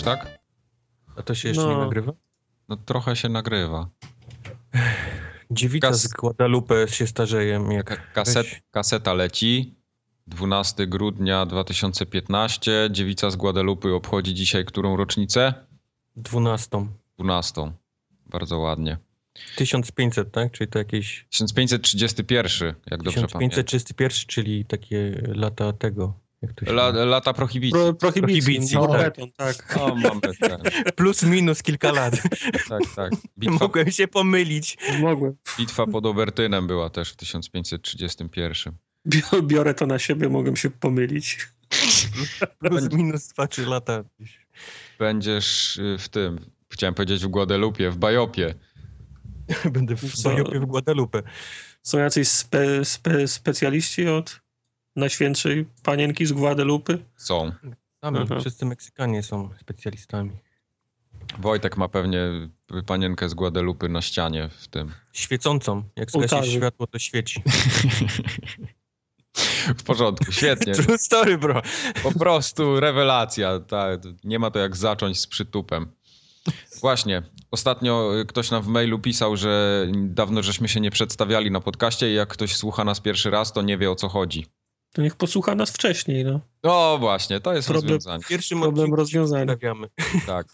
już, tak? A to się jeszcze No. nie nagrywa? No trochę się nagrywa. Dziewica Kas- z Guadalupe się starzeje. Jak Ka- Kaset, kaseta leci. 12 grudnia 2015. Dziewica z Guadalupy obchodzi dzisiaj którą rocznicę? 12. 12. Bardzo ładnie. 1500, tak? Czyli to jakieś 1531, jak dobrze pamiętam. 1531, czyli takie lata tego. Jak to się La, lata prohibicji. Pro, prohibicji. Prohibicji, No, tak. beton, tak. O, mamy ten. Plus minus kilka lat. Tak, tak. Bitwa, Mogłem się pomylić. Mogłem. bitwa pod Obertynem była też w 1531. Bio- Biorę to na siebie, mogłem się pomylić. Plus minus 2-3 lata. Będziesz y, w tym, chciałem powiedzieć w Guadalupie, w Bajopie. Będę w? Bajopie w Guadalupe. Są jacyś spe, spe, specjaliści od Najświętszej Panienki z Guadalupe? Są. Sami, Mhm. wszyscy Meksykanie są specjalistami. Wojtek ma pewnie panienkę z Guadalupy na ścianie w tym. Świecącą. Jak zgasi światło, to świeci. W porządku, świetnie. True story, bro. Po prostu rewelacja. Tak, nie ma to jak zacząć z przytupem. Właśnie, ostatnio ktoś nam w mailu pisał, że dawno żeśmy się nie przedstawiali na podcaście i jak ktoś słucha nas pierwszy raz, to nie wie o co chodzi. To niech posłucha nas wcześniej, no. No właśnie, to jest Problem- rozwiązanie. W pierwszym Problem stawiamy. Tak.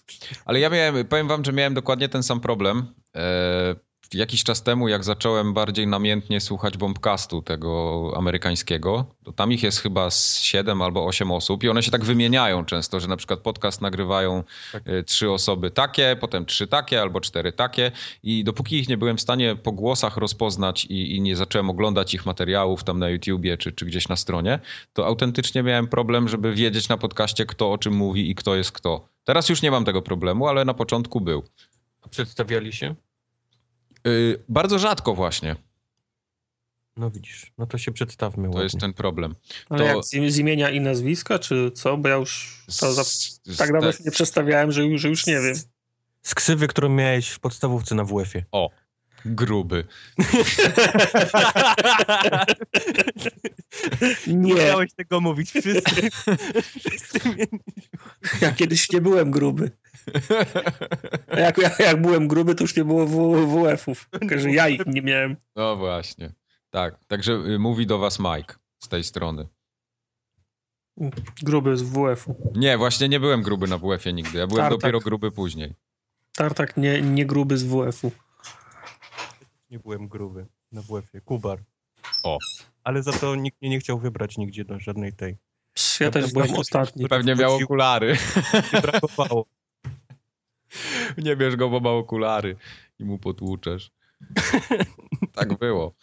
Ale ja miałem, powiem wam, że miałem dokładnie ten sam problem. E, jakiś czas temu, jak zacząłem bardziej namiętnie słuchać bombcastu tego amerykańskiego, to tam ich jest chyba z 7 albo 8 osób i one się tak wymieniają często, że na przykład podcast nagrywają Tak. e, trzy osoby takie, potem trzy takie albo cztery takie i dopóki ich nie byłem w stanie po głosach rozpoznać i, i nie zacząłem oglądać ich materiałów tam na YouTubie czy, czy gdzieś na stronie, to autentycznie miałem problem, żeby wiedzieć na podcaście, kto o czym mówi i kto jest kto. Teraz już nie mam tego problemu, ale na początku był. A Przedstawiali się? Yy, bardzo rzadko właśnie. No widzisz, no to się przedstawmy To ładnie. jest ten problem. Ale To- jak z, z imienia i nazwiska, czy co? Bo ja już to za, tak dawno się nie przestawiałem, że, już- że już nie wiem. Z ksywy, którą miałeś w podstawówce na WF-ie. Gruby. Nie, Musiałeś tego mówić, wszyscy. wszyscy ja kiedyś nie byłem gruby. Jak, jak, jak byłem gruby, to już nie było WF-ów. Tylko, że ja ich nie miałem. No właśnie. Tak, także y, mówi do was Mike z tej strony. Gruby z WF-u. Nie, właśnie nie byłem gruby na WF-ie nigdy. Ja byłem Tartak. dopiero gruby później. Tartak nie, nie gruby z WF-u. Nie byłem gruby na WF-ie. Kubar. O. Ale za to nikt mnie nie chciał wybrać nigdzie do żadnej tej. Psz, Ja też byłem ostatni. Pewnie miał okulary. Nie brakowało. Nie bierz go, bo ma okulary i mu potłuczesz. Tak było.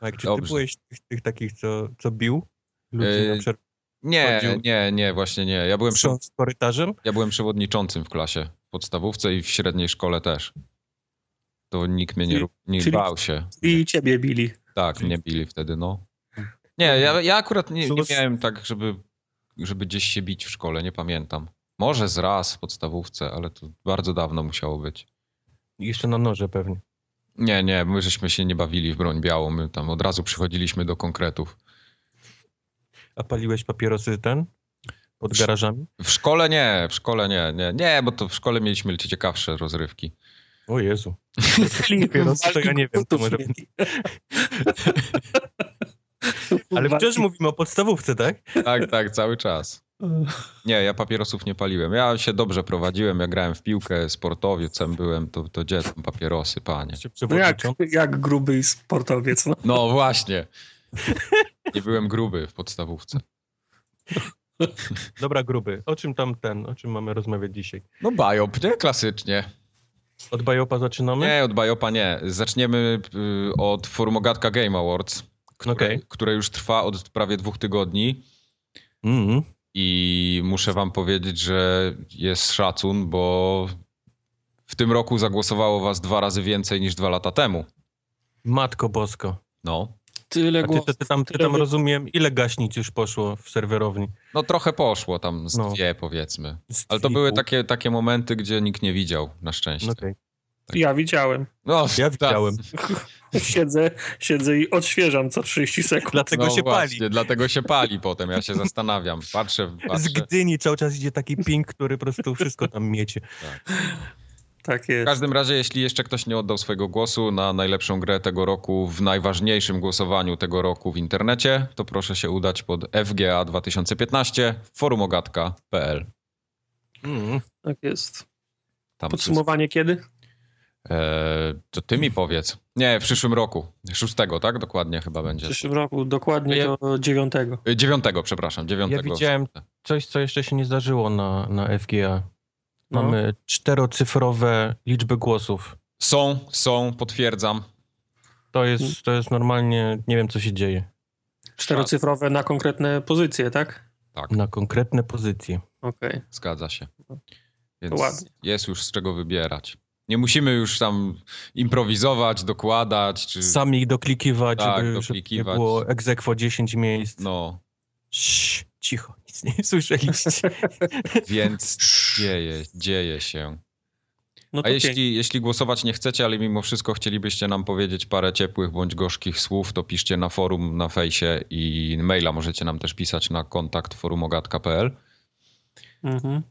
A jak czy ty Dobrze. byłeś tych, tych takich, co, co bił ludzi Yy, na przerwę Nie, Chodził- nie, nie, właśnie nie. Ja byłem, przy, korytarzem? ja byłem przewodniczącym w klasie w podstawówce i w średniej szkole też. To nikt mnie nie, nie czyli- bał się. I ciebie bili. Tak, mnie bili wtedy, no. Nie, ja, ja akurat nie, nie miałem tak, żeby, żeby gdzieś się bić w szkole, nie pamiętam. Może z raz w podstawówce, ale to bardzo dawno musiało być. Jeszcze na noże pewnie. Nie, nie, my żeśmy się nie bawili w broń białą, my tam od razu przychodziliśmy do konkretów. A paliłeś papierosy ten? Pod garażami? W szkole nie, w szkole nie, nie, nie, bo to w szkole mieliśmy ciekawsze rozrywki. O Jezu. To ja nie wiem, to może... Ale wciąż mówimy o podstawówce, tak? Tak, tak, cały czas. Nie, ja papierosów nie paliłem. Ja się dobrze prowadziłem, ja grałem w piłkę, sportowiecem byłem, to, to gdzie tam papierosy, panie. No jak, jak gruby sportowiec, no. No właśnie. Nie byłem gruby w podstawówce. Dobra, gruby. O czym tam ten, o czym mamy rozmawiać dzisiaj? No Bajop, nie? Klasycznie. Od Bajopa zaczynamy? Nie, od Bajopa nie. Zaczniemy y, od Formogatka Game Awards, które, Okej. które już trwa od prawie dwóch tygodni. Mhm. I muszę wam powiedzieć, że jest szacun, bo w tym roku zagłosowało was dwa razy więcej niż dwa lata temu. Matko bosko. No. Tyle A ty, głosów. ty, ty tam, ty tam rozumiem, ile gaśnic już poszło w serwerowni? No trochę poszło tam z No. dwie powiedzmy. Z Ale to były takie, takie momenty, gdzie nikt nie widział, na szczęście. No Okej. Ja widziałem. No, Ja tak. widziałem. siedzę, siedzę i odświeżam co 30 sekund. Dlatego no się właśnie, pali. Dlatego się pali potem, ja się zastanawiam. Patrzę, Z patrzę. Gdyni cały czas idzie taki ping, który po prostu wszystko tam miecie. Tak W jest. każdym razie, jeśli jeszcze ktoś nie oddał swojego głosu na najlepszą grę tego roku, w najważniejszym głosowaniu tego roku w internecie, to proszę się udać pod FGA 2015 forumogatka.pl. Mm. Tak jest. Tam Podsumowanie kiedy? Eee, to ty mi powiedz. Nie, w przyszłym roku. Szóstego, tak? Dokładnie chyba W będzie. przyszłym roku, dokładnie Ja- do dziewiątego. E, Dziewiątego, przepraszam, dziewiątego. Ja widziałem coś, co jeszcze się nie zdarzyło na, na FGA. No. Mamy czterocyfrowe liczby głosów. Są, są, potwierdzam. To jest, to jest normalnie, nie wiem co się dzieje. Czterocyfrowe na konkretne pozycje, tak? Tak, Na konkretne pozycje. Okej. zgadza się. To Więc ładnie. jest już z czego wybierać. Nie musimy już tam improwizować, dokładać, czy... Sami ich doklikiwać, Tak, żeby, doklikiwać. żeby nie było egzekwo 10 miejsc. No, Cii, cicho, nic nie słyszeliście. więc dzieje, dzieje się. No A pięknie. jeśli, jeśli głosować nie chcecie, ale mimo wszystko chcielibyście nam powiedzieć parę ciepłych bądź gorzkich słów, to piszcie na forum, na fejsie i maila możecie nam też pisać na kontakt forumogatka.pl. Mhm.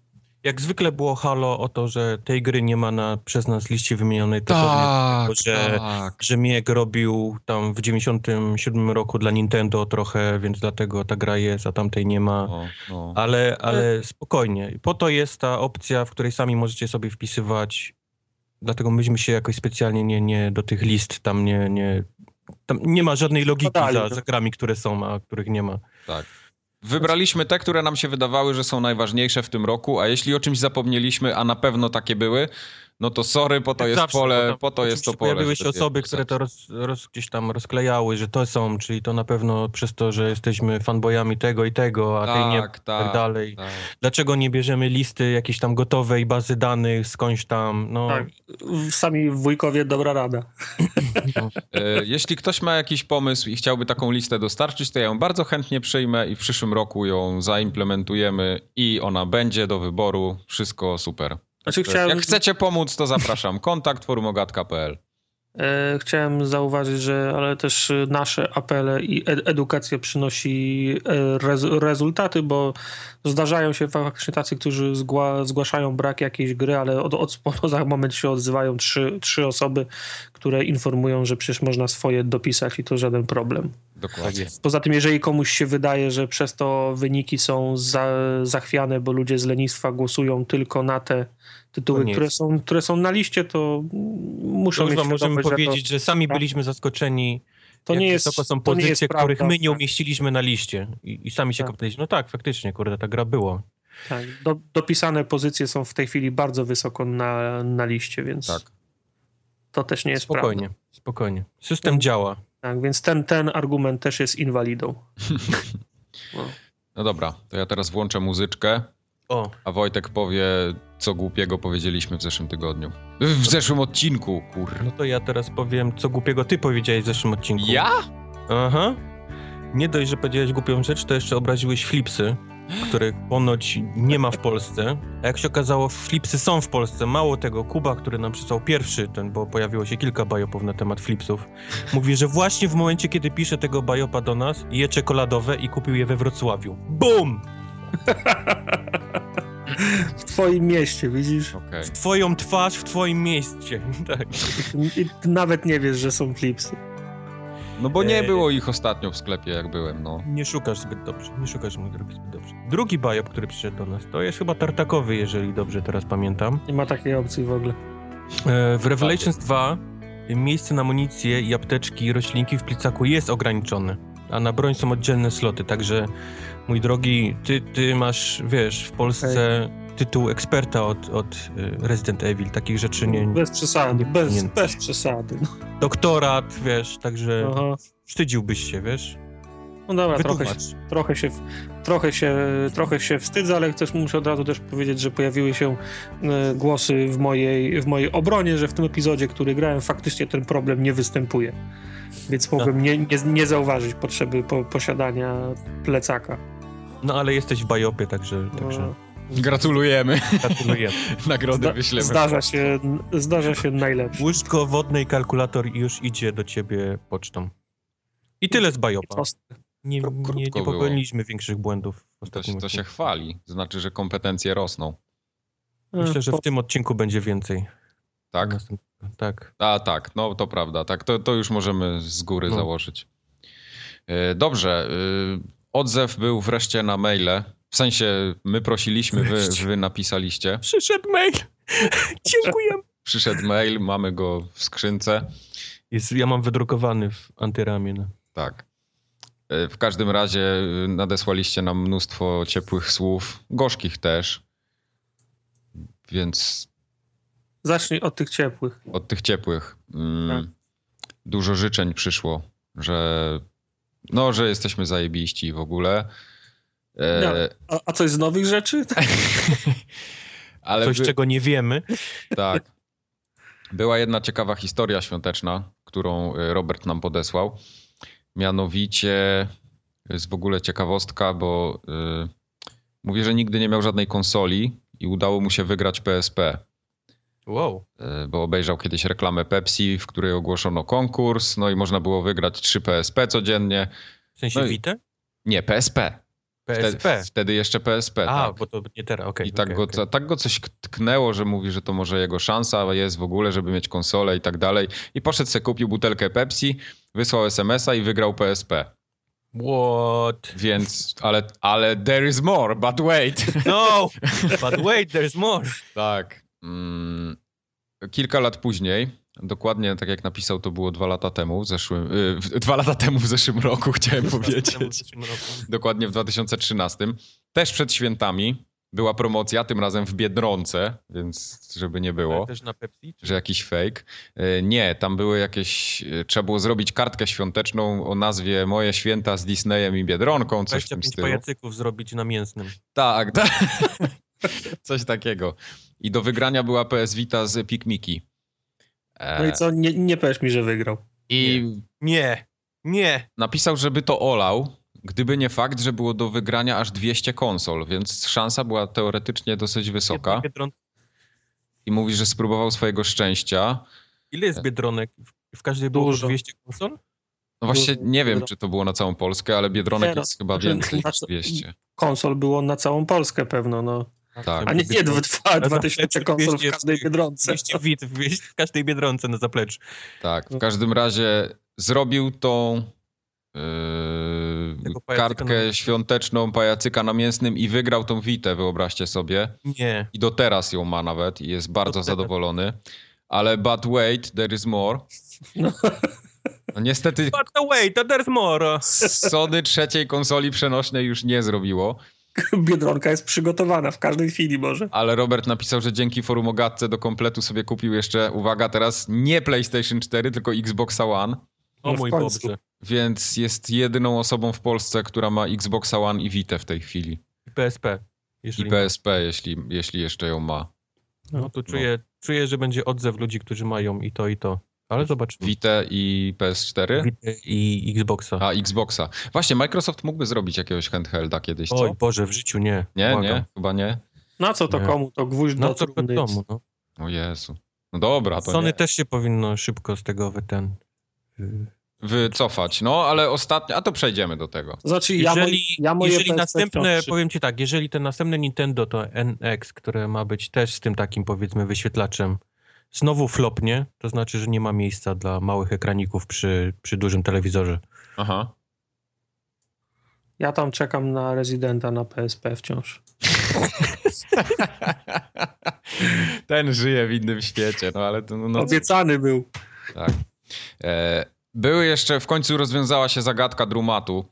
Jak zwykle było halo o to, że tej gry nie ma na przez nas liście wymienionej, Tak, że, tak. że Miek robił tam w 97 roku dla Nintendo trochę, więc dlatego ta gra jest, a tamtej nie ma. No, no. Ale, ale spokojnie. Po to jest ta opcja, w której sami możecie sobie wpisywać. Dlatego myśmy się jakoś specjalnie nie, nie do tych list tam nie, nie. Tam nie ma żadnej logiki za, za grami, które są, a których nie ma. Tak. Wybraliśmy te, które nam się wydawały, że są najważniejsze w tym roku, a jeśli o czymś zapomnieliśmy, a na pewno takie były, no to sorry, po to Jak jest zawsze, pole, tam po to jest to pole. Pojawiły się osoby, które to roz, roz, gdzieś tam rozklejały, że to są, czyli to na pewno przez to, że jesteśmy fanboyami tego i tego, a tej nie Tak, tak, tak dalej. tak. Dlaczego nie bierzemy listy jakiejś tam gotowej bazy danych skądś tam? No, Tak. Sami wujkowie, dobra rada. E, Jeśli ktoś ma jakiś pomysł i chciałby taką listę dostarczyć, to ja ją bardzo chętnie przyjmę i w przyszłym roku ją zaimplementujemy i ona będzie do wyboru. Wszystko super. Znaczy, Także chciałem- Jak chcecie pomóc, to zapraszam. Kontakt forumogatka.pl. E, chciałem zauważyć, że ale też e, nasze apele i ed- edukacja przynosi e, rez, rezultaty, bo zdarzają się faktycznie tacy, którzy zgła, zgłaszają brak jakiejś gry, ale od, od za moment się odzywają trzy, trzy osoby, które informują, że przecież można swoje dopisać i to żaden problem. Dokładnie. Poza tym, jeżeli komuś się wydaje, że przez to wyniki są za, zachwiane, bo ludzie z lenistwa głosują tylko na te tytuły, To które są, które są na liście, to muszą To już mieć wam możemy że powiedzieć, że sami byliśmy zaskoczeni, to, to nie jest są to nie jest pozycje, prawda. których my nie umieściliśmy na liście. I, i sami się Tak. kopnęliśmy. No tak, faktycznie, kurde, ta gra była. Tak, do, dopisane pozycje są w tej chwili bardzo wysoko na, na liście, więc Tak. to też nie jest Spokojnie, prawda. spokojnie. System Tak. działa. Tak, więc ten, ten argument też jest inwalidą. No. No dobra, to ja teraz włączę muzyczkę, O, a Wojtek powie, co głupiego powiedzieliśmy w zeszłym tygodniu. W zeszłym odcinku, kur. no to ja teraz powiem, co głupiego ty powiedziałeś w zeszłym odcinku. Ja? Aha. Nie dość, że powiedziałeś głupią rzecz, to jeszcze obraziłeś flipsy, których ponoć nie ma w Polsce. A jak się okazało, flipsy są w Polsce. Mało tego, Kuba, który nam przysłał pierwszy, ten, bo pojawiło się kilka bajopów na temat flipsów, mówi, że właśnie w momencie, kiedy pisze tego bajopa do nas, je czekoladowe i kupił je we Wrocławiu. BUM! W twoim mieście, widzisz? Okej. W twoją twarz, w twoim mieście. tak. I ty nawet nie wiesz, że są flipsy. No bo nie Ej. było ich ostatnio w sklepie, jak byłem, no. Nie szukasz zbyt dobrze, nie szukasz mój drogi zbyt dobrze. Drugi bajop, który przyszedł do nas, to jest chyba tartakowy, jeżeli dobrze teraz pamiętam. Nie ma takiej opcji w ogóle. E, W Revelations 2 miejsce na amunicję i apteczki i roślinki w plicaku jest ograniczone, a na broń są oddzielne sloty, także mój drogi, ty, ty masz, wiesz, w Polsce tytuł eksperta od, od e, Resident Evil, takich rzeczy nie... Bez przesady, nie bez, powinien. bez przesady. No, Doktorat, wiesz, także Aha. wstydziłbyś się, wiesz? no dobra, trochę, trochę, się, trochę, się, trochę się wstydzę, ale też muszę od razu też powiedzieć, że pojawiły się e, głosy w mojej, w mojej obronie, że w tym epizodzie, który grałem, faktycznie ten problem nie występuje. Więc mogłem nie, nie, nie zauważyć potrzeby po, posiadania plecaka. No ale jesteś w bajopie, także... No, także... Gratulujemy. Gratulujemy. Nagrody Zda, wyślemy. zdarza, się, zdarza się najlepszy. Łóżko wodne i kalkulator już idzie do ciebie pocztą. I tyle z Bajopa. Nie, nie, nie było. popełniliśmy większych błędów w To, się- to się chwali. Znaczy, że kompetencje rosną. Myślę, że w tym odcinku będzie więcej. Tak? Tak. A tak, no to prawda. Tak, to, to już możemy z góry No. założyć. E, Dobrze. Odzew był wreszcie na maile. W sensie my prosiliśmy, wy, wy napisaliście. Przyszedł mail. Dziękuję. Przyszedł mail, mamy go w skrzynce. Jest, ja mam wydrukowany w antyramie. No. Tak. E, W każdym razie e, nadesłaliście nam mnóstwo ciepłych słów, gorzkich też. Więc Zacznij od tych ciepłych. od tych ciepłych mm, Tak. dużo życzeń przyszło, że no, że jesteśmy zajebiści w ogóle. E, No. A, a coś z nowych rzeczy? ale Coś, by, czego nie wiemy. tak. Była jedna ciekawa historia świąteczna, którą e, Robert nam podesłał. Mianowicie jest w ogóle ciekawostka, bo y, mówi, że nigdy nie miał żadnej konsoli i udało mu się wygrać PSP. Wow. E, bo obejrzał kiedyś reklamę Pepsi, w której ogłoszono konkurs, no i można było wygrać 3 PSP codziennie. W sensie No i- Vita? Nie, PSP. PSP. Wtedy, wtedy jeszcze PSP, A, tak. bo to nie teraz, okej. I tak, okej, go, ta- tak go coś tknęło, że mówi, że to może jego szansa jest w ogóle, żeby mieć konsolę i tak dalej. I poszedł sobie, kupił butelkę Pepsi, wysłał SMS-a i wygrał PSP. What? Więc, ale, ale there is more, but wait. No! But wait, there's more. Tak. Mm, kilka lat później, dokładnie tak jak napisał, to było dwa lata temu, w zeszłym, y, w- dwa lata temu w zeszłym roku, chciałem powiedzieć. Dokładnie w 2013. Też przed świętami była promocja, tym razem w Biedronce, więc żeby nie było, Pepsi? że jakiś fake. Y, Nie, tam były jakieś, y, trzeba było zrobić kartkę świąteczną o nazwie Moje święta z Disneyem i Biedronką, coś w tym 25 stylu. pajacyków zrobić na mięsnym. Tak, tak. Coś takiego. I do wygrania była PS Vita z Pikmiki. E, No i co? Nie, nie powiesz mi, że wygrał. I Nie, nie. napisał, żeby to olał, gdyby nie fakt, że było do wygrania aż 200 konsol, więc szansa była teoretycznie dosyć wysoka. I mówi, że spróbował swojego szczęścia. Ile jest Biedronek? W- W każdej było Dużo. 200 konsol? No właśnie nie wiem, czy to było na całą Polskę, ale Biedronek Nie, no, jest chyba znaczy, więcej niż co- 200. Konsol było na całą Polskę pewno, no. Tak. A nie, nie dwa, dwa, dwa tysiące konsol w 200 każdej Biedronce. 200 wit w w każdej Biedronce na zapleczu. Tak, No. w każdym razie zrobił tą yy, kartkę świąteczną pajacyka na mięsnym i wygrał tą witę, wyobraźcie sobie. Nie. I do teraz ją ma nawet i jest bardzo zadowolony. Ale but wait, there is more. No. No niestety But no wait, there's more. Sony trzeciej konsoli przenośnej już nie zrobiło, Biedronka jest przygotowana w każdej chwili może. ale Robert napisał, że dzięki forum Ogatce do kompletu sobie kupił jeszcze, uwaga teraz, nie PlayStation 4, tylko Xboxa One. O No mój. Boże. Więc jest jedyną osobą w Polsce, która ma Xboxa One i Vita w tej chwili. I PSP. I PSP, jeśli, jeśli jeszcze ją ma. No to czuję, czuję, że będzie odzew ludzi, którzy mają i to, i to. Ale zobaczymy. Vita i PS4? Vita i Xboxa. A, Xboxa. Właśnie, Microsoft mógłby zrobić jakiegoś handhelda kiedyś, co? Oj Boże, w życiu nie. Nie, Błagam. nie, chyba nie. Na co to Nie. komu? To gwóźdź No do co trumny. domu, no. O Jezu. No dobra, to Sony nie. też się powinno szybko z tego wy- ten... y, Wycofać. No, ale ostatnio, a to przejdziemy do tego. Znaczy, ja, Jeżeli, ja moje jeżeli PSP następne, wciąż- powiem ci tak, jeżeli ten następne Nintendo to NX, które ma być też z tym takim powiedzmy wyświetlaczem, znowu flopnie, to znaczy, że nie ma miejsca dla małych ekraników przy, przy dużym telewizorze. Aha. Ja tam czekam na rezydenta na PSP wciąż. Ten żyje w innym świecie, no ale to no, no, Obiecany był. tak. E, były jeszcze, w końcu rozwiązała się zagadka Drumatu,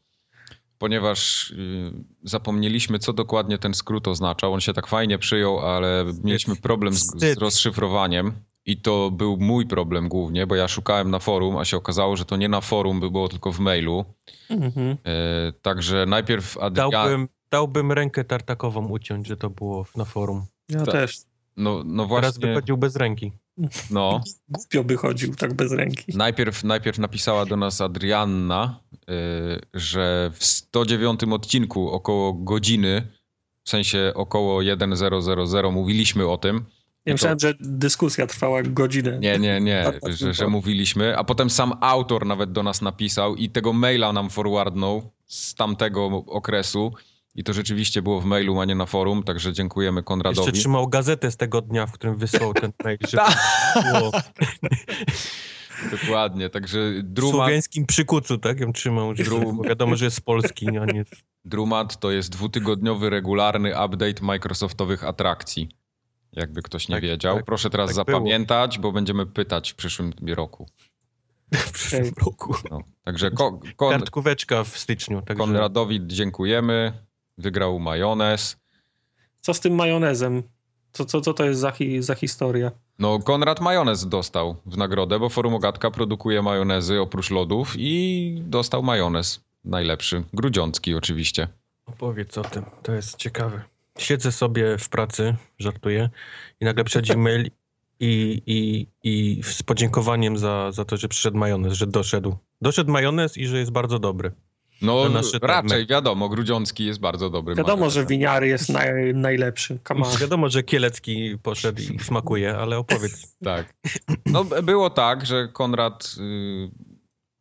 ponieważ y, zapomnieliśmy, co dokładnie ten skrót oznaczał. On się tak fajnie przyjął, ale mieliśmy problem z, z rozszyfrowaniem. I to był mój problem głównie, bo ja szukałem na forum, a się okazało, że to nie na forum by było, tylko w mailu. Mhm. E, także najpierw Adrian... Dałbym, dałbym rękę tartakową uciąć, że to było na forum. Ja Tak. też. No, no Teraz właśnie, wychodził bez ręki. No. Głupio by chodził tak bez ręki. Najpierw, najpierw napisała do nas Adrianna, y, że w 109 odcinku około godziny w sensie około 1.000 mówiliśmy o tym. Ja myślałem, to... że dyskusja trwała godzinę. Nie, nie, nie, że, że mówiliśmy, a potem sam autor nawet do nas napisał i tego maila nam forwardnął z tamtego okresu. I to rzeczywiście było w mailu, a nie na forum, także dziękujemy Konradowi. Jeszcze trzymał gazetę z tego dnia, w którym wysłał ten mail, żeby było... Dokładnie, także Drumat... W słowiańskim przykucu, tak? Ją trzymał, Drum... bo wiadomo, że jest polski, a nie... Drumat to jest dwutygodniowy, regularny update Microsoftowych atrakcji. Jakby ktoś nie tak, wiedział. Tak, Proszę teraz tak zapamiętać, było. bo będziemy pytać w przyszłym roku. W przyszłym roku. No, także ko, kon... Kartkóweczka w styczniu. Także... Konradowi dziękujemy. Wygrał majonez. Co z tym majonezem? Co, co, co to jest za, hi, za historia? No, Konrad majonez dostał w nagrodę, bo Forum Ogatka produkuje majonezy oprócz lodów i dostał majonez najlepszy. Grudziącki oczywiście. Opowiedz o tym, to jest ciekawe. Siedzę sobie w pracy, żartuję, i nagle przychodzi mail i, i, i z podziękowaniem za, za to, że przyszedł majonez, że doszedł. Doszedł majonez i że jest bardzo dobry. No raczej, wiadomo, Grudziącki jest bardzo dobry. Wiadomo, że winiary jest naj, najlepszy. Wiadomo, że Kielecki poszedł i smakuje, ale opowiedz. tak. No było tak, że Konrad y,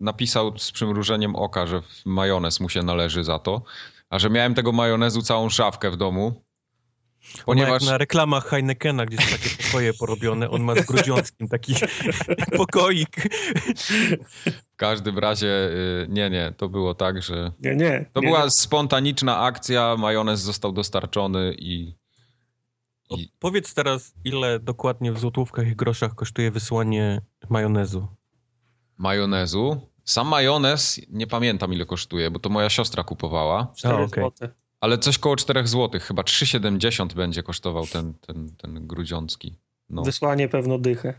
napisał z przymrużeniem oka, że majonez mu się należy za to, a że miałem tego majonezu całą szafkę w domu, Ponieważ... na reklamach Heinekena, gdzie są takie pokoje porobione, on ma z Grudziąckim taki pokoik. W każdym razie, y, nie, nie, to było tak, że... Nie, nie. To nie, była nie. spontaniczna akcja, majonez został dostarczony i... i... Powiedz teraz, ile dokładnie w złotówkach i groszach kosztuje wysłanie majonezu? Majonezu? Sam majonez nie pamiętam ile kosztuje, bo to moja siostra kupowała. 4 okay. Ale coś koło 4 zł, chyba 3,70 będzie kosztował ten, ten, ten grudziącki. No. Wysłanie pewno dychę.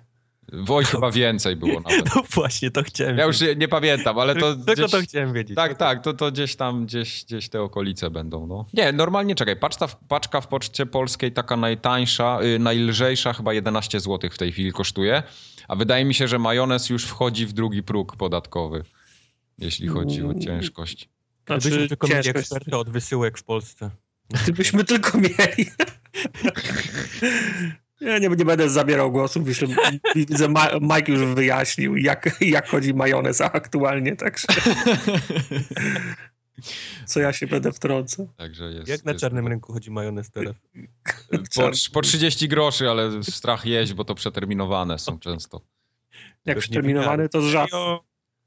Woj chyba więcej było nawet. No właśnie, to chciałem Ja już nie, nie pamiętam, ale to Tylko gdzieś... to chciałem wiedzieć. Tak, tak, to, to gdzieś tam, gdzieś, gdzieś te okolice będą, no. Nie, normalnie, czekaj, paczka, paczka w Poczcie Polskiej taka najtańsza, yy, najlżejsza chyba 11 zł w tej chwili kosztuje, a wydaje mi się, że majonez już wchodzi w drugi próg podatkowy, jeśli chodzi o mm. ciężkość. Znaczy, Gdybyśmy tylko mieli eksperta od wysyłek w Polsce. Gdybyśmy tylko mieli. Ja nie, nie będę zabierał głosu. Myślę, widzę, Mike już wyjaśnił, jak, jak chodzi majonez aktualnie, także. Co ja się będę wtrącał. Także jest, jak na jest czarnym rynku chodzi majonez teraz? Po, po 30 groszy, ale strach jeść, bo to przeterminowane są często. Jak przeterminowane, to z żabki.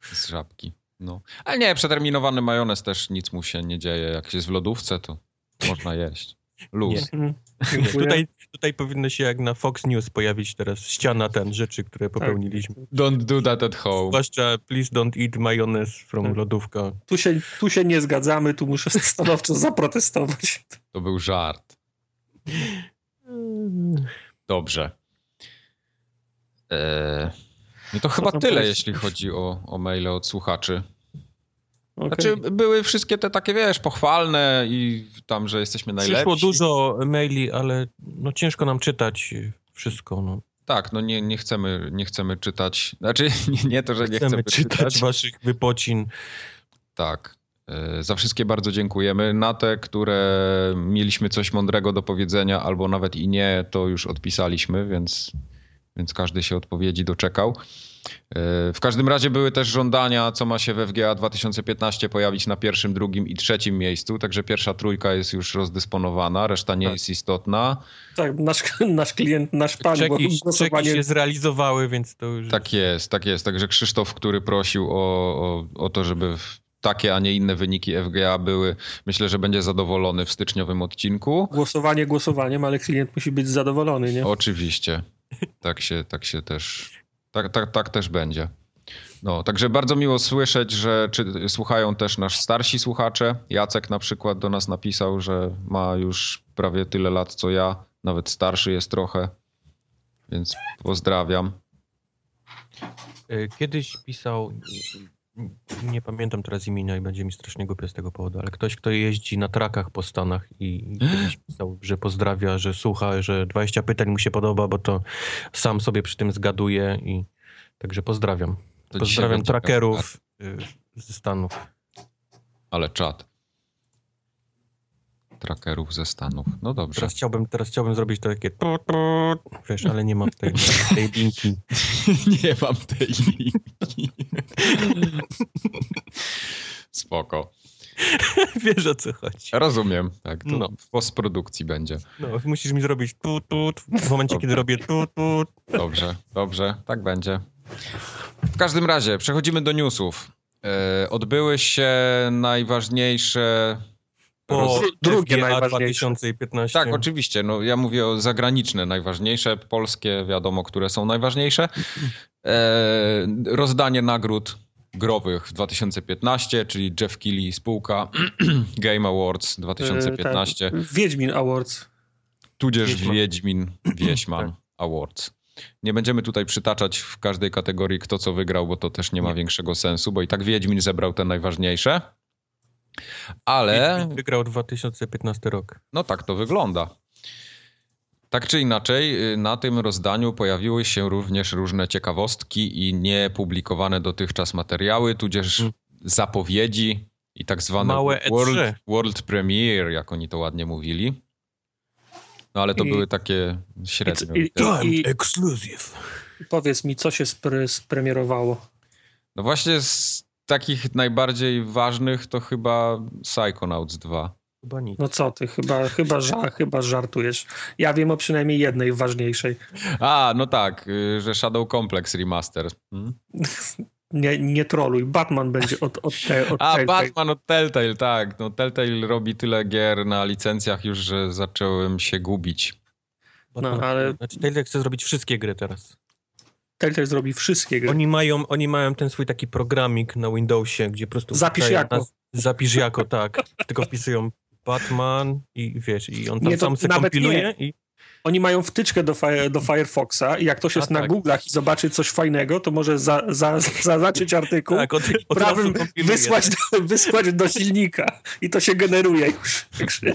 Z żabki. No. Ale nie, przeterminowany majonez też nic mu się nie dzieje. Jak jest w lodówce, to można jeść. Luz. Nie. Tutaj, tutaj powinno się jak na Fox News pojawić teraz ściana ten rzeczy, które tak. popełniliśmy. Don't do that at home. Zwłaszcza please don't eat mayonnaise from tak. lodówka. Tu się, tu się nie zgadzamy, tu muszę stanowczo zaprotestować. To był żart. Dobrze. Eee, no to chyba tyle, jeśli chodzi o, o maile od słuchaczy. Okay. Znaczy, były wszystkie te takie, wiesz, pochwalne i tam, że jesteśmy najlepsi. Przyszło dużo maili, ale no ciężko nam czytać wszystko. No. Tak, no nie, nie, chcemy, nie chcemy czytać. Znaczy, nie, nie to, że nie chcemy, chcemy czytać, czytać waszych wypocin. Tak. E, za wszystkie bardzo dziękujemy. Na te, które mieliśmy coś mądrego do powiedzenia, albo nawet i nie, to już odpisaliśmy, więc, więc każdy się odpowiedzi doczekał. E, w każdym razie były też żądania, co ma się w FGA 2015 pojawić na pierwszym, drugim i trzecim miejscu, także pierwsza trójka jest już rozdysponowana, reszta nie tak. jest istotna. Tak, nasz, nasz klient, nasz pan, czeki, bo głosowanie... się zrealizowały, więc to już... Tak jest, tak jest. Także Krzysztof, który prosił o, o, o to, żeby takie, a nie inne wyniki FGA były, myślę, że będzie zadowolony w styczniowym odcinku. Głosowanie głosowaniem, ale klient musi być zadowolony, nie? Oczywiście. Tak się, tak się też tak, tak, tak też będzie. No, także bardzo miło słyszeć, że czy, słuchają też nasz starsi słuchacze. Jacek na przykład do nas napisał, że ma już prawie tyle lat co ja, nawet starszy jest trochę, więc pozdrawiam. Kiedyś pisał, nie pamiętam teraz imienia i będzie mi strasznie głupio z tego powodu, ale ktoś, kto jeździ na trakach po Stanach i kiedyś pisał, że pozdrawia, że słucha, że 20 pytań mu się podoba, bo to sam sobie przy tym zgaduje i także pozdrawiam. To pozdrawiam trackerów y, ze Stanów. Ale czad. Trackerów ze Stanów. No dobrze. Teraz chciałbym, teraz chciałbym zrobić to takie tu, tu, wiesz, ale nie mam tej, tej linki. Nie mam tej linki. Spoko. Wiesz o co chodzi. Rozumiem. Tak, to No. w postprodukcji będzie. No, musisz mi zrobić tu, tu, w momencie, kiedy robię tu, tu. Dobrze, dobrze, tak będzie. W każdym razie, przechodzimy do newsów. E, odbyły się najważniejsze. Po drugie FGA najważniejsze. 2015. Tak, oczywiście. No, ja mówię o zagraniczne, najważniejsze, polskie, wiadomo, które są najważniejsze. E, rozdanie nagród growych w 2015, czyli Jeff Keighley spółka Game Awards 2015, E, tak. Wiedźmin Awards. tudzież Wiedźman. Wiedźmin Wieśman Tak. Awards. Nie będziemy tutaj przytaczać w każdej kategorii kto co wygrał, bo to też nie ma Nie. większego sensu, bo i tak Wiedźmin zebrał te najważniejsze. Ale Wiedźmin Wygrał 2015 rok. no tak to wygląda. Tak czy inaczej, y, na tym rozdaniu pojawiły się również różne ciekawostki i niepublikowane dotychczas materiały, tudzież Mm. zapowiedzi i tak zwane Małe E3. world, world premiere, jak oni to ładnie mówili. No ale to I- były takie i- i- I- exclusive. Powiedz mi, co się spre- spremierowało? No właśnie z takich najbardziej ważnych to chyba Psychonauts 2. Chyba nic. No co ty, chyba, chyba, ża- chyba żartujesz. Ja wiem o przynajmniej jednej ważniejszej. A, no tak, y, że Shadow Complex Remaster. Hmm? Nie, nie troluj, Batman będzie od, od, te, od A, Telltale. Batman od Telltale, tak. No, Telltale robi tyle gier na licencjach już, że zacząłem się gubić. Batman- no, ale- Znaczy, Telltale chce zrobić wszystkie gry teraz. Telltale zrobi wszystkie gry. Oni mają, oni mają ten swój taki programik na Windowsie, gdzie po prostu... Zapisz jako. Zapisz jako, tak. Tylko wpisują Batman i wiesz, i on tam Nie, sam se kompiluje i Oni mają wtyczkę do, do Firefoxa i jak ktoś A, jest na tak. Google'ach i zobaczy coś fajnego, to może za, za, zaznaczyć artykuł, tak, od, od prawym razu kompiluje. wysłać do, wysłać do silnika i to się generuje już. Także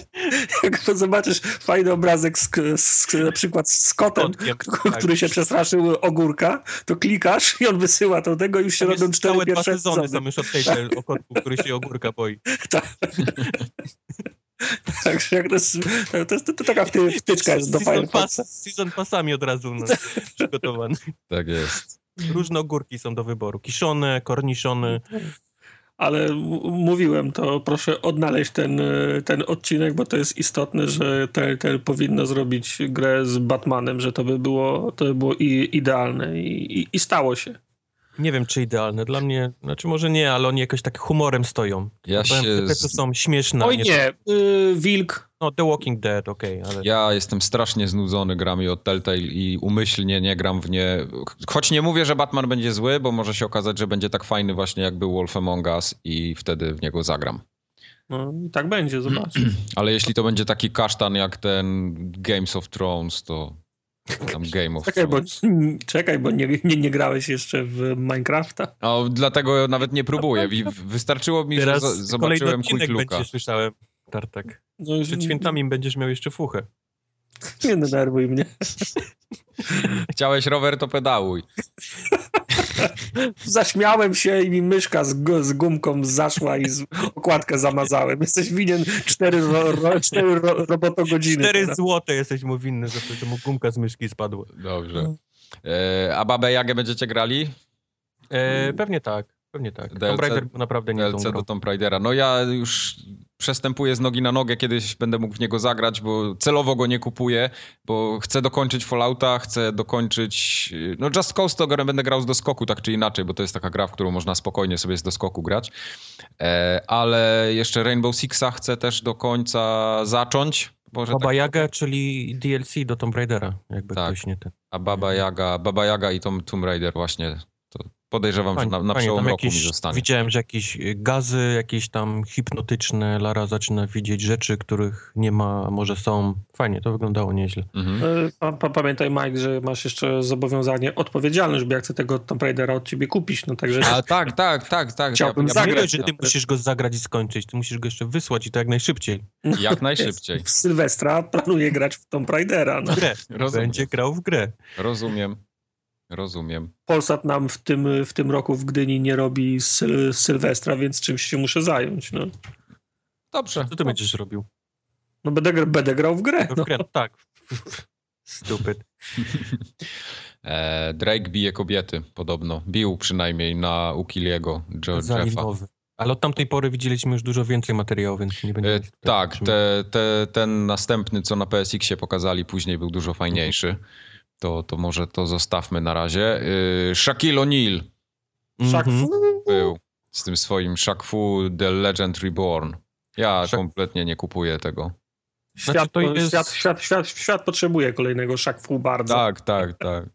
jak to zobaczysz fajny obrazek, z, z, na przykład z kotem, tak. który się przestraszył ogórka, to klikasz i on wysyła do tego już się Tam robią cztery całe dwa pierwsze sezony sezony. są już od Telltale o kotku, który się ogórka boi. Tak. Także jak to, jest, to, jest, to taka wty- wtyczka jest do Season, pass, season passami od razu no, przygotowany. Tak jest. Różne ogórki są do wyboru. Kiszone, korniszone. Ale mówiłem, to proszę odnaleźć ten, e, ten odcinek, bo to jest istotne, że Telltale powinno zrobić grę z Batmanem, że to by było, to by było i, idealne I, i, i stało się. Nie wiem, czy idealne. Dla mnie, znaczy może nie, ale oni jakoś tak humorem stoją. Ja Powiem, się Te, co z- są śmieszne. Oj nie, y, Wilk, No, The Walking Dead, okej, ale... Ja jestem strasznie znudzony grami od Telltale i umyślnie nie gram w nie. Choć nie mówię, że Batman będzie zły, bo może się okazać, że będzie tak fajny właśnie jak był Wolf Among Us i wtedy w niego zagram. no i tak będzie, zobacz. Ale jeśli to będzie taki kasztan jak ten Games of Thrones, to tam Game of Czekaj, bo, czekaj, bo nie, nie, nie grałeś jeszcze w Minecrafta. O, dlatego nawet nie próbuję. Wystarczyło mi, że Teraz kolejny zobaczyłem odcinek Quick Looka. będzie, słyszałem. Tartak. No, Przed świętami będziesz miał jeszcze fuchę. Nie denerwuj mnie. Chciałeś rower, to pedałuj. Zaśmiałem się i mi myszka z, z gumką zaszła i z okładkę zamazałem. Jesteś winien cztery, ro, ro, cztery ro, robotogodziny. Cztery teraz. złote jesteś mu winny za to, że mu gumka z myszki spadła. Dobrze. E, a Babę Jagę będziecie grali? E, pewnie tak, pewnie tak. DLC Tomb Raider był naprawdę nie DLC do Tomb Raidera. No ja już przestępuję z nogi na nogę, kiedyś będę mógł w niego zagrać, bo celowo go nie kupuję, bo chcę dokończyć Fallouta, chcę dokończyć... No Just Cause to będę grał z doskoku, tak czy inaczej, bo to jest taka gra, w którą można spokojnie sobie z doskoku grać. E, ale jeszcze Rainbow Sixa chcę też do końca zacząć. Może Baba tak, Yaga, czyli DLC do Tomb Raidera, jakby Tak. ktoś nie ten. a Baba Yaga, Baba Yaga i Tom, Tomb Raider właśnie, podejrzewam, że na, na fajnie, przełom roku mi jakieś- zostanie. Widziałem, że jakieś y, gazy, jakieś tam hipnotyczne, Lara zaczyna widzieć rzeczy, których nie ma, a może są. Fajnie, to wyglądało nieźle. Mhm. E, Pa, pa, pamiętaj, Mike, że masz jeszcze zobowiązanie odpowiedzialność, bo ja chcę tego Tomb Raidera od ciebie kupić, no także A tak, tak, tak, tak. Chciałbym Nie zagrać, dość, że ty musisz go zagrać i skończyć, ty musisz go jeszcze wysłać i to jak najszybciej. Jak najszybciej. w Sylwestra planuję grać w Tomb Raidera. No. W grę. Rozumiem. Będzie grał w grę. Rozumiem. Rozumiem. Polsat nam w tym, w tym roku w Gdyni nie robi syl, Sylwestra, więc czymś się muszę zająć. No. Dobrze. Co ty będziesz robił? No będę, będę grał w grę. W No. grę, tak. Stupid. E, Drake bije kobiety, podobno. Bił przynajmniej na Ukiliego, Jeffa. Ale od tamtej pory widzieliśmy już dużo więcej materiału, więc nie będziemy... E, się tak, te, te, ten następny, co na PSX-ie pokazali później, był dużo fajniejszy. To, to może to zostawmy na razie. E, Shaquille O'Neal Mhm. był z tym swoim Shaq Fu The Legend Reborn. Ja Shaq- kompletnie nie kupuję tego. Świat, Znaczy, to jest- świat, świat, świat, świat potrzebuje kolejnego Szak fu bardzo. Tak, tak, tak.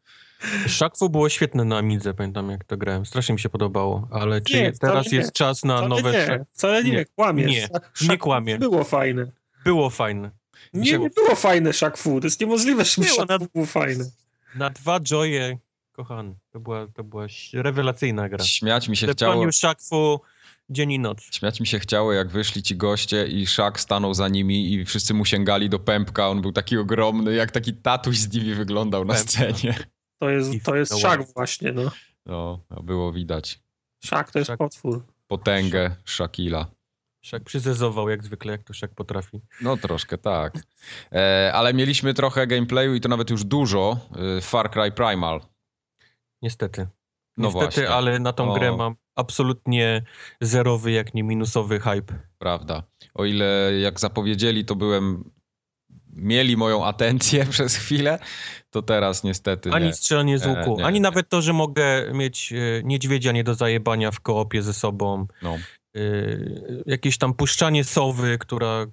Szakfu było świetne na Amidze, pamiętam jak to grałem. Strasznie mi się podobało, ale czy Nie, teraz nie. jest czas na Wcale nowe... nie, wcale nie, Nie, kłamiesz. nie, nie kłamie. Było fajne. Było fajne. Nie, nie było fajne Szak fu. To jest niemożliwe, żeby Było na- fu było fajne. Na dwa joye, kochany, to była, to była rewelacyjna gra. Śmiać mi się chciało. Lepanił Szakfu dzień i noc. Śmiać mi się chciało, jak wyszli ci goście i Szak stanął za nimi i wszyscy mu sięgali do pępka. On był taki ogromny, jak taki tatuś z nimi wyglądał na Pępka. scenie. To jest, to jest no Szak właśnie, no. No, no, było widać Szak to jest Szak. potwór. potęgę Shakila. Szak przyzezował jak zwykle, jak to Szak potrafi. No troszkę tak. E, ale mieliśmy trochę gameplayu i to nawet już dużo. E, Far Cry Primal. Niestety. No Niestety, właśnie. ale na tą O. grę mam absolutnie zerowy, jak nie minusowy hype. Prawda. O ile jak zapowiedzieli, to byłem. Mieli moją atencję przez chwilę, to teraz niestety Ani nie. strzelanie z łuku, nie, ani nie. nawet to, że mogę mieć e, niedźwiedzia nie do zajebania w koopie ze sobą. No. E, jakieś tam puszczanie sowy, która e,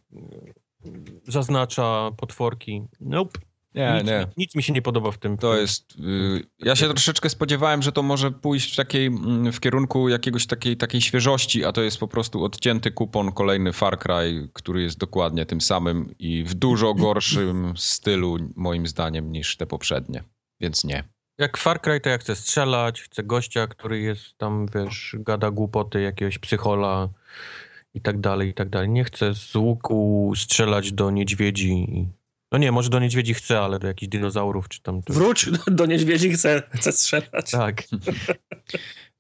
zaznacza potworki. Nope. Nie, nic, nie. nic mi się nie podoba w tym. To jest. y, ja się troszeczkę spodziewałem, że to może pójść w, takiej, mm, w kierunku jakiegoś takiej, takiej świeżości, a to jest po prostu odcięty kupon, kolejny Far Cry, który jest dokładnie tym samym i w dużo gorszym stylu, moim zdaniem, niż te poprzednie. Więc nie. Jak Far Cry, to ja chcę strzelać, chcę gościa, który jest tam, wiesz, gada głupoty, jakiegoś psychola i tak dalej, i tak dalej. Nie chcę z łuku strzelać do niedźwiedzi. No nie, może do niedźwiedzi chcę, ale do jakichś dinozaurów czy tam... Wróć do niedźwiedzi, chcę, chcę strzelać. Tak.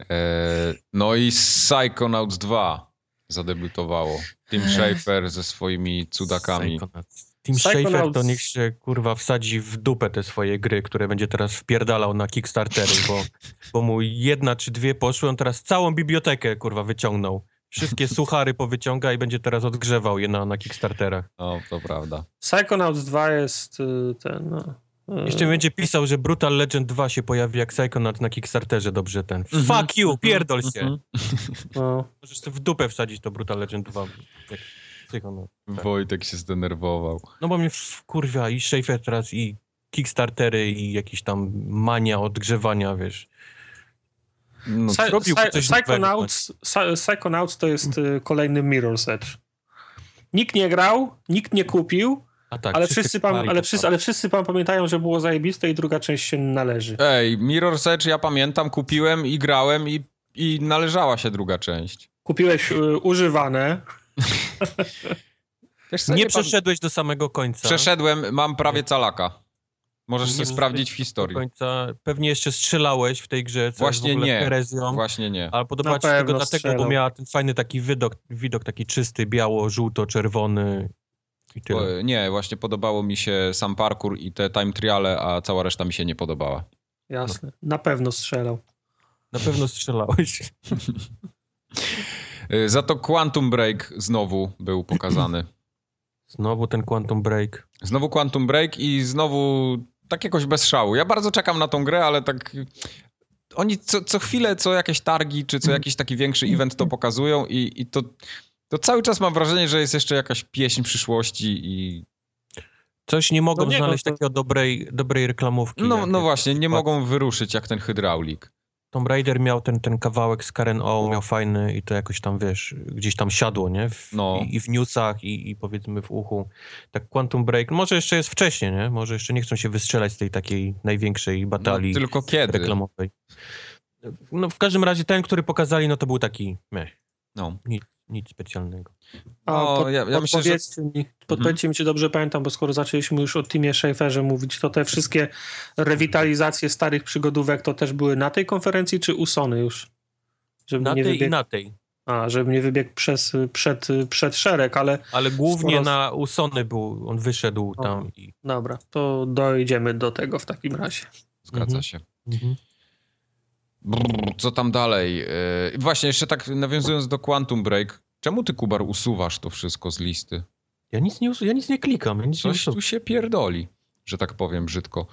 E, no i Psychonauts 2 zadebiutowało. Tim Schafer ze swoimi cudakami. Psychonauts. Tim Schafer to niech się kurwa wsadzi w dupę te swoje gry, które będzie teraz wpierdalał na Kickstartery, bo, bo mu jedna czy dwie poszły, on teraz całą bibliotekę kurwa wyciągnął. Wszystkie suchary powyciąga i będzie teraz odgrzewał je na, na Kickstarterach. No, to prawda. Psychonauts 2 jest y, ten... No, y, Jeszcze będzie pisał, że Brutal Legend 2 się pojawi jak Psychonaut na Kickstarterze, dobrze ten. Mhm, Fuck you, mhm, pierdol się. mhm. no. Możesz w dupę wsadzić to Brutal Legend 2. Jak Psychonaut. Tak. Wojtek się zdenerwował. No bo mnie kurwa i Schafer teraz i Kickstartery i jakiś tam mania odgrzewania, wiesz. No, Psy- zrobił Psy- coś Psychonauts, Psy- Psychonauts to jest y, kolejny Mirror's Edge. Nikt nie grał, nikt nie kupił, tak, ale, wszyscy pan, ale, wszyscy, ale wszyscy pan pamiętają, że było zajebiste i druga część się należy. Ej, Mirror's Edge ja pamiętam, kupiłem i grałem i, i należała się druga część. Kupiłeś y, używane, co, Nie nie pan- przeszedłeś do samego końca. Przeszedłem, mam prawie calaka. Możesz Nie sobie przeszedłeś sprawdzić w do historii. końca. Pewnie jeszcze strzelałeś w tej grze, co Właśnie jest w ogóle nie. herezją. Właśnie nie. Ale podobała Na ci się tylko dlatego, bo miała ten fajny taki widok, widok taki czysty, biało, żółto, czerwony i tyle. O, nie, właśnie podobało mi się sam parkour i te time triale, a cała reszta mi się nie podobała. jasne. Na pewno strzelał. Na pewno strzelałeś. Y, Za to Quantum Break znowu był pokazany. Znowu ten Quantum Break. Znowu Quantum Break i znowu tak jakoś bez szału. Ja bardzo czekam na tą grę, ale tak oni co, co chwilę, co jakieś targi, czy co jakiś taki większy event to pokazują i, i to, to cały czas mam wrażenie, że jest jeszcze jakaś pieśń przyszłości i Coś nie mogą No nie, no znaleźć to- takiego dobrej, dobrej reklamówki. no, no właśnie, nie mogą wyruszyć jak ten hydraulik. Tomb Raider miał ten, ten kawałek z Karen O, miał fajny i to jakoś tam, wiesz, gdzieś tam siadło, nie? W, No. i, I w newsach, i, i powiedzmy w uchu. Tak Quantum Break, może jeszcze jest wcześnie, nie? Może jeszcze nie chcą się wystrzelać z tej takiej największej No, batalii tylko kiedy? reklamowej. No w każdym razie ten, który pokazali, no to był taki meh, No. nic, nic specjalnego. A No, pod, ja- ja myślę, że- podpowiedzcie, mi, podpowiedzcie mi, czy dobrze pamiętam, bo skoro zaczęliśmy już o Timie Schaeferze mówić, to te wszystkie rewitalizacje starych przygodówek to też były na tej konferencji, czy u Sony już? Żeby Na nie tej i na tej. A, żeby nie wybiegł przez, przed, przed szereg, ale... Ale głównie skoro... na Usony był, on wyszedł o, tam. I... Dobra, to dojdziemy do tego w takim razie. Zgadza mhm. się. Mhm. Co tam dalej? Yy, właśnie, jeszcze tak nawiązując do Quantum Break, czemu ty, Kubar, usuwasz to wszystko z listy? Ja nic nie, ja nic nie klikam. Ja nic Coś nie tu się pierdoli, że tak powiem brzydko.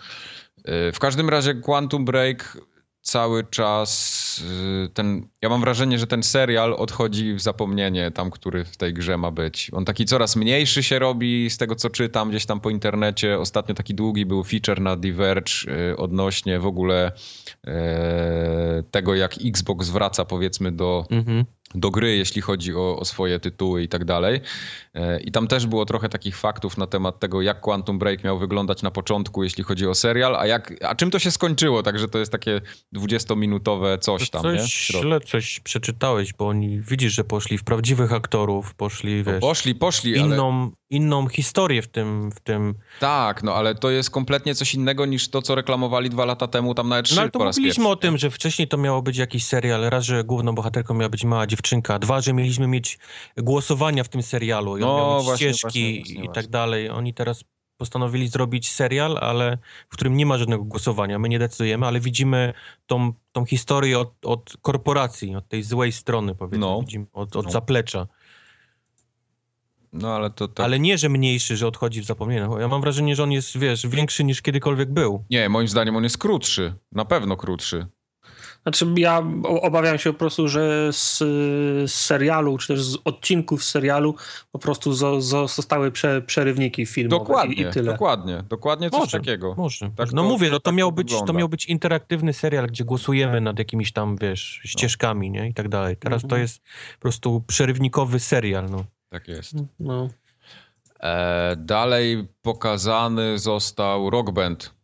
Yy, w każdym razie Quantum Break cały czas y, ten. Ja mam wrażenie, że ten serial odchodzi w zapomnienie tam, który w tej grze ma być. On taki coraz mniejszy się robi z tego, co czytam gdzieś tam po internecie. Ostatnio taki długi był feature na Diverge y, odnośnie w ogóle e, tego, jak Xbox wraca powiedzmy do. Mhm do gry, jeśli chodzi o, o, swoje tytuły i tak dalej. E, I tam też było trochę takich faktów na temat tego, jak Quantum Break miał wyglądać na początku, jeśli chodzi o serial, a, jak, a czym to się skończyło, także to jest takie 20-minutowe coś tam, coś nie? Źle coś przeczytałeś, bo oni, widzisz, że poszli w prawdziwych aktorów, poszli, wiesz... No poszli, poszli, inną, ale... inną historię w tym, w tym... Tak, no ale to jest kompletnie coś innego niż to, co reklamowali dwa lata temu tam na E3 No ale to mówiliśmy o tym, że wcześniej to miało być jakiś serial, raz, że główną bohaterką miała być mała dziewczynka, dwa, że mieliśmy mieć głosowania w tym serialu, i no, właśnie, ścieżki właśnie, właśnie, i tak dalej. Oni teraz postanowili zrobić serial, ale w którym nie ma żadnego głosowania. My nie decydujemy, ale widzimy tą, tą historię od, od korporacji, od tej złej strony, powiedzmy, no. widzimy, od, od no. zaplecza. No, ale to tak... Ale nie, że mniejszy, że odchodzi w zapomnienie. Ja mam wrażenie, że on jest, wiesz, większy niż kiedykolwiek był. Nie, moim zdaniem on jest krótszy. Na pewno krótszy. Znaczy, ja obawiam się po prostu, że z, z serialu, czy też z odcinków z serialu po prostu zo, zostały prze, przerywniki filmowe dokładnie, i, i, tyle. Dokładnie, dokładnie coś może, takiego. Może. Tak no to, mówię, no to, tak miał być, to miał być interaktywny serial, gdzie głosujemy nad jakimiś tam, wiesz, ścieżkami, nie? I tak dalej. Teraz mhm. to jest po prostu przerywnikowy serial, no. Tak jest. No. E, dalej pokazany został Rock Band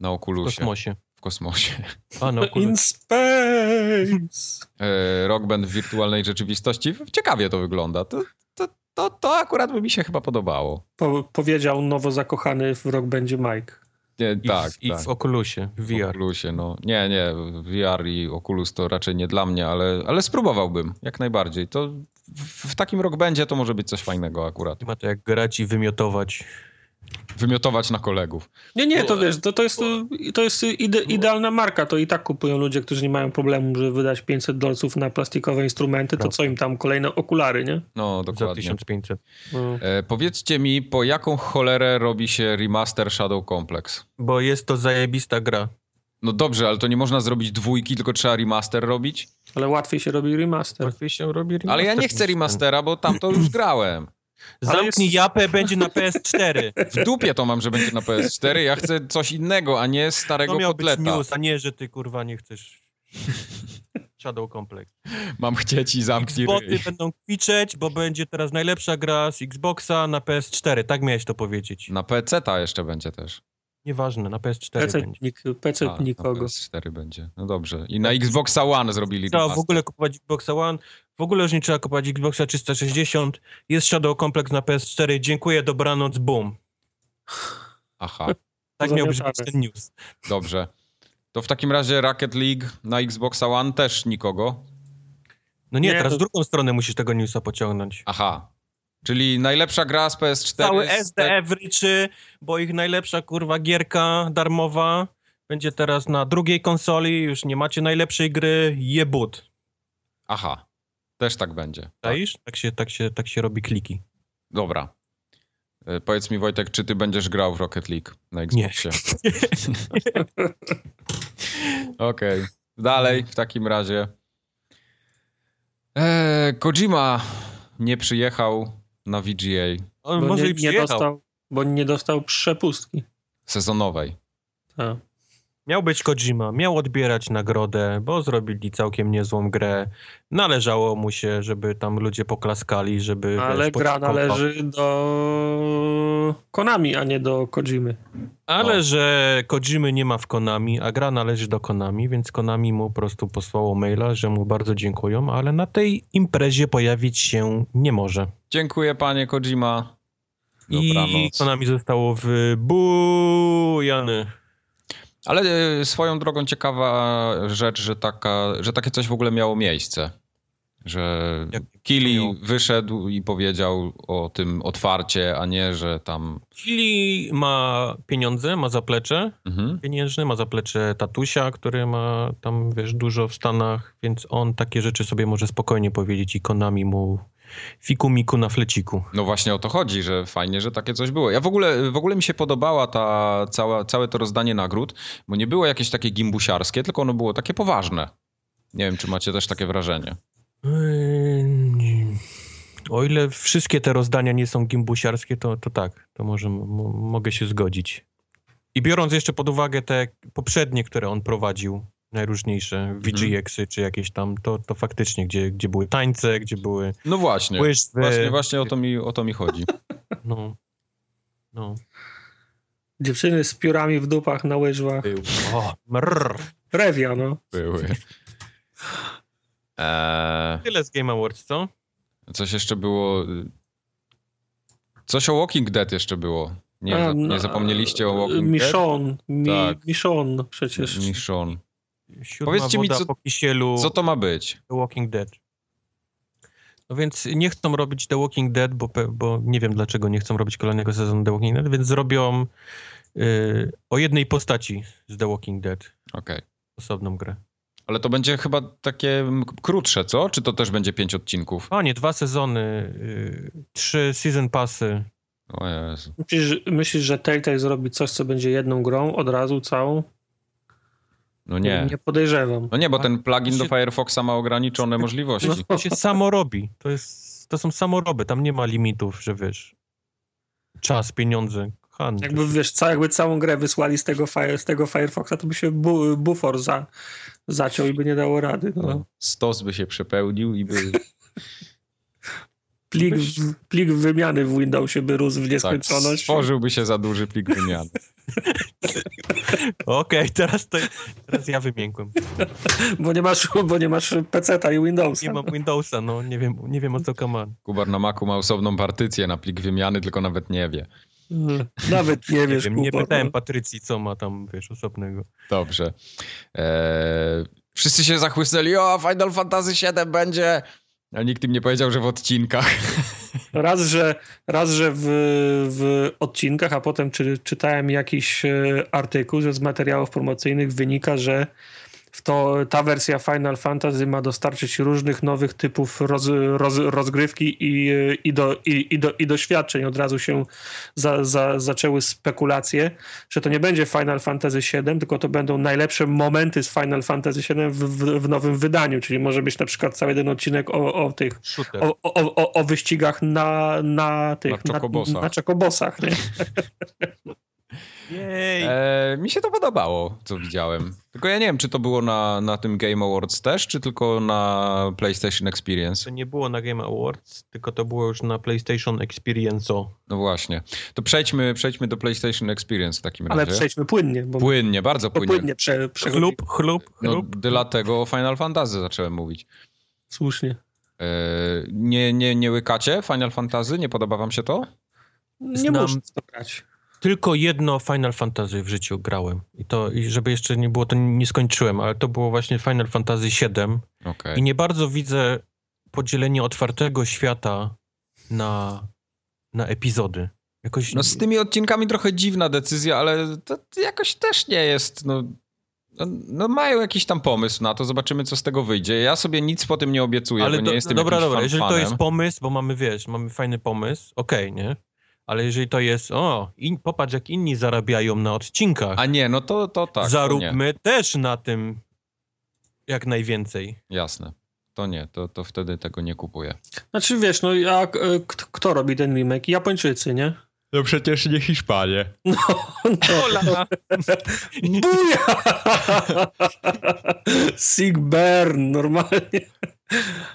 na Oculusie. W kosmosie kosmosie. A, no, In space! E, rock Band w wirtualnej rzeczywistości. Ciekawie to wygląda. To, to, to, to akurat by mi się chyba podobało. Po, powiedział nowo zakochany w Rock Bandzie Mike. Nie, I tak, w, I tak. w Oculusie, w VR. W Oculusie, no. Nie, nie, VR i Oculus to raczej nie dla mnie, ale, ale spróbowałbym, jak najbardziej. To w, w takim Rock Bandzie to może być coś fajnego akurat. Nie ma to jak grać i wymiotować wymiotować na kolegów. Nie, nie, to wiesz, to, to jest, to jest ide, idealna marka, to i tak kupują ludzie, którzy nie mają problemu, żeby wydać 500 dolców na plastikowe instrumenty, to co im tam kolejne okulary, nie? No, dokładnie. Za 1500. No. E, powiedzcie mi, po jaką cholerę robi się remaster Shadow Complex? Bo jest to zajebista gra. No dobrze, ale to nie można zrobić dwójki, tylko trzeba remaster robić? Ale łatwiej się robi remaster. Łatwiej się robi remaster. Ale ja nie chcę remastera, bo tam to już grałem. Zamknij jest... japę, będzie na PS4. W dupie to mam, że będzie na PS4. Ja chcę coś innego, a nie starego to miał kotleta. Być news, a nie, że ty kurwa nie chcesz Shadow Complex. Mam chcieć i zamknij Xboxy będą kwiczeć, bo będzie teraz najlepsza gra z Xboxa na PS4. Tak miałeś to powiedzieć. Na PC ta jeszcze będzie też. Nieważne, na PS4 PC, będzie. Nik, PC A, nikogo. Na PS4 będzie. No dobrze. I na Xboxa One zrobili Trzeba w ogóle kupować Xboxa One. W ogóle już nie trzeba kupować Xboxa 360. Jest Shadow Complex na PS4. Dziękuję, dobranoc, boom. Aha. tak miał być ten news. Dobrze. To w takim razie Rocket League na Xboxa One też nikogo? No nie, nie teraz to... w drugą stronę musisz tego newsa pociągnąć. Aha, Czyli najlepsza gra z PS4. Cały SDF ryczy, bo ich najlepsza kurwa gierka darmowa będzie teraz na drugiej konsoli. Już nie macie najlepszej gry, jebut. Aha, też tak będzie. Czaisz? Tak. tak, się, tak, się, tak się robi kliki. Dobra. E, powiedz mi Wojtek, czy ty będziesz grał w Rocket League na Xboxie? Nie. Okej. Okay. Dalej w takim razie. Eee, Kojima nie przyjechał na VGA. On bo może nie, i nie dostał, Bo nie dostał przepustki. Sezonowej. Tak. Miał być Kojima, miał odbierać nagrodę, bo zrobili całkiem niezłą grę. Należało mu się, żeby tam ludzie poklaskali, żeby... Ale wiesz, gra należy do Konami, a nie do Kojimy. Ale że Kojimy nie ma w Konami, a gra należy do Konami, więc Konami mu po prostu posłało maila, że mu bardzo dziękują, ale na tej imprezie pojawić się nie może. Dziękuję panie Kojima. Dobranoc. I Konami zostało wybujane. Ale e, swoją drogą ciekawa rzecz, że, taka, że takie coś w ogóle miało miejsce. Że Kili wyszedł i powiedział o tym otwarcie, a nie, że tam... Chili ma pieniądze, ma zaplecze Mhm. pieniężne, ma zaplecze tatusia, który ma tam, wiesz, dużo w Stanach, więc on takie rzeczy sobie może spokojnie powiedzieć i Konami mu fiku miku na fleciku. No właśnie o to chodzi, że fajnie, że takie coś było. Ja w ogóle, w ogóle mi się podobała ta cała, całe to rozdanie nagród, bo nie było jakieś takie gimbusiarskie, tylko ono było takie poważne. Nie wiem, czy macie też takie wrażenie. O ile wszystkie te rozdania nie są gimbusiarskie, to, to tak, to może mogę się zgodzić. I biorąc jeszcze pod uwagę te poprzednie, które on prowadził, najróżniejsze, VGX-y czy jakieś tam, to, to faktycznie, gdzie, gdzie były tańce, gdzie były No właśnie. łyżwy. Właśnie, właśnie o to mi, o to mi chodzi. No, no. Dziewczyny z piórami w dupach na łyżwach. Był. O, mrr. Rewia, no. Były. Eee, Tyle z Game Awards, co? coś jeszcze było... Coś o Walking Dead jeszcze było. Nie, A, za- nie zapomnieliście o Walking Dead? Mi, Tak. Michonne przecież. Michonne. Siódma Powiedzcie mi, co- po kisielu Co to ma być? The Walking Dead. No więc nie chcą robić The Walking Dead, bo, bo nie wiem dlaczego nie chcą robić kolejnego sezonu The Walking Dead, więc zrobią y, o jednej postaci z The Walking Dead Okej. osobną grę. Ale to będzie chyba takie krótsze, co? Czy to też będzie pięć odcinków? O nie, dwa sezony, y, trzy season passy. O Jezu. Myślisz, myślisz, że Telltale zrobi coś, co będzie jedną grą od razu całą? No nie. Nie podejrzewam. No nie, bo ten plugin To do się- Firefoxa ma ograniczone możliwości. No. To się samo robi. To, jest, to są samoroby, tam nie ma limitów, że wiesz, czas, pieniądze. Han, Jakby wiesz, ca, jakby całą grę wysłali z tego, fire, z tego Firefoxa, to by się bu, bufor za, zaciął i by nie dało rady. No. No, stos by się przepełnił i by Plik, w, plik wymiany w Windowsie by rósł w tak, nieskończoność. stworzyłby się za duży plik wymiany. Okej, teraz, to, teraz ja wymiękłem. Bo nie masz, bo nie masz PC-ta i Windowsa. Nie mam Windowsa, no nie wiem, nie wiem o co kaman. Kubar na Macu ma osobną partycję na plik wymiany, tylko nawet nie wie. Nawet nie Nie wiesz, wiem, nie pytałem no. Patrycji, co ma tam, wiesz, osobnego. Dobrze. Eee, wszyscy się zachłysnęli, o Final Fantasy VII będzie, a nikt im nie powiedział, że w odcinkach. Raz, że, raz, że w, w odcinkach, a potem czy, czytałem jakiś e, artykuł, że z materiałów promocyjnych wynika, że w to, ta wersja Final Fantasy ma dostarczyć różnych nowych typów roz, roz, rozgrywki i, i, do, i, i, do, i doświadczeń. Od razu się za, za, zaczęły spekulacje, że to nie będzie Final Fantasy VII, tylko to będą najlepsze momenty z Final Fantasy VII w, w, w nowym wydaniu, czyli może być na przykład cały jeden odcinek o, o tych o, o, o, wyścigach na, na tych Na na, na czokobosach, nie? Jej! Eee, mi się to podobało, co widziałem. Tylko ja nie wiem, czy to było na, na tym Game Awards też, czy tylko na PlayStation Experience. To nie było na Game Awards, tylko to było już na PlayStation Experience. No właśnie. To przejdźmy, przejdźmy do PlayStation Experience w takim Ale razie. przejdźmy płynnie, bo Płynnie, bardzo płynnie, płynnie. płynnie prze, przechodzi. Chlub, chlub, No, chlub. dlatego o Final Fantasy zacząłem mówić. Słusznie. Eee, nie, nie, nie łykacie Final Fantasy? Nie podoba wam się to? Nie Znam- muszę to grać. Tylko jedno Final Fantasy w życiu grałem. I to, i żeby jeszcze nie było, to nie skończyłem, ale to było właśnie Final Fantasy VII. Okej. I nie bardzo widzę podzielenie otwartego świata na, na epizody. Jakoś No z tymi odcinkami trochę dziwna decyzja, ale to jakoś też nie jest, no... No, no mają jakiś tam pomysł na to, zobaczymy co z tego wyjdzie. Ja sobie nic po tym nie obiecuję, ale bo do, nie jestem dobra, dobra, jeżeli to jest pomysł, bo mamy, wiesz, mamy fajny pomysł, okej, nie? Ale jeżeli to jest, o, in, popatrz jak inni zarabiają na odcinkach, A nie, no to, to tak, to zaróbmy też na tym jak najwięcej. Jasne. To nie, to, to wtedy tego nie kupuję. Znaczy wiesz, no jak, e, kto, robi ten remake? Japończycy, nie? No przecież nie Hiszpanie. No, no. Ola! Buja! Sick burn, normalnie.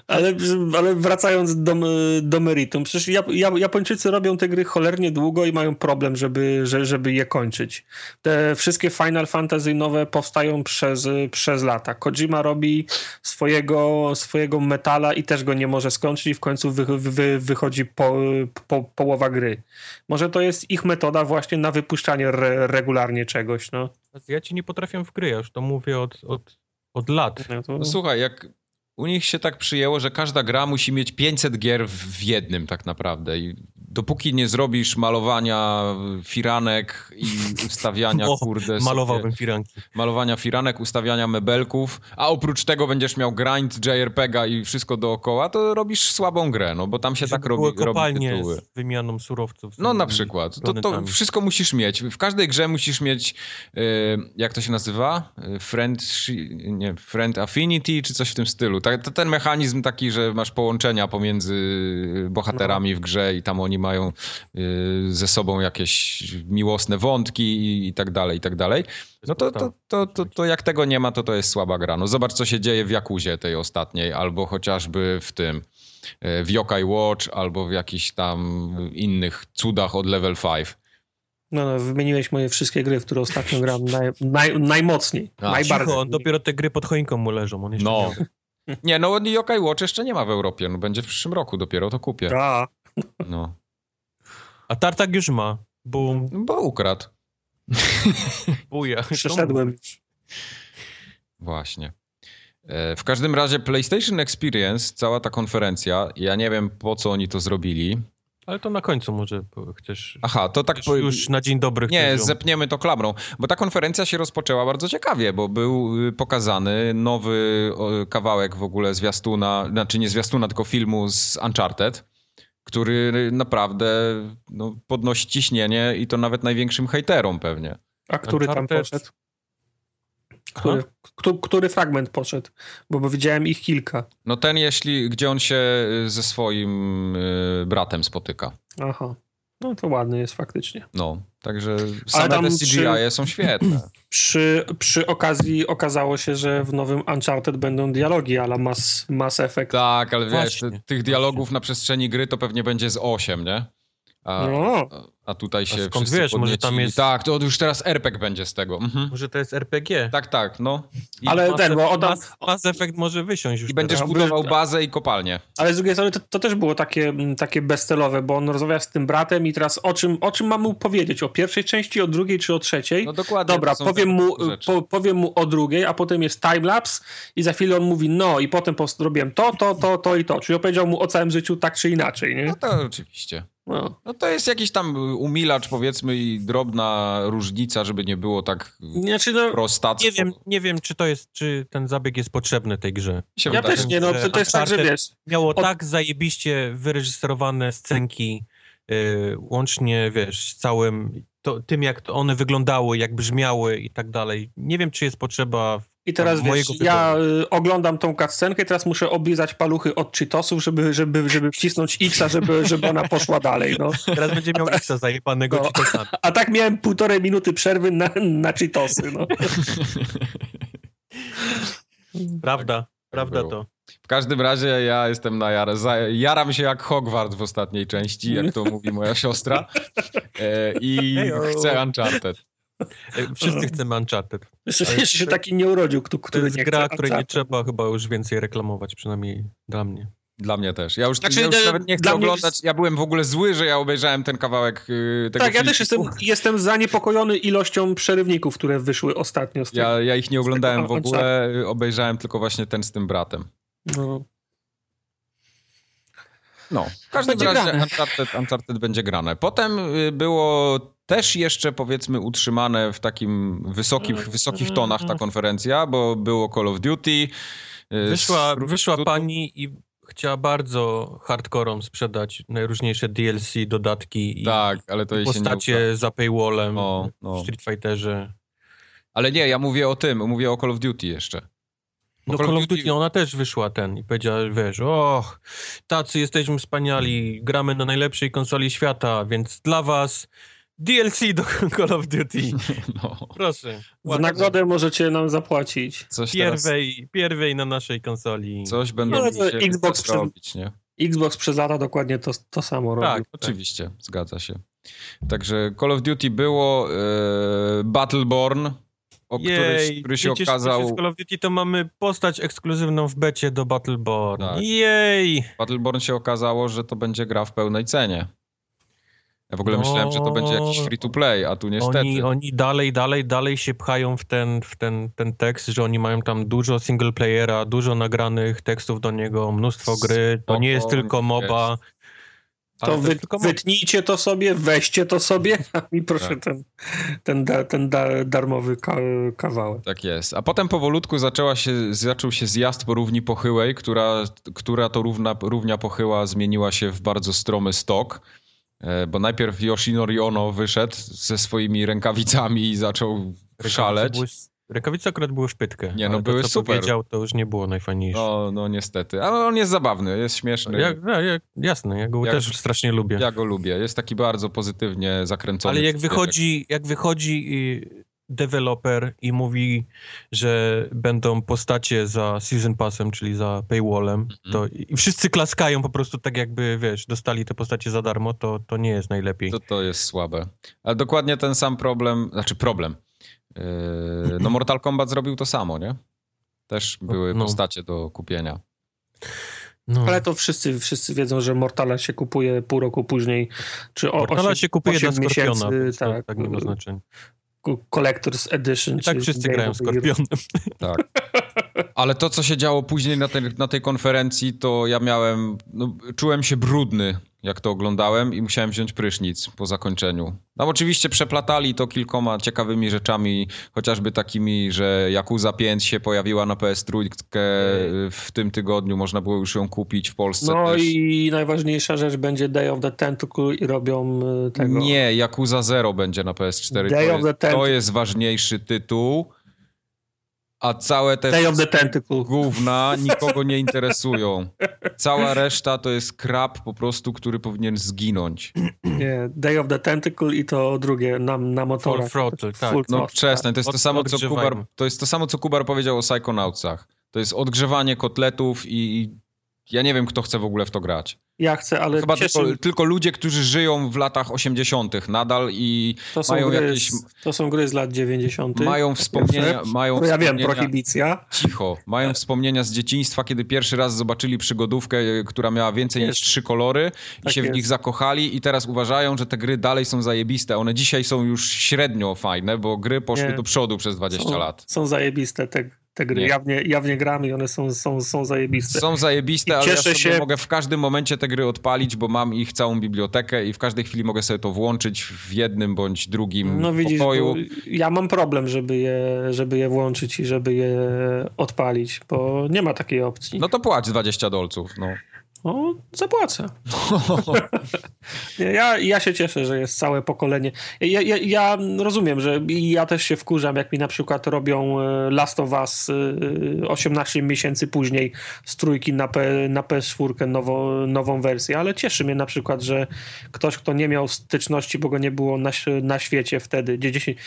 Ale, ale wracając do, do meritum, przecież Jap, Jap- Japończycy robią te gry cholernie długo i mają problem, żeby, że- żeby je kończyć. Te wszystkie Final Fantasy nowe powstają przez, przez lata. Kojima robi swojego, swojego metala i też go nie może skończyć i w końcu wy, wy, wychodzi po, po, połowa gry. Może to jest ich metoda właśnie na wypuszczanie re, regularnie czegoś, no. Ja ci nie potrafię w gry, ja już to mówię od, od, od lat. No to... No słuchaj, jak u nich się tak przyjęło, że każda gra musi mieć 500 gier w jednym tak naprawdę. I dopóki nie zrobisz malowania firanek i ustawiania, O, kurde... Malowałbym Sobie, firanki. malowania firanek, ustawiania mebelków, a oprócz tego będziesz miał grind, JRPG-a i wszystko dookoła, to robisz słabą grę, no bo tam się Żeby tak robi, robi tytuły. z wymianą surowców. z No na przykład. To, to wszystko musisz mieć. W każdej grze musisz mieć, e, jak to się nazywa? E, Friend, nie, friend Affinity, czy coś w tym stylu. Tak, to ten mechanizm taki, że masz połączenia pomiędzy bohaterami w grze i tam oni mają e, ze sobą jakieś miłosne wątki i, tak dalej, i tak dalej. No to, to, to, to, to jak tego nie ma, to to jest słaba gra. No zobacz, co się dzieje w Jakuzie tej ostatniej, albo chociażby w tym, e, w Yokai Watch, albo w jakichś tam innych cudach od Level 5. No, no, wymieniłeś moje wszystkie gry, w które ostatnio gram naj, naj, najmocniej, A, najbardziej. Cicho, on dopiero te gry pod choinką mu leżą. On jeszcze No. nie no Yokai Watch jeszcze nie ma w Europie, no będzie w przyszłym roku dopiero, to kupię. Ta. No, A Tartak już ma. Bum, bo ukradł. buja. Przeszedłem. Właśnie. E, W każdym razie PlayStation Experience, cała ta konferencja, ja nie wiem po co oni to zrobili. Ale to na końcu może chcesz... Aha, to tak... już, po- już na dzień dobry Nie, zepniemy to klamrą, bo ta konferencja się rozpoczęła bardzo ciekawie, bo był y, pokazany nowy kawałek w ogóle zwiastuna, znaczy nie zwiastuna, tylko filmu z Uncharted, który naprawdę no, podnosi ciśnienie i to nawet największym hejterom pewnie. A który tam Uncharted- poszedł? Który, który, który fragment poszedł? Bo, bo widziałem ich kilka. No ten, jeśli, gdzie on się y, ze swoim y, bratem spotyka. Aha. No to ładny jest faktycznie. No, także same te przy- CGI są świetne. Przy, przy okazji okazało się, że w nowym Uncharted będą dialogi ala Mass, Mass Effect. Tak, ale wiesz, Właśnie, tych dialogów na przestrzeni gry to pewnie będzie z 8, nie? A, No. A tutaj się skąd wszyscy wiesz, może tam jest- Tak, to już teraz RPG będzie z tego. Mhm. Może to jest RPG. Tak, tak, no. I, Ale Mass ten, bo Effect- on tam, Mass, Mass Effect może wysiąść już i będziesz teraz. budował bazę i kopalnię. ale z drugiej strony to, to też było takie, mm, takie bezcelowe, bo on rozmawia z tym bratem i teraz o czym, o czym mam mu powiedzieć? O pierwszej części, o drugiej czy o trzeciej? No dokładnie. Dobra, powiem mu, po, powiem mu o drugiej, a potem jest timelapse i za chwilę on mówi no i potem po prostu robiłem to, to, to, to i to. Czyli opowiedział mu o całym życiu tak czy inaczej, nie? No to oczywiście. No. No to jest jakiś tam umilacz powiedzmy i drobna różnica, żeby nie było tak Znaczy, no, prostacko. Nie wiem, nie wiem, czy to jest, czy ten zabieg jest potrzebny tej grze. Ja wydaje, też nie, no to, to jest tak, że wiesz, Miało Od- tak zajebiście wyreżyserowane scenki, yy, łącznie, wiesz, z całym to, tym, jak to one wyglądały, jak brzmiały i tak dalej. Nie wiem, czy jest potrzeba I teraz wiesz, ja y, oglądam tą cutscenkę i teraz muszę oblizać paluchy od Cheetosów, żeby, żeby, żeby wcisnąć X-a, żeby, żeby ona poszła dalej, no. Teraz będzie miał X-a zajebanego No. A tak miałem półtorej minuty przerwy na, na Cheetosy, no. Prawda, prawda było. to. W każdym razie ja jestem na jarę. Jaram się jak Hogwart w ostatniej części, jak to mówi moja siostra. E, I Hejo. chcę Uncharted. E, Wszyscy chcemy Uncharted. Jeszcze, się taki nie urodził, kto- To który jest nie gra, chce której nie trzeba chyba już więcej reklamować, przynajmniej dla mnie. Dla mnie też. Ja już, Znaczy, ja już e, nawet nie chcę oglądać. jest- Ja byłem w ogóle zły, że ja obejrzałem ten kawałek y, tego Tak, ja też jestem, jestem zaniepokojony ilością przerywników, które wyszły ostatnio z tego. Ja, ja ich nie oglądałem w ogóle, obejrzałem tylko właśnie ten z tym bratem. No. No, w każdym Będzie razie grane. Uncharted, Uncharted będzie grane. Potem y, było też jeszcze powiedzmy utrzymane w takim wysokich, wysokich tonach ta konferencja, bo było Call of Duty. y, Wyszła, z- wyszła pani i chciała bardzo hardcore'om sprzedać najróżniejsze DLC, dodatki i Tak, ale to udało. postacie za paywallem No, w no. Street Fighterze. Ale nie, ja mówię o tym, mówię o Call of Duty jeszcze. Bo No Call of Duty, ona też wyszła ten i powiedziała, wiesz, och, tacy jesteśmy wspaniali, gramy na najlepszej konsoli świata, więc dla was DLC do Call of Duty. No, Proszę. W nagrodę możecie nam zapłacić. coś teraz, Pierwej, pierwej na naszej konsoli. coś będą No, musieli Xbox też przed- robić, nie? Xbox przez lata dokładnie to, to samo robił. Tak, Oczywiście, zgadza się. Także Call of Duty było, e, Battleborn, o który, Jej, który się przecież okazał... Z Call of Duty to mamy postać ekskluzywną w becie do Battleborn. Tak. Jej! Battleborn się okazało, że to będzie gra w pełnej cenie. Ja w ogóle No, myślałem, że to będzie jakiś free to play, a tu niestety. Oni, oni dalej, dalej, dalej się pchają w ten, w ten, ten tekst, że oni mają tam dużo single playera, dużo nagranych tekstów do niego, mnóstwo gry. To nie jest Spoko, tylko MOBA. To ale wy, jest tylko wytnijcie to sobie, weźcie to sobie a mi proszę Tak. ten, ten, da, ten da, darmowy ka, kawałek. Tak jest. A potem powolutku zaczęła się, zaczął się zjazd po równi pochyłej, która, która to równa, równia pochyła zmieniła się w bardzo stromy stok. E, Bo najpierw Yoshinori Ono wyszedł ze swoimi rękawicami i zaczął Rękawice szaleć. były- Rękawice akurat były szpytkę. Nie, no ale były to, co super. powiedział, to już nie było najfajniejsze. No, no niestety. Ale on jest zabawny, jest śmieszny. Jak, ja, jak, jasne, ja go Jak- też strasznie lubię. Ja go lubię. Jest taki bardzo pozytywnie zakręcony. Ale jak wychodzi, jak wychodzi deweloper i mówi, że będą postacie za season passem, czyli za paywallem, Mhm. to i wszyscy klaskają po prostu tak jakby, wiesz, dostali te postacie za darmo, to, to nie jest najlepiej. To, to jest słabe. Ale dokładnie ten sam problem, znaczy problem. Yy, no Mortal Kombat zrobił to samo, nie? Też były No. postacie do kupienia. No. Ale to wszyscy, wszyscy wiedzą, że Mortala się kupuje pół roku później, czy o, Portala osiem- się kupuje dla Skorpiona, miesięcy, tak, tak nie ma znaczenia. Collector's Edition. I tak czy wszyscy Game grają. Skorpionem. Tak. Ale to, co się działo później na tej, na tej konferencji, to ja miałem, no, czułem się brudny, jak to oglądałem i musiałem wziąć prysznic po zakończeniu. No oczywiście przeplatali to kilkoma ciekawymi rzeczami, chociażby takimi, że Yakuza 5 się pojawiła na PS3 w tym tygodniu, można było już ją kupić w Polsce No też. i najważniejsza rzecz będzie Day of the Tentacle i robią y, tego. Nie, Yakuza 0 będzie na PS4. Day to, of the jest, Tent- to jest ważniejszy tytuł, a całe te gówna nikogo nie interesują. Cała reszta to jest krab po prostu, który powinien zginąć. Nie, Day of the Tentacle i to drugie na, na motorach. Full throttle, tak. Full No przestań, to jest to samo, co. Kubar, to jest to samo, co Kubar powiedział o Psychonautsach. To jest odgrzewanie kotletów i i ja nie wiem, kto chce w ogóle w to grać. Ja chcę, ale Chyba cieszy, tylko, tylko ludzie, którzy żyją w latach 80. nadal i to, są mają gry, jakieś- to są gry z lat 90. mają wspomnienia, mają To ja wiem, wspomnienia, prohibicja. cicho, mają wspomnienia z dzieciństwa, kiedy pierwszy raz zobaczyli przygodówkę, e, która miała więcej Jest. niż trzy kolory i Tak się w jest. nich zakochali i teraz uważają, że te gry dalej są zajebiste. One dzisiaj są już średnio fajne, bo gry poszły Nie. do przodu przez 20 są, lat. Są zajebiste te, te gry. Nie. Jawnie, jawnie gram i one są, są, są zajebiste. Są zajebiste, I ale ja cieszę sobie się- mogę w każdym momencie te gry odpalić, bo mam ich całą bibliotekę i w każdej chwili mogę sobie to włączyć w jednym bądź drugim No widzisz, pokoju. ja mam problem, żeby je, żeby je włączyć i żeby je odpalić, bo nie ma takiej opcji. No to płać 20 dolców, no. No, zapłacę. Ja, ja się cieszę, że jest całe pokolenie. Ja, ja, ja rozumiem, że i ja też się wkurzam, jak mi na przykład robią e, Last of Us e, 18 miesięcy później z trójki na, P, na PS4 nowo, nową wersję, ale cieszy mnie na przykład, że ktoś, kto nie miał styczności, bo go nie było na, na świecie wtedy, gdzie 10,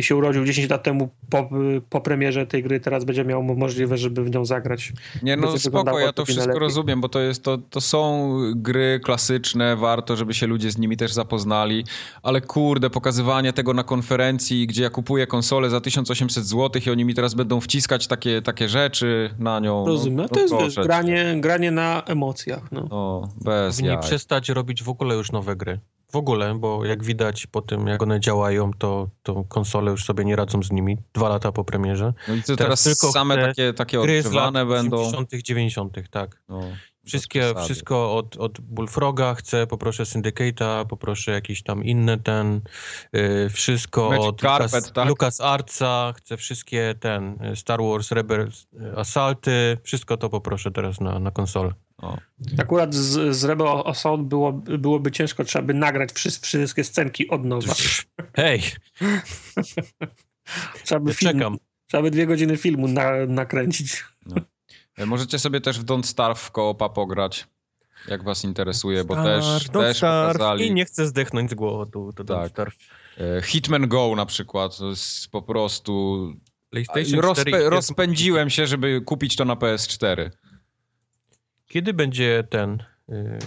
się urodził 10 lat temu po, po premierze tej gry, teraz będzie miał możliwość, żeby w nią zagrać. Nie, no będzie spoko, ja to to wszystko lepiej. rozumiem, bo to jest, to, to są gry klasyczne, warto, żeby się ludzie z nimi też zapoznali, ale kurde, pokazywanie tego na konferencji, gdzie ja kupuję konsolę za 1800 zł i oni mi teraz będą wciskać takie, takie rzeczy na nią. Rozumiem. No, to jest wiesz, granie, granie na emocjach. No. No, bez Powinni jaj. przestać robić w ogóle już nowe gry. W ogóle, bo jak widać po tym, jak one działają, to, to konsole już sobie nie radzą z nimi. Dwa lata po premierze. No i to teraz teraz, tylko same takie, takie Gry z lat będą. 80., 90., tak. No, Wszystkie, wszystko od, od Bullfroga chcę, poproszę Syndicate'a, poproszę jakiś tam inny ten, y, wszystko Magic od Carpet, Lucas, tak? Lucas Artsa, chcę wszystkie ten, y, Star Wars Rebels y, Assaulty, wszystko to poproszę teraz na, na konsolę. O. Akurat z, z Rebel Assault było, byłoby ciężko, trzeba by nagrać wszy, wszystkie scenki od nowa. Hej, Trzeba by, ja film, czekam. trzeba by dwie godziny filmu na, nakręcić. E, Możecie sobie też w Don't Starve koopa pograć, jak was interesuje, bo Star, też, Don't też Starve pokazali... I nie chcę zdechnąć z głodu. To Tak. tak. Starve. E, Hitman Go na przykład, to jest po prostu... PlayStation 4 Rozpę jest- rozpędziłem się, żeby kupić to na PS4. Kiedy będzie ten y,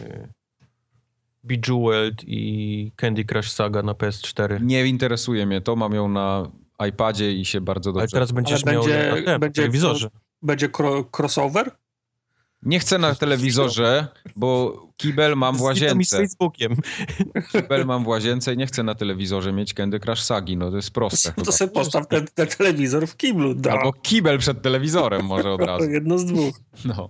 Bejeweled i Candy Crush Saga na PS4? Nie interesuje mnie to, mam ją na iPadzie i się bardzo dobrze... Ale teraz będziesz Ale miał będzie- na, będzie telewizorze. Będzie cro, crossover? Nie chcę na telewizorze, bo kibel mam w Z łazience. Facebookiem. Kibel mam w łazience i nie chcę na telewizorze mieć Candy Crush Sagi. No to jest proste. To chyba. sobie postaw ten, ten telewizor w kiblu. Da. Albo kibel przed telewizorem może od razu. Jedno z dwóch. No.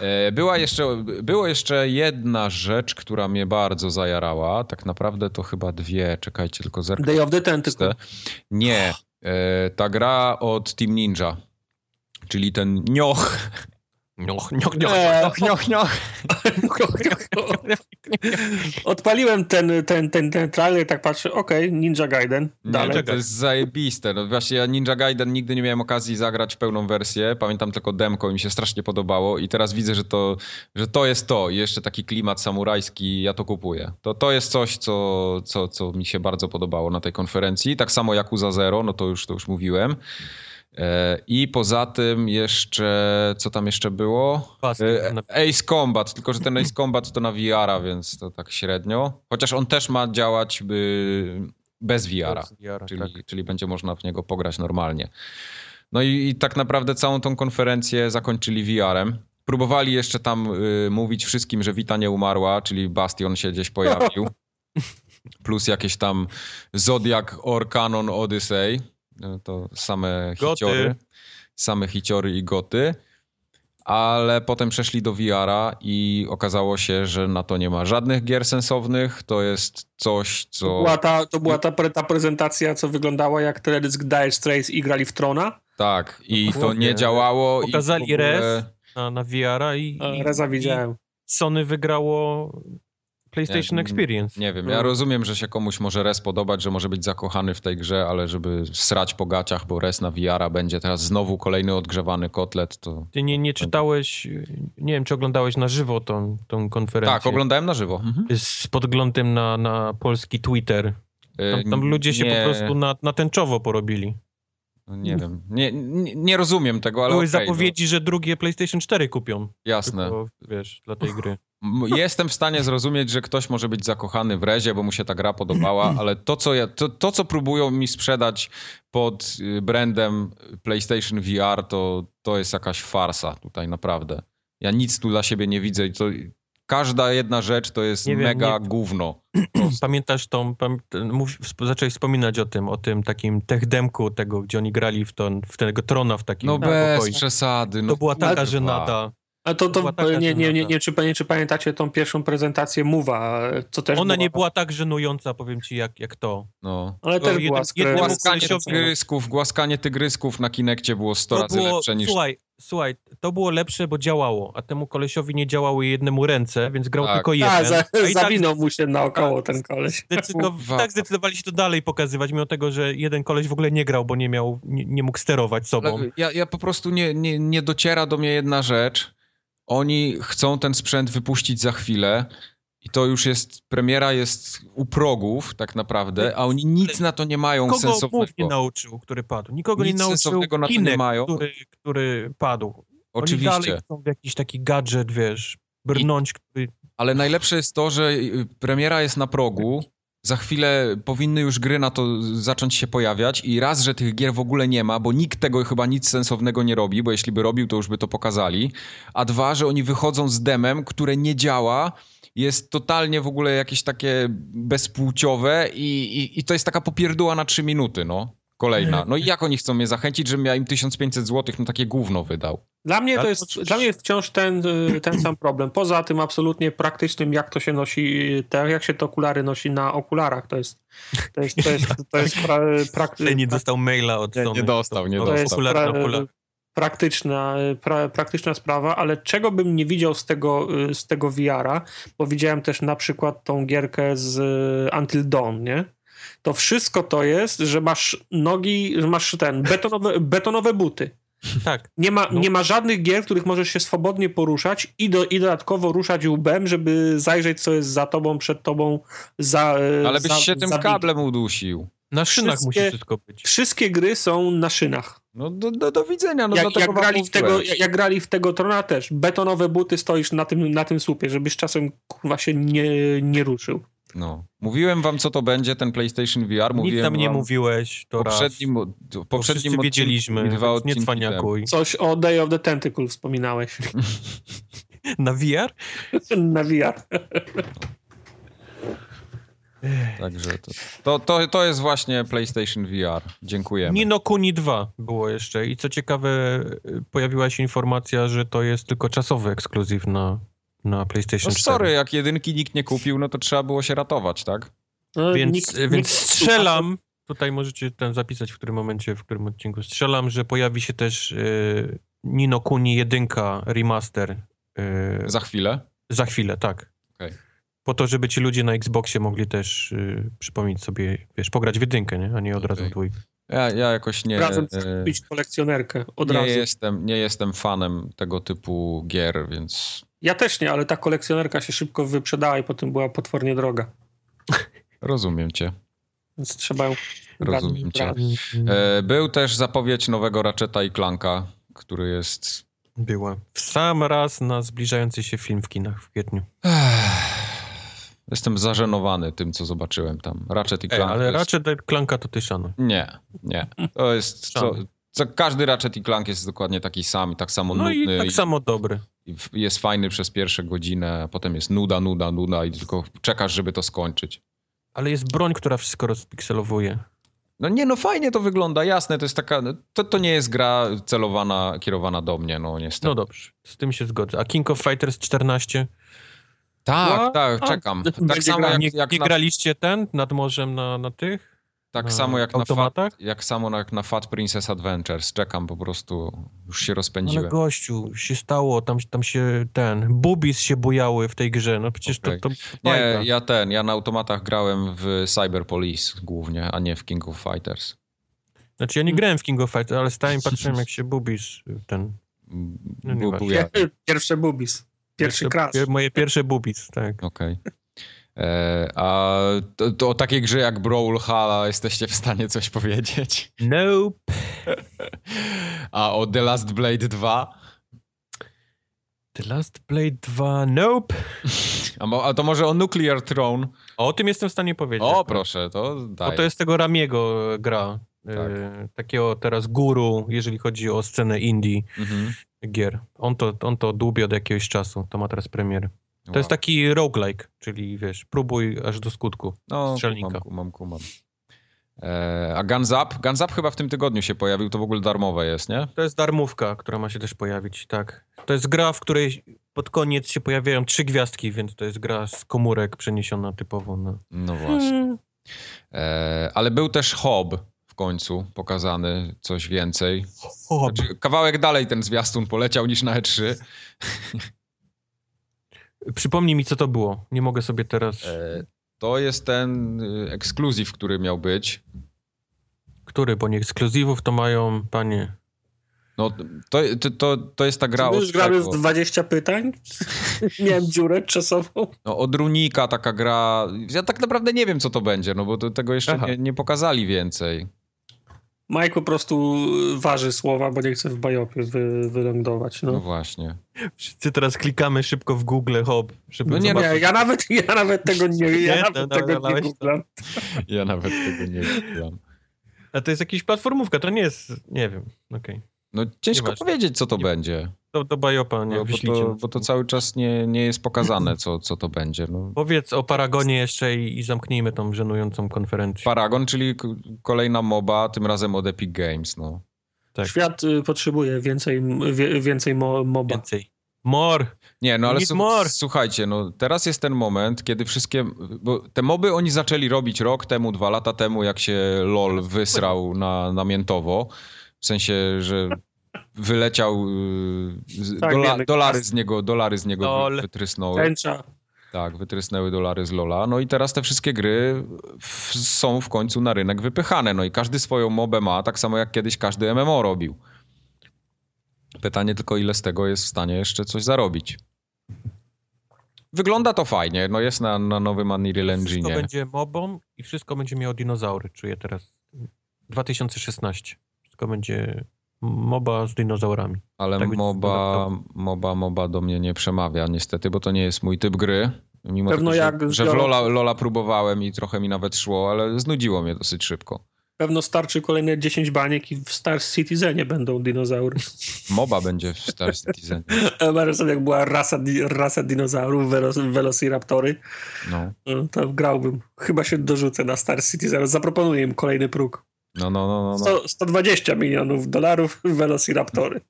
E, Była jeszcze, było jeszcze jedna rzecz, która mnie bardzo zajarała. Tak naprawdę to chyba dwie. Czekajcie, tylko zerknę. Day of the Tentacle. Nie. E, Ta gra od Team Ninja. Czyli ten nioch. Nioch, nioch, nioch. Nioch, nioch, nioch. Odpaliłem ten, ten, ten, ten trailer, tak patrzę, okej, Ninja Gaiden, dalej. to jest zajebiste. No właśnie ja Ninja Gaiden nigdy nie miałem okazji zagrać w pełną wersję. Pamiętam tylko demko i mi się strasznie podobało i teraz widzę, że to, że to jest to. I jeszcze taki klimat samurajski, ja to kupuję. To, to jest coś, co, co, co mi się bardzo podobało na tej konferencji. Tak samo jak Uza Zero, no to już, to już mówiłem. E, I poza tym jeszcze, co tam jeszcze było? E, Ace Combat, tylko że ten Ace Combat to na VR-a, więc to tak średnio. Chociaż on też ma działać bez VR-a, czyli, tak. czyli będzie można w niego pograć normalnie. No i, i tak naprawdę całą tą konferencję zakończyli VR-em. Próbowali jeszcze tam y, mówić wszystkim, że Wita nie umarła, czyli Bastion się gdzieś pojawił. Plus jakieś tam Zodiac or Canon Odyssey. No To same Goty. hiciory. Same hiciory i goty. Ale potem przeszli do VR-a i okazało się, że na to nie ma żadnych gier sensownych. To jest coś, To co... była, ta, to była ta, pre- ta prezentacja, co wyglądała jak teledysk Dire Straits i grali w Trona. Tak, i to nie działało. Pokazali i ogóle... res. Na, na VR-a i, i, Reza i widziałem. Sony wygrało PlayStation Nie, Experience. Nie wiem, No. ja rozumiem, że się komuś może res podobać, że może być zakochany w tej grze, ale żeby srać po gaciach, bo res na VR-a będzie teraz znowu kolejny odgrzewany kotlet, to... Ty nie, nie czytałeś, nie wiem, czy oglądałeś na żywo tą, tą konferencję. Tak, oglądałem na żywo. Mhm. Z podglądem na, na polski Twitter. Tam, tam Y, ludzie się nie, po prostu na, na tęczowo porobili. no Nie wiem, nie, nie, nie rozumiem tego, ale Były okej, zapowiedzi, że drugie PlayStation 4 kupią. no, jasne. Tylko, wiesz, dla tej gry. Jestem w stanie zrozumieć, że ktoś może być zakochany w rezie, bo mu się ta gra podobała, ale to, co, ja, to, to, co próbują mi sprzedać pod y, brandem PlayStation VR, to, to jest jakaś farsa tutaj, naprawdę. Ja nic tu dla siebie nie widzę i to... Każda jedna rzecz to jest wiem, mega nie- gówno. Pamiętasz tą, pam, mów, zacząłeś wspominać o tym, o tym takim techdemku tego, gdzie oni grali w, to, w tego trona w takim No bez pokoju. przesady. No To była taka żenada. A to, to nie, nie, nie, nie, czy, nie, czy pamiętacie tą pierwszą prezentację Mowa, co też Ona była, nie była tak żenująca, powiem ci, jak, jak to. No. ale też jeden- była skre- Głaskanie tygrysków, głaskanie tygrysków na Kinekcie było 100 To razy było, lepsze niż... słuchaj, słuchaj, to było lepsze, bo działało, a temu kolesiowi nie działały jednemu ręce, więc grał Tak. tylko A, jeden. za, a i tak zawinął mu się naokoło ten koleś. Zdecydow- tak zdecydowali się to dalej pokazywać, mimo tego, że jeden koleś w ogóle nie grał, bo nie miał, nie, nie mógł sterować sobą. Ja, ja po prostu nie, nie, nie dociera do mnie jedna rzecz. Oni chcą ten sprzęt wypuścić za chwilę i to już jest, premiera jest u progów tak naprawdę, a oni nic na to nie mają mów sensownego. nie nauczył, który padł. Nikogo Nic nie nauczył na to nie mają. który, który padł. Oni Oczywiście, dalej chcą w jakiś taki gadżet, wiesz, brnąć, który... ale najlepsze jest to, że premiera jest na progu, za chwilę powinny już gry na to zacząć się pojawiać i raz, że tych gier w ogóle nie ma, bo nikt tego chyba nic sensownego nie robi, bo jeśli by robił, to już by to pokazali, a dwa, że oni wychodzą z demem, które nie działa, jest totalnie w ogóle jakieś takie bezpłciowe i, i, i to jest taka popierduła na trzy minuty, no. Kolejna. No i jak oni chcą mnie zachęcić, żebym ja im 1500 zł na takie gówno wydał? Dla mnie to jest, dla mnie jest wciąż ten, y, ten sam problem. Poza tym absolutnie praktycznym, jak to się nosi, te, jak się te okulary nosi na okularach. To jest, to jest, to jest, to jest pra, Nie dostał maila od Nie, Sony. nie dostał, nie dostał. jest okular pra, okular. praktyczna, pra, praktyczna sprawa, ale czego bym nie widział z tego, y, z tego VR-a, bo widziałem też na przykład tą gierkę z y, Until Dawn, nie? To wszystko to jest, że masz nogi, że masz ten, betonowe, betonowe buty. Tak. Nie ma, No. nie ma żadnych gier, w których możesz się swobodnie poruszać i, do, i dodatkowo ruszać łbem, żeby zajrzeć, co jest za tobą, przed tobą, za Ale byś za, się tym za kablem udusił. Na szynach Wszystkie- musi wszystko być. Wszystkie gry są na szynach. No do, do, do widzenia, no jak, jak, grali w tego, jak, jak grali w tego Trona też. Betonowe buty stoisz na tym, na tym słupie, żebyś czasem kurwa się nie, nie ruszył. No. Mówiłem wam, co to będzie, ten PlayStation VR. Mówiłem Nic nam nie wam mówiłeś, to w poprzednim, raz. Bo poprzednim odcinku wiedzieliśmy, dwa nie cwaniakuj. Coś o Day of the Tentacle wspominałeś. Na VR? Na VR. Także to, to, to, to jest właśnie PlayStation VR. Dziękujemy. Nino Kuni 2 było jeszcze i co ciekawe pojawiła się informacja, że to jest tylko czasowy ekskluzyw na, na PlayStation No 4. sorry, jak jedynki nikt nie kupił, no to trzeba było się ratować, tak? No, Więc, nikt- więc nikt- strzelam, tutaj możecie ten zapisać w którym momencie, w którym odcinku, strzelam, że pojawi się też y, Nino Kuni 1 remaster y, Za chwilę. za chwilę, tak. Okej. Po to, żeby ci ludzie na Xboxie mogli też y, przypomnieć sobie, wiesz, pograć w jedynkę, nie? a nie od razu w dwójkę. Ja, ja jakoś nie, Razem e, kupić kolekcjonerkę od nie, razu. jestem, nie jestem fanem tego typu gier, więc Ja też nie, ale ta kolekcjonerka się szybko wyprzedała i potem była potwornie droga. rozumiem cię. Więc trzeba ją Rozumiem cię. E, był też zapowiedź nowego Ratcheta i Clanka, który jest... Była. W sam raz na zbliżający się film w kinach w kwietniu. Jestem zażenowany tym, co zobaczyłem tam. Ratchet i Ej, Clank ale jest... raczej Klanka to ty szanuj. Nie, nie. To jest... co, każdy Ratchet i Clank jest dokładnie taki sam i tak samo No i nudny. tak samo dobry. i jest fajny przez pierwsze godzinę, a potem jest nuda, nuda, nuda i tylko czekasz, żeby to skończyć. Ale jest broń, która wszystko rozpikselowuje. No nie, no fajnie to wygląda, jasne, to jest taka, no, to, to nie jest gra celowana, kierowana do mnie, no niestety. No dobrze, z tym się zgodzę. A King of Fighters 14? tak, No, tak, a, czekam. Tak samo gra. jak, nie jak nie na, graliście ten nad morzem na, na tych? Tak na samo jak na, Fat, automatach? jak samo jak na Fat Princess Adventures, czekam po prostu, już się rozpędziłem. Ale gościu, się stało, tam, tam się ten, bubis się bujały w tej grze, no przecież Okej. to, to Nie, ja ten, ja na automatach grałem w Cyber Police głównie, a nie w King of Fighters. Znaczy ja nie grałem w King of Fighters, ale stałem i patrzyłem jak się bubis ten... No Bu- buja- Pierwsze bubis. Pierwszy Pierwsze- kras. pier- Moje pierwsze bubis, tak. Okej. E, A to, to o takiej grze jak Brawlhalla jesteście w stanie coś powiedzieć? Nope. A o The Last Blade 2? The Last Blade 2, nope. A, mo- a to może o Nuclear Throne? O tym jestem w stanie powiedzieć. O, proszę, to Bo daj. to jest tego Ramiego gra. Tak. E, takiego teraz guru, jeżeli chodzi o scenę indie Mhm. gier. On to, on to dłubi od jakiegoś czasu, to ma teraz premierę. To Wow. jest taki roguelike, czyli wiesz, próbuj aż do skutku. no, strzelnika. Kumam, kumam, kumam. E, a Guns Up? Guns Up chyba w tym tygodniu się pojawił, to w ogóle darmowe jest, nie? To jest darmówka, która ma się też pojawić, tak. To jest gra, w której pod koniec się pojawiają trzy gwiazdki, więc to jest gra z komórek przeniesiona typowo na... No właśnie. E, ale był też Hob w końcu pokazany, coś więcej. Znaczy, kawałek dalej ten zwiastun poleciał niż na E E3. Przypomnij mi, co to było. Nie mogę sobie teraz... E, to jest ten y, ekskluzyw, który miał być. Który, bo nie ekskluzywów to mają, panie... No, to, to, to, jest ta gra od, już gramy z 20 pytań? Miałem dziurę czasową. no, od Runika, taka gra. Ja tak naprawdę nie wiem, co to będzie, no bo to, tego jeszcze nie, nie pokazali więcej. Mike po prostu waży słowa, bo nie chce w bajopie wy, wylądować. No, No. właśnie. Wszyscy teraz klikamy szybko w Google Hop, żeby No nie, zobaczyć. Nie, ja nawet, ja nawet tego nie, ja Nie, nawet to tego nie nalałeś to. googlam. Ja nawet tego nie wiem. A to jest jakaś platformówka, to nie jest, nie wiem, okej. No ciężko powiedzieć, co to Nie- będzie. To do Bajopa, nie, No, bo, to, bo to cały czas nie, nie jest pokazane, co, co to będzie. No. Powiedz o Paragonie jeszcze i, i zamknijmy tą żenującą konferencję. Paragon, czyli kolejna moba, tym razem od Epic Games. No. Tak. Świat y, potrzebuje więcej, wie, więcej mo, moba. Więcej. More! Nie, no ale su- more. słuchajcie, no teraz jest ten moment, kiedy wszystkie, bo te moby oni zaczęli robić rok temu, dwa lata temu, jak się LOL wysrał na, namiętowo, w sensie, że wyleciał, y, z- Tak, dola, wiemy, dolary z niego, dolary z niego wy, wytrysnąły. Tęcza. Tak, wytrysnęły dolary z Lola. No i teraz te wszystkie gry w, są w końcu na rynek wypychane. No i każdy swoją mobę ma, tak samo jak kiedyś każdy MMO robił. Pytanie tylko, ile z tego jest w stanie jeszcze coś zarobić. Wygląda to fajnie, no jest na, na nowym Unreal Wszystko Engine. będzie mobą i wszystko będzie miało dinozaury, czuję teraz. 2016. Wszystko będzie moba z dinozaurami. Ale tak MOBA. MOBA, MOBA do mnie nie przemawia niestety, bo to nie jest mój typ gry. Mimo Pewno tego, że, jak że w zbiorą- Lola, Lola próbowałem i trochę mi nawet szło, ale znudziło mnie dosyć szybko. Pewno starczy kolejne 10 baniek i w Star Citizenie będą dinozaury. MOBA będzie w Star Citizen. Wyobraź sobie, jak była rasa, rasa dinozaurów, Velociraptory, No. no, to grałbym. Chyba się dorzucę na Star Citizen. Zaproponuję im kolejny próg. No, no, no, no, no. 100, 120 milionów dolarów Velociraptory.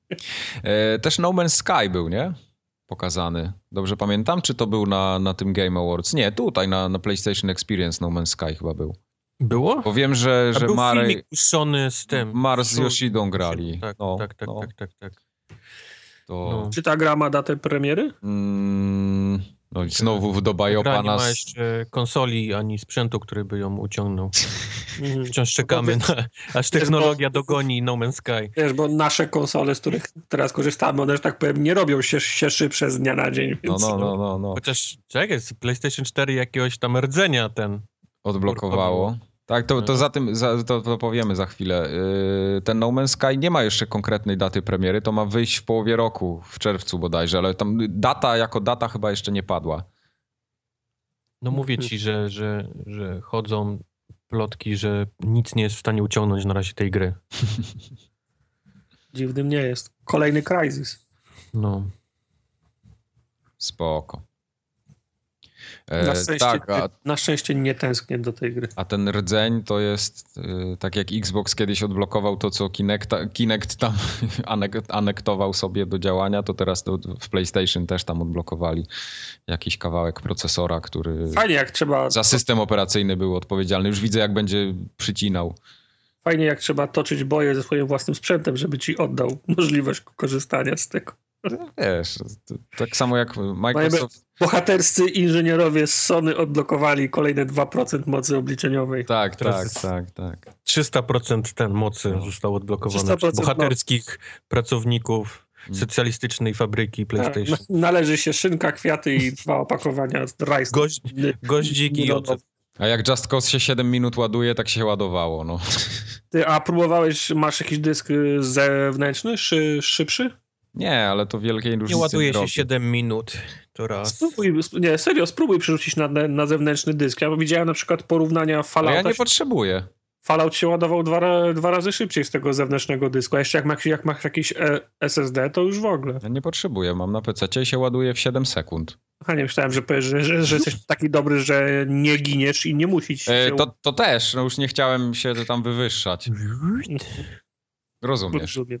E, też No Man's Sky był, nie? Pokazany. Dobrze pamiętam? Czy to był na, na tym Game Awards? Nie, tutaj na, na PlayStation Experience No Man's Sky chyba był. Było? Bo wiem, że, że filmik puszczony z tym. Mars z Yoshidą grali. Tak, No, tak, tak, no, tak, tak, tak. To, No. Czy ta gra ma datę premiery? mm, no i znowu do Bajopa nie ma nas... jeszcze konsoli ani sprzętu, który by ją uciągnął. Mhm. Wciąż czekamy, na, aż technologia dogoni No Man's Sky. Wiesz, bo nasze konsole, z których teraz korzystamy, one, że tak powiem, nie robią się, się szybsze z dnia na dzień. No, Więc no, no, no, no. Chociaż, czekaj, z PlayStation 4 jakiegoś tam rdzenia ten. Odblokowało. Tak, to, to za tym, za, to, to powiemy za chwilę. Yy, Ten No Man's Sky nie ma jeszcze konkretnej daty premiery, to ma wyjść w połowie roku, w czerwcu bodajże, ale tam data jako data chyba jeszcze nie padła. No mówię ci, że, że, że chodzą plotki, że nic nie jest w stanie uciągnąć na razie tej gry. Dziwnym nie jest. Kolejny Crysis. No. Spoko. Na E, szczęście, tak, a, na szczęście nie tęsknię do tej gry. a ten rdzeń to jest y, tak jak Xbox kiedyś odblokował to, co Kinecta, Kinect tam anek, anektował sobie do działania, to teraz to w PlayStation też tam odblokowali jakiś kawałek procesora, który Fajnie, jak trzeba, za system operacyjny był odpowiedzialny. Już widzę, jak będzie przycinał. fajnie, jak trzeba toczyć boje ze swoim własnym sprzętem, żeby ci oddał możliwość korzystania z tego. No Wiesz, tak samo jak Microsoft. Bohaterscy inżynierowie z Sony odblokowali kolejne 2% mocy obliczeniowej. Tak, tak, tak, tak. 300% ten mocy został odblokowany 300% przez bohaterskich pracowników Mm. socjalistycznej fabryki PlayStation. Tak, na- należy się szynka, kwiaty i dwa opakowania z rice. Gość, goździk i ocet. A jak Just Cause się 7 minut ładuje, tak się ładowało, no. Ty, a próbowałeś, masz jakiś dysk y, zewnętrzny, szy, szybszy? Nie, ale to wielkiej różnicy Nie ładuje się robi. 7 minut. To raz. Spróbuj, sp- nie, serio, spróbuj przerzucić na, na zewnętrzny dysk. Ja widziałem na przykład porównania Ale Fallouta. ja nie potrzebuję. Fallout się ładował dwa, dwa razy szybciej z tego zewnętrznego dysku, a jeszcze jak masz, jak masz jakiś e, SSD, to już w ogóle. Ja nie potrzebuję. Mam na PC i się ładuje w 7 sekund. A nie myślałem, że, powiesz, że, że, że jesteś taki dobry, że nie giniesz i nie musisz się... E, to, to też, no już nie chciałem się tam wywyższać. Rozumiesz. Rozumiem.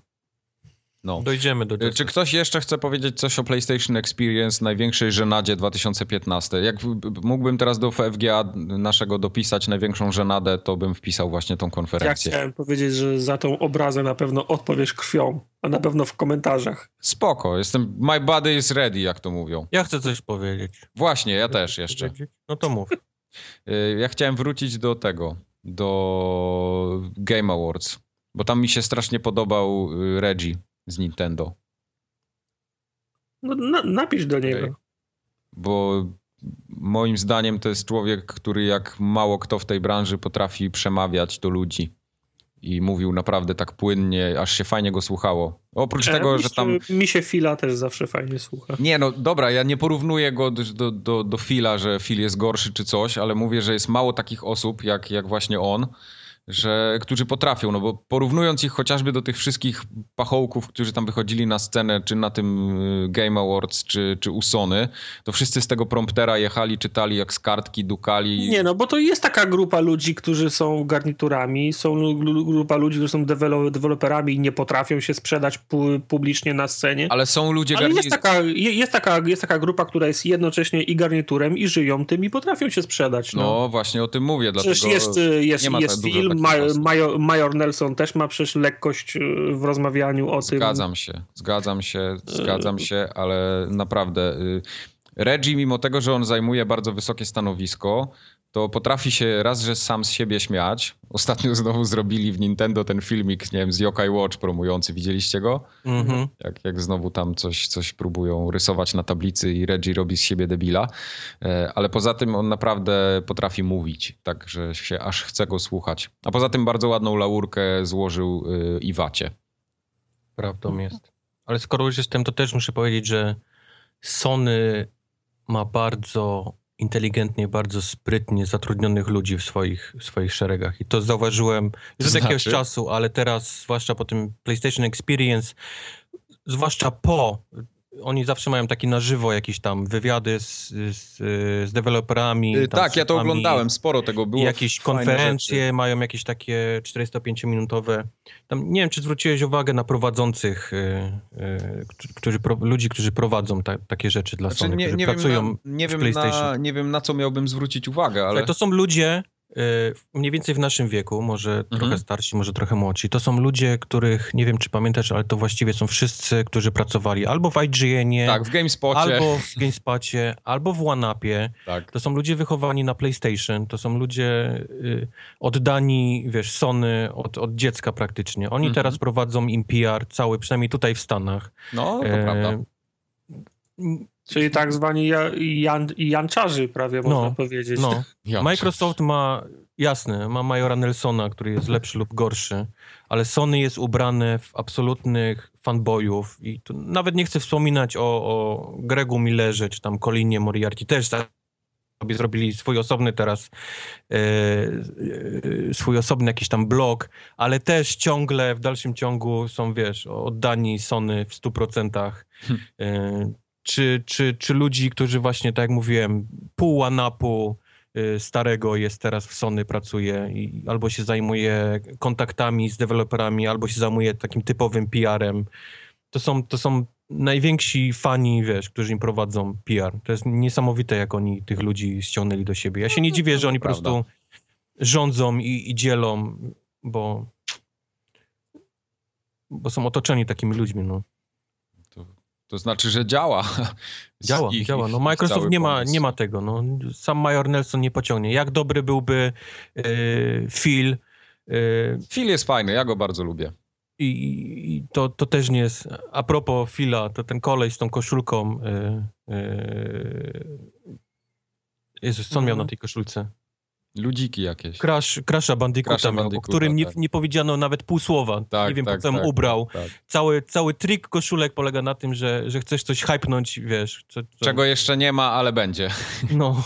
No. Dojdziemy do tego. Czy ktoś jeszcze chce powiedzieć coś o PlayStation Experience, największej żenadzie 2015? Jak mógłbym teraz do FGA naszego dopisać największą żenadę, to bym wpisał właśnie tą Ja konferencję. chciałem powiedzieć, że za tą obrazę na pewno odpowiesz krwią, a na pewno w komentarzach. Spoko, jestem, my body is ready, jak to mówią. Ja chcę coś powiedzieć. Właśnie, ja też jeszcze. No to mów. Y, Ja chciałem wrócić do tego, do Game Awards, bo tam mi się strasznie podobał y, Reggie z Nintendo, No, na, napisz do niego. Okej. bo moim zdaniem to jest człowiek, który jak mało kto w tej branży potrafi przemawiać do ludzi. I mówił naprawdę tak płynnie, aż się fajnie go słuchało. Oprócz E, tego, mi że tam Mi się Fila też zawsze fajnie słucha. Nie, no dobra, ja nie porównuję go do, do, do, do Phila, że Phil jest gorszy czy coś, ale mówię, że jest mało takich osób, jak, jak właśnie on, że, którzy potrafią, no bo porównując ich chociażby do tych wszystkich pachołków, którzy tam wychodzili na scenę, czy na tym y, Game Awards, czy, czy u Sony, to wszyscy z tego promptera jechali, czytali jak z kartki, dukali. Nie no, bo to jest taka grupa ludzi, którzy są garniturami, są grupa ludzi, którzy są dewelo- deweloperami i nie potrafią się sprzedać pu- publicznie na scenie. Ale są ludzie Ale jest taka, je- jest, taka, jest taka grupa, która jest jednocześnie i garniturem, i żyją tym, i potrafią się sprzedać. No. No właśnie o tym mówię, dlatego Przecież jest, y, jest, jest tak dużo film, Major, Major Nelson też ma przecież lekkość y, w rozmawianiu o tym. Zgadzam się, zgadzam się, zgadzam się, ale naprawdę. y, Reggie, mimo tego, że on zajmuje bardzo wysokie stanowisko, to potrafi się raz, że sam z siebie śmiać. Ostatnio znowu zrobili w Nintendo ten filmik, nie wiem, z Yokai Watch promujący. Widzieliście go? Mhm. Jak, jak znowu tam coś, coś próbują rysować na tablicy i Reggie robi z siebie debila. E, Ale poza tym on naprawdę potrafi mówić, tak że się aż chce go słuchać. A poza tym bardzo ładną laurkę złożył y, Iwacie. Prawdą jest. Ale skoro już jestem, to też muszę powiedzieć, że Sony ma bardzo inteligentnie, bardzo sprytnie zatrudnionych ludzi w swoich, w swoich szeregach. I to zauważyłem już od jakiegoś znaczy? czasu, ale teraz, zwłaszcza po tym PlayStation Experience, zwłaszcza po oni zawsze mają takie na żywo jakieś tam wywiady z, z, z deweloperami. Y, tam tak, z ja to oglądałem, sporo tego było. Jakieś konferencje, rzeczy. mają jakieś takie 45-minutowe. Tam nie wiem, czy zwróciłeś uwagę na prowadzących, y, y, którzy- pro, ludzi, którzy prowadzą ta, takie rzeczy dla Znaczy, Sony, nie, nie, wiem pracują na, nie, w wiem PlayStation. na, nie wiem na co miałbym zwrócić uwagę, ale Ale to są ludzie mniej więcej w naszym wieku, może Mhm. trochę starsi, może trochę młodsi. To są ludzie, których, nie wiem czy pamiętasz, ale to właściwie są wszyscy, którzy pracowali albo w IGN-ie, tak, w GameSpocie. albo w GameSpocie, albo w OneUpie. Tak. To są ludzie wychowani na PlayStation, to są ludzie y, oddani, wiesz, Sony od, od dziecka praktycznie. Oni Mhm. teraz prowadzą im PR cały, przynajmniej tutaj w Stanach. No, to E, prawda. Czyli tak zwani ja, jan, janczarzy prawie można No, powiedzieć. No, Microsoft ma, jasne, ma Majora Nelsona, który jest lepszy lub gorszy, ale Sony jest ubrane w absolutnych fanboyów i tu nawet nie chcę wspominać o, o Gregu Millerze, czy tam Colinie Moriarty, też sobie zrobili swój osobny teraz, e, e, swój osobny jakiś tam blog, ale też ciągle w dalszym ciągu są, wiesz, oddani Sony w 100%. E, czy, czy, czy ludzi, którzy właśnie, tak jak mówiłem, pół łanapu y, starego jest teraz w Sony, pracuje i albo się zajmuje kontaktami z deweloperami, albo się zajmuje takim typowym PR-em. To są, to są najwięksi fani, wiesz, którzy im prowadzą PR. To jest niesamowite, jak oni tych ludzi ściągnęli do siebie. Ja się nie dziwię, że oni po prostu rządzą i, i dzielą, bo, bo są otoczeni takimi ludźmi, no. To, znaczy, że działa. Działa, Ich- działa. No Microsoft nie ma, pomysł. nie ma tego. No. Sam Major Nelson nie pociągnie. Jak dobry byłby e, Phil e, Phil jest fajny, ja go bardzo lubię. i, i to, to też nie jest... A propos Phila, to ten kolej z tą koszulką e, Jezus, co on miał Mhm. na tej koszulce? Ludziki jakieś. Crash, Crasha Bandicoota Crasha miał, o Bandicoota, którym nie, tak. nie powiedziano nawet pół słowa. Tak, nie wiem, tak, po co tak, ubrał. Tak. Cały, cały trik koszulek polega na tym, że, że chcesz coś hypnąć, wiesz. Co, co, Czego jeszcze nie ma, ale będzie. No,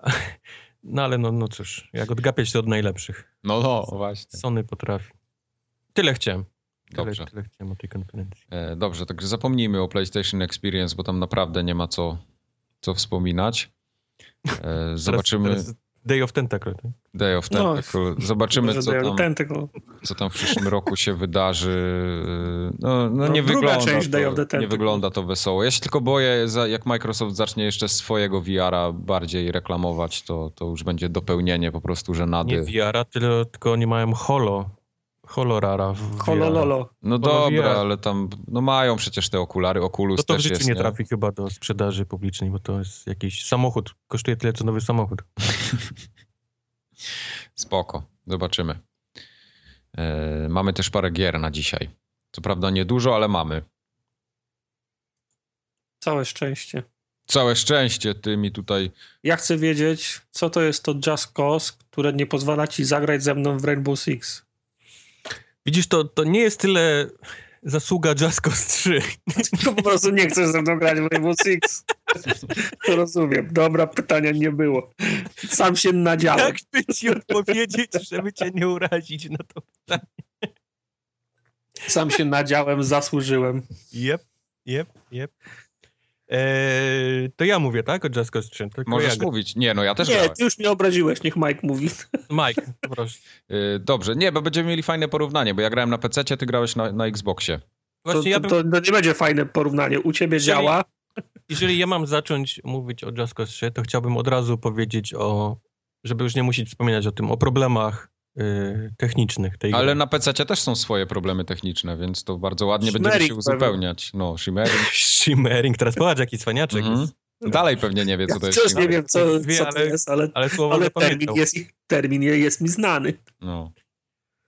no ale no, no cóż, jak odgapiać to od najlepszych. No, no, właśnie. Sony potrafi. Tyle chciałem. Tyle, Dobrze. tyle chciałem o tej konferencji. E, dobrze, także zapomnijmy o PlayStation Experience, bo tam naprawdę nie ma co, co wspominać. E, zobaczymy Teraz, teraz Day of Tentacle. Tak? Day of No, Tentacle. Zobaczymy, Może co tam, Tentacle. co tam w przyszłym roku się wydarzy. No, no, No, nie, druga wygląda część Day of the to, nie wygląda to wesoło. Ja się tylko boję, jak Microsoft zacznie jeszcze swojego VR-a bardziej reklamować, to, to już będzie dopełnienie po prostu Nie żenady. VR-a, tyle, tylko oni mają Holo. Holorara w. Holololo. No dobra, ale tam no mają przecież te okulary, Oculus To to w życiu jest, nie trafi chyba do sprzedaży publicznej, bo to jest jakiś samochód. Kosztuje tyle, co nowy samochód. Spoko, zobaczymy. E, mamy też parę gier na dzisiaj. Co prawda niedużo, ale mamy. Całe szczęście. Całe szczęście, ty mi tutaj. Ja chcę wiedzieć, co to jest to Just Cause, które nie pozwala ci zagrać ze mną w Rainbow Six. Widzisz, to, to nie jest tyle zasługa Just Cause 3. To po prostu nie chcesz ze mną grać w Rainbow Six. To rozumiem. Dobra, pytania nie było. Sam się nadziałem. Jak by ci odpowiedzieć, żeby cię nie urazić na to pytanie? Sam się nadziałem, zasłużyłem. Jep, jep, jep. Eee, to ja mówię, tak? O Just Cause 3. Tylko Możesz ja mówić. Nie, no ja też Nie, grałem. ty już mnie obraziłeś, niech Mike mówi. Mike, proszę. E, dobrze, nie, bo będziemy mieli fajne porównanie, bo ja grałem na PC, ty grałeś na, na Xboxie. To, Właśnie ja bym, to, to nie będzie fajne porównanie. U ciebie Jeżeli- działa. jeżeli ja mam zacząć mówić o Just Cause 3, to chciałbym od razu powiedzieć o, żeby już nie musieć wspominać o tym, o problemach technicznych tej Ale gry. na PC też są swoje problemy techniczne, więc to bardzo ładnie będziemy się Shimmering uzupełniać. No, shimmering. Shimmering, teraz patrz jaki cwaniaczek Mhm. jest. Dalej pewnie nie wie, co Ja to jest wciąż nie shimmering. wiem, co, Wie, co to ale- jest, ale, Ale słowo ale termin, jest, termin jest mi znany. No.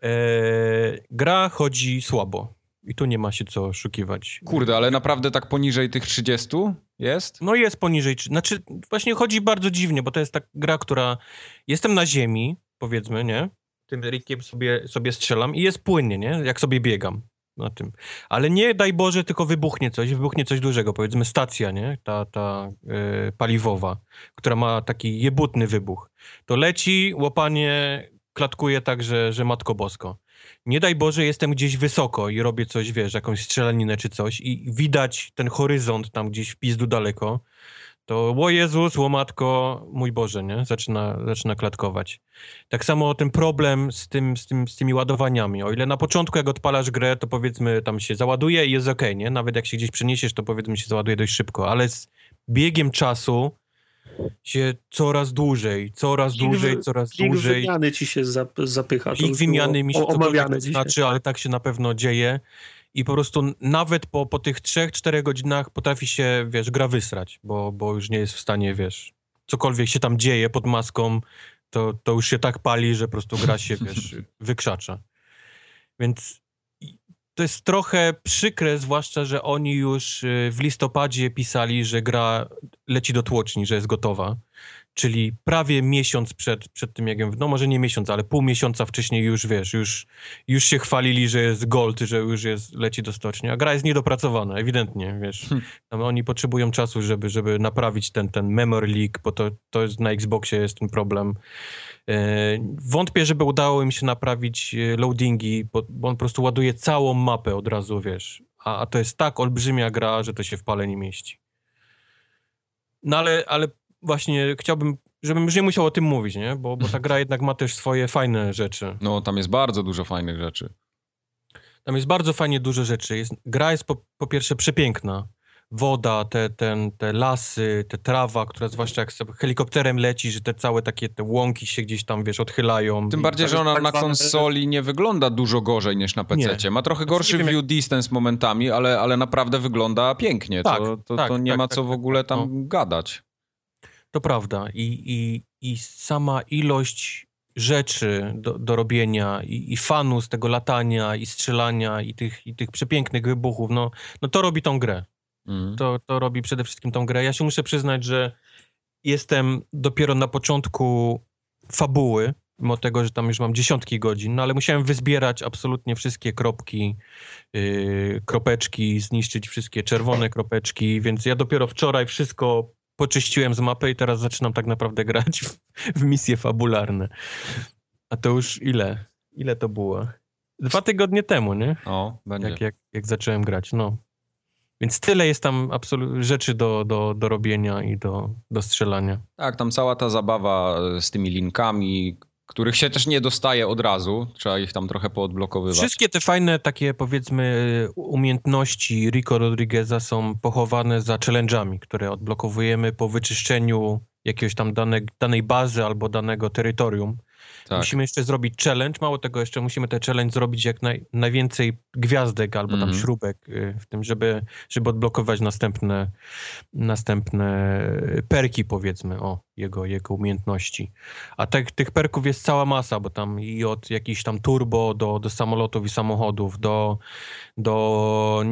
Eee, gra chodzi słabo. I tu nie ma się co oszukiwać. Kurde, ale naprawdę tak poniżej tych 30 jest? No jest poniżej, znaczy właśnie chodzi bardzo dziwnie, bo to jest tak gra, która jestem na ziemi, powiedzmy, nie? Tym rikiem sobie, sobie strzelam i jest płynnie, nie? Jak sobie biegam. na tym. Ale nie daj Boże, tylko wybuchnie coś, wybuchnie coś dużego, powiedzmy stacja, nie? Ta, ta y, paliwowa, która ma taki jebutny wybuch. To leci, łopanie klatkuje tak, że, że matko bosko. Nie daj Boże, jestem gdzieś wysoko i robię coś, wiesz, jakąś strzelaninę czy coś i widać ten horyzont tam gdzieś w pizdu daleko, to o Jezus, łomatko, mój Boże, nie? Zaczyna, zaczyna klatkować. Tak samo ten problem z, tym, z, tym, z tymi ładowaniami. O ile na początku, jak odpalasz grę, to powiedzmy tam się załaduje i jest ok, nie? Nawet jak się gdzieś przeniesiesz, to powiedzmy się załaduje dość szybko, ale z biegiem czasu się coraz dłużej, coraz plik dłużej, coraz plik dłużej. Plik wymiany ci się zapycha. Plik wymiany mi się to znaczy, ale tak się na pewno dzieje i po prostu nawet po, po tych 3-4 godzinach potrafi się, wiesz, gra wysrać, bo, bo już nie jest w stanie, wiesz, cokolwiek się tam dzieje pod maską, to, to już się tak pali, że po prostu gra się, wiesz, wykrzacza. Więc to jest trochę przykre, zwłaszcza, że oni już y, w listopadzie pisali, że gra leci do tłoczni, że jest gotowa czyli prawie miesiąc przed, przed tym, jak no może nie miesiąc, ale pół miesiąca wcześniej już, wiesz, już, już się chwalili, że jest gold, że już jest, leci do stoczni, a gra jest niedopracowana, ewidentnie, wiesz. Hmm. Oni potrzebują czasu, żeby, żeby naprawić ten, ten memory leak, bo to, to jest na Xboxie jest ten problem. E, wątpię, żeby udało im się naprawić e, loadingi, bo, bo on po prostu ładuje całą mapę od razu, wiesz. A, a to jest tak olbrzymia gra, że to się w pale nie mieści. No ale, ale właśnie chciałbym, żebym już nie musiał o tym mówić, nie? Bo, bo ta gra jednak ma też swoje fajne rzeczy. No, tam jest bardzo dużo fajnych rzeczy. Tam jest bardzo fajnie dużo rzeczy. Jest, gra jest po, po pierwsze przepiękna. Woda, te, ten, te lasy, te trawa, która zwłaszcza jak helikopterem leci, że te całe takie te łąki się gdzieś tam, wiesz, odchylają. Tym bardziej, że ona tak na konsoli nie wygląda dużo gorzej niż na PC. Ma trochę znaczy, gorszy view distance momentami, ale, ale naprawdę wygląda pięknie. Tak, to, to, tak, to nie tak, ma co tak, w ogóle tak, tam no. gadać. To prawda. I, i, i sama ilość rzeczy do, do robienia i, i fanu z tego latania i strzelania i tych, i tych przepięknych wybuchów, no, no to robi tą grę. Mm. To, to robi przede wszystkim tą grę. Ja się muszę przyznać, że jestem dopiero na początku fabuły, mimo tego, że tam już mam dziesiątki godzin, no ale musiałem wyzbierać absolutnie wszystkie kropki, yy, kropeczki, zniszczyć wszystkie czerwone kropeczki, więc ja dopiero wczoraj wszystko poczyściłem z mapy i teraz zaczynam tak naprawdę grać w, w misje fabularne. A to już ile? Ile to było? Dwa tygodnie temu, nie? O, będzie. Jak, jak, jak zacząłem grać, no. Więc tyle jest tam rzeczy do, do, do robienia i do, do strzelania. Tak, tam cała ta zabawa z tymi linkami, których się też nie dostaje od razu, trzeba ich tam trochę poodblokowywać. Wszystkie te fajne takie powiedzmy umiejętności Rico Rodrigueza są pochowane za challenge'ami, które odblokowujemy po wyczyszczeniu jakiejś tam dane, danej bazy albo danego terytorium. Tak. Musimy jeszcze zrobić challenge. Mało tego, jeszcze musimy ten challenge zrobić jak naj, najwięcej gwiazdek albo tam mm. śrubek y, w tym, żeby, żeby odblokować następne, następne perki, powiedzmy, o jego, jego umiejętności. A tak, tych perków jest cała masa, bo tam i od jakichś tam turbo do, do samolotów i samochodów, do, do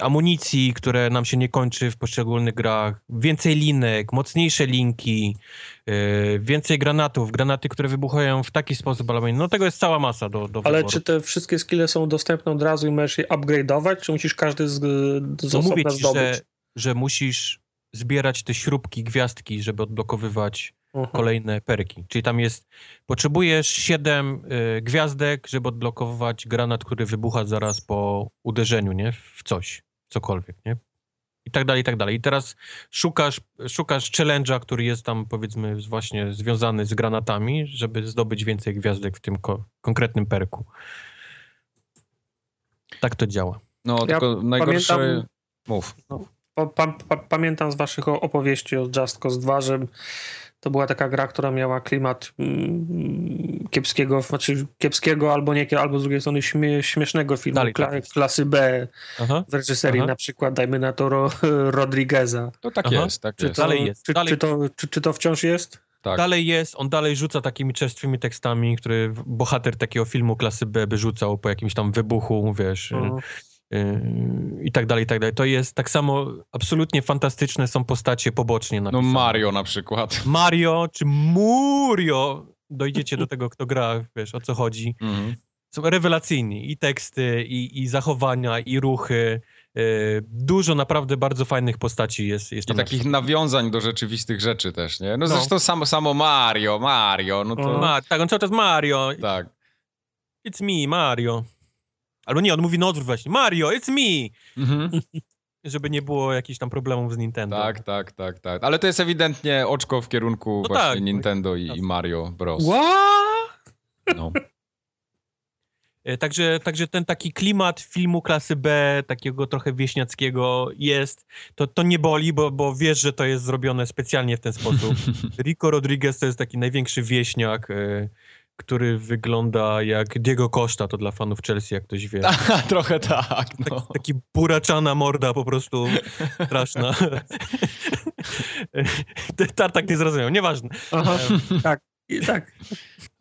amunicji, które nam się nie kończy w poszczególnych grach, więcej linek, mocniejsze linki, więcej granatów, granaty, które wybuchają w taki sposób, ale no tego jest cała masa do, do Ale wyboru. czy te wszystkie skille są dostępne od razu i możesz je upgrade'ować, czy musisz każdy z, z no mówię ci, zdobyć? Że, że musisz zbierać te śrubki, gwiazdki, żeby odblokowywać uh-huh. kolejne perki. Czyli tam jest, potrzebujesz 7 y, gwiazdek, żeby odblokować granat, który wybucha zaraz po uderzeniu, nie? W coś, cokolwiek, nie? I tak dalej, i tak dalej. I teraz szukasz, szukasz challenge'a, który jest tam, powiedzmy, właśnie związany z granatami, żeby zdobyć więcej gwiazdek w tym ko- konkretnym perku. Tak to działa. No, ja tylko najgorsze... Pamiętam... Mów. No, pa, pa, pamiętam z waszych opowieści o Just Cause 2, że to była taka gra, która miała klimat mm, kiepskiego, znaczy kiepskiego albo nie, albo z drugiej strony śmie, śmiesznego filmu Dalej, kla, tak klasy B aha, w reżyserii, aha. na przykład dajmy na to Ro, Rodrigueza. To tak aha. jest, tak czy jest. To, dalej jest. Czy, dalej... Czy, to, czy, czy to wciąż jest? Tak. Dalej jest, on dalej rzuca takimi czerstwymi tekstami, które bohater takiego filmu klasy B by rzucał po jakimś tam wybuchu, wiesz... Mhm i tak dalej, i tak dalej. To jest tak samo absolutnie fantastyczne są postacie pobocznie napisane. No Mario na przykład. Mario czy Murio, dojdziecie do tego, kto gra, wiesz, o co chodzi. Mhm. są rewelacyjni. I teksty, i, i zachowania, i ruchy. Yy, dużo naprawdę bardzo fajnych postaci jest. jest I takich nawiązań do rzeczywistych rzeczy też, nie? No, no. zresztą samo, samo Mario, Mario, no to... Ma, tak, on cały czas Mario. Tak. It's me, Mario. Albo nie, on mówi na odwrót właśnie. Mario, it's me! Mhm. Żeby nie było jakichś tam problemów z Nintendo. Tak, tak, tak, tak. Ale to jest ewidentnie oczko w kierunku no właśnie tak. Nintendo i, i, Mario Bros. What? No. E, także, także ten taki klimat filmu klasy B, takiego trochę wieśniackiego jest. To, to nie boli, bo, bo wiesz, że to jest zrobione specjalnie w ten sposób. Rico Rodriguez to jest taki największy wieśniak, e, który wygląda jak Diego Costa, to dla fanów Chelsea, jak ktoś wie. Trochę tak. No. Taki, taki buraczana morda po prostu straszna. Tartak nie zrozumiał, nieważne. Aha, tak. tak.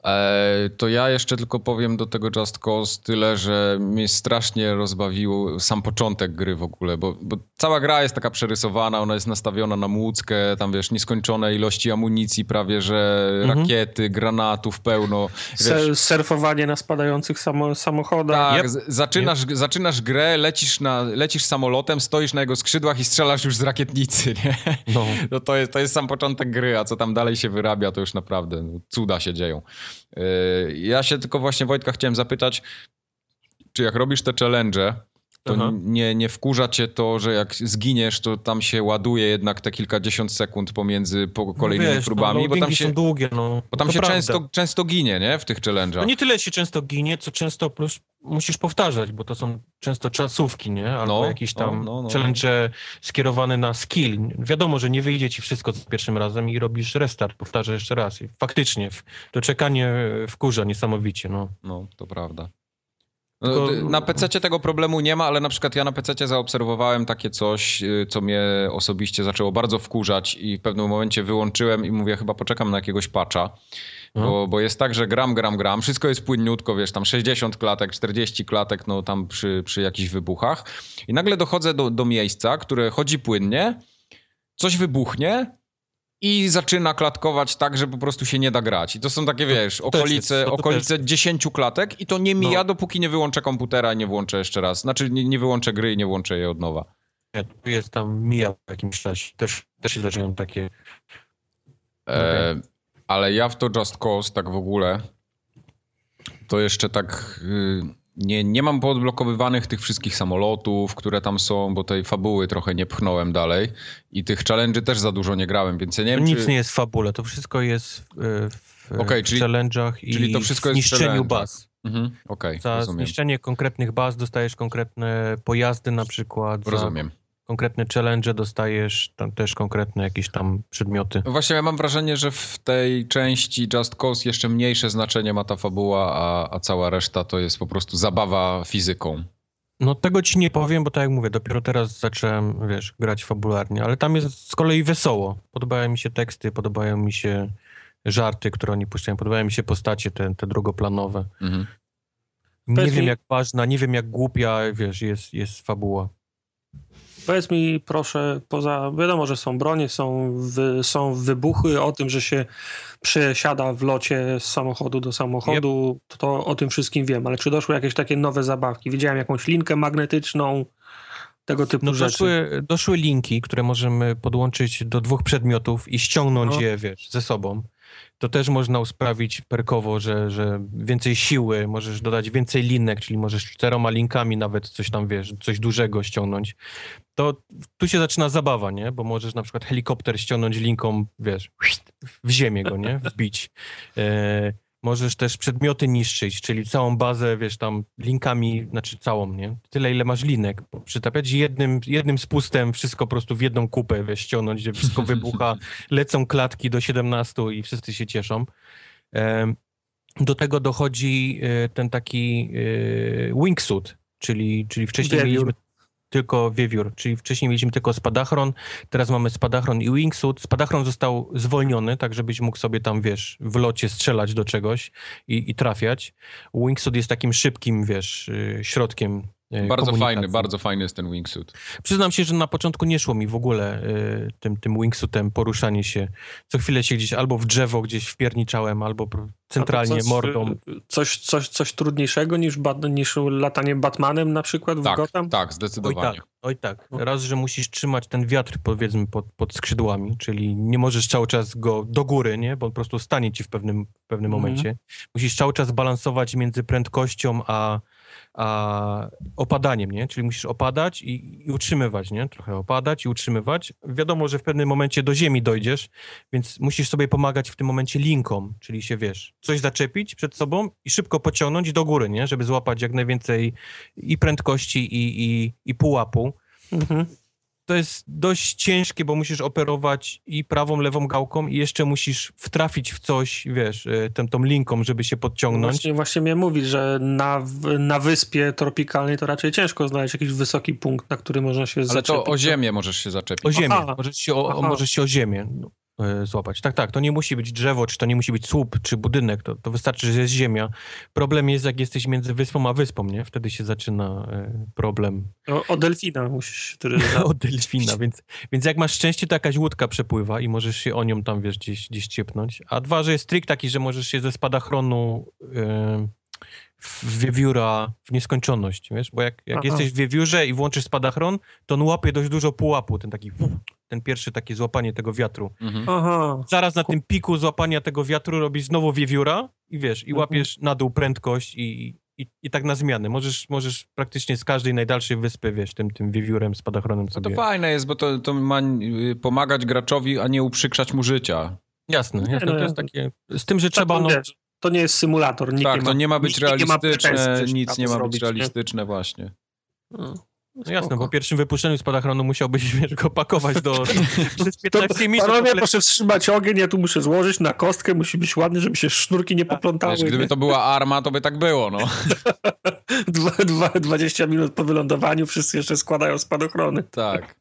E, to ja jeszcze tylko powiem do tego Just Cause tyle, że mnie strasznie rozbawił sam początek gry w ogóle, bo, bo, cała gra jest taka przerysowana, ona jest nastawiona na młódzkę, tam wiesz, nieskończone ilości amunicji prawie, że mhm. rakiety, granatów pełno. Wiesz, surfowanie na spadających samo, samochodach. Tak, yep. zaczynasz, yep. zaczynasz grę, lecisz, na, lecisz samolotem, stoisz na jego skrzydłach i strzelasz już z rakietnicy, nie? No. no to, jest, to jest sam początek gry, a co tam dalej się wyrabia, to już naprawdę no, cuda się dzieją. Ja się tylko właśnie Wojtka chciałem zapytać, czy jak robisz te challenge, to nie, nie wkurza cię to, że jak zginiesz, to tam się ładuje jednak te kilkadziesiąt sekund pomiędzy no kolejnymi no wiesz, próbami, no, bo tam się, są długie, no. Bo tam się często, często ginie, nie? W tych challenge'ach. No nie tyle się często ginie, co często plus musisz powtarzać, bo to są często czasówki, nie? Albo no, jakieś tam no, no, no. challenge skierowane na skill. Wiadomo, że nie wyjdzie ci wszystko za pierwszym razem i robisz restart, powtarzasz jeszcze raz. I faktycznie, to czekanie wkurza niesamowicie, no. No, to prawda. No, Tylko... Na PC tego problemu nie ma, ale na przykład ja na PC zaobserwowałem takie coś, y, co mnie osobiście zaczęło bardzo wkurzać i w pewnym momencie wyłączyłem i mówię, chyba poczekam na jakiegoś patcha. No. Bo, bo jest tak, że gram, gram, gram, wszystko jest płynniutko, wiesz, tam 60 klatek, 40 klatek, no tam przy, przy jakichś wybuchach. I nagle dochodzę do, do miejsca, które chodzi płynnie, coś wybuchnie, i zaczyna klatkować tak, że po prostu się nie da grać. I to są takie, wiesz, okolice, jest, okolice 10 klatek i to nie mija, no. dopóki nie wyłączę komputera i nie włączę jeszcze raz. Znaczy nie, nie wyłączę gry i nie włączę jej od nowa. Nie, tu jest tam mija w jakimś czasie. Też, też się zaczynają takie... E, ale ja w to Just Cause tak w ogóle to jeszcze tak... Y nie, nie mam poodblokowywanych tych wszystkich samolotów, które tam są, bo tej fabuły trochę nie pchnąłem dalej i tych challenge też za dużo nie grałem, więc ja nie wiem, Nic czy... nie jest w fabule, to wszystko jest w, w okay, czyli, challenge'ach i czyli to wszystko w zniszczeniu baz. Mhm, okay, za rozumiem. zniszczenie konkretnych baz dostajesz konkretne pojazdy na przykład. Rozumiem. Za konkretne challenge, dostajesz tam też konkretne jakieś tam przedmioty. No właśnie ja mam wrażenie, że w tej części Just Cause jeszcze mniejsze znaczenie ma ta fabuła, a, a cała reszta to jest po prostu zabawa fizyką. No tego ci nie powiem, bo tak jak mówię, dopiero teraz zacząłem, wiesz, grać fabularnie, ale tam jest z kolei wesoło. Podobają mi się teksty, podobają mi się żarty, które oni puszczają, podobają mi się postacie te, te drugoplanowe. Mhm. Nie wiem jak ważna, nie wiem jak głupia, wiesz, jest, jest fabuła. Powiedz mi proszę, poza, wiadomo, że są bronie, są, wy, są wybuchy, o tym, że się przesiada w locie z samochodu do samochodu, yep. to o tym wszystkim wiem, ale czy doszły jakieś takie nowe zabawki? Widziałem jakąś linkę magnetyczną, tego typu no, rzeczy. Doszły, doszły linki, które możemy podłączyć do dwóch przedmiotów i ściągnąć no. je, wiesz, ze sobą to też można usprawić perkowo, że, że więcej siły, możesz dodać więcej linek, czyli możesz czteroma linkami nawet coś tam, wiesz, coś dużego ściągnąć. To tu się zaczyna zabawa, nie? Bo możesz na przykład helikopter ściągnąć linką, wiesz, w ziemię go, nie? Wbić. E, Możesz też przedmioty niszczyć, czyli całą bazę, wiesz, tam linkami, znaczy całą, nie? Tyle, ile masz linek. Przytapiać jednym, jednym spustem wszystko po prostu w jedną kupę, wiesz, ściągnąć, gdzie wszystko wybucha, lecą klatki do 17 i wszyscy się cieszą. Do tego dochodzi e, ten taki e, wingsuit, czyli, czyli wcześniej mieliśmy tylko wiewiór, czyli wcześniej mieliśmy tylko spadachron, teraz mamy spadachron i wingsuit. Spadachron został zwolniony, tak żebyś mógł sobie tam, wiesz, w locie strzelać do czegoś i, i trafiać. Wingsuit jest takim szybkim, wiesz, y, środkiem Bardzo komunikacji. fajny, bardzo fajny jest ten wingsuit. Przyznam się, że na początku nie szło mi w ogóle y, tym, tym wingsuitem poruszanie się. Co chwilę się gdzieś albo w drzewo gdzieś wpierniczałem, albo centralnie coś, mordą. Coś, coś, coś trudniejszego niż, bat, niż latanie Batmanem na przykład w Tak, Gotham? tak, Oj zdecydowanie. tak, oj tak. Raz, że musisz trzymać ten wiatr powiedzmy pod, pod skrzydłami, czyli nie możesz cały czas go do góry, nie? Bo on po prostu stanie ci w pewnym, w pewnym Mhm. momencie. Musisz cały czas balansować między prędkością a, a opadaniem, nie? Czyli musisz opadać i, i utrzymywać, nie? Trochę opadać i utrzymywać. Wiadomo, że w pewnym momencie do ziemi dojdziesz, więc musisz sobie pomagać w tym momencie linką, czyli się, wiesz, coś zaczepić przed sobą i szybko pociągnąć do góry, nie? Żeby złapać jak najwięcej i prędkości i, i, i pułapu. Mhm. To jest dość ciężkie, bo musisz operować i prawą, lewą gałką i jeszcze musisz wtrafić w coś, wiesz, y, tą, tą linką, żeby się podciągnąć. Właśnie, właśnie miałem mówić, że na, na wyspie tropikalnej to raczej ciężko znaleźć jakiś wysoki punkt, na który można się Ale to zaczepić. o ziemię możesz się zaczepić. O ziemię, Aha. możesz się o, Aha. możesz się o ziemię złapać. Tak, tak, to nie musi być drzewo, czy to nie musi być słup, czy budynek, to, to wystarczy, że jest ziemia. Problem jest, jak jesteś między wyspą a wyspą, nie? Wtedy się zaczyna e, problem O, o delfina musisz, który... od delfina, więc, więc jak masz szczęście, to jakaś łódka przepływa i możesz się o nią tam, wiesz, gdzieś, gdzieś ciepnąć. A dwa, że jest trik taki, że możesz się ze spadachronu e, w wiewióra w nieskończoność, wiesz? Bo jak, jak Aha. jesteś w wiewiórze i włączysz spadachron, to on łapie dość dużo pułapu, ten taki, ten pierwszy takie złapanie tego wiatru. Mhm. Aha. Zaraz na tym piku złapania tego wiatru robisz znowu wiewióra i wiesz, i Mhm. łapiesz na dół prędkość i, i, i tak na zmiany. Możesz, możesz praktycznie z każdej najdalszej wyspy, wiesz, tym, tym wiewiórem, spadachronem No sobie... to fajne jest, bo to, to ma y, pomagać graczowi, a nie uprzykrzać mu życia. Jasne, jasne. no, To jest takie. Z tym, że trzeba. Tak, No, wiesz, to nie jest symulator. Nikt tak, nie to ma, nie ma być nikt nie ma realistyczne, nic trzeba nie to ma zrobić, być nie? realistyczne właśnie. No, no jasne, spoko. bo pierwszym wypuszczeniu spadachronu musiałbyś wiesz, go pakować do. przez 15 minut. Panowie, to proszę wstrzymać ogień, ja tu muszę złożyć na kostkę, musi być ładny, żeby się sznurki nie poplątały. Wiesz, gdyby nie? to była arma, to by tak było, no. Dwa, dwa, 20 minut po wylądowaniu wszyscy jeszcze składają spadochrony. Tak.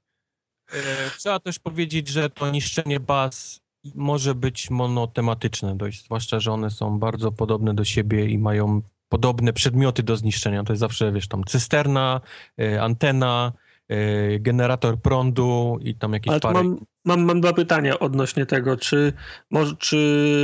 E, Trzeba też powiedzieć, że to niszczenie baz może być monotematyczne dość, zwłaszcza, że one są bardzo podobne do siebie i mają podobne przedmioty do zniszczenia. To jest zawsze, wiesz, tam cysterna, e, antena, e, generator prądu i tam jakieś Ale to parę... mam, mam, mam dwa pytania odnośnie tego, czy, moż, czy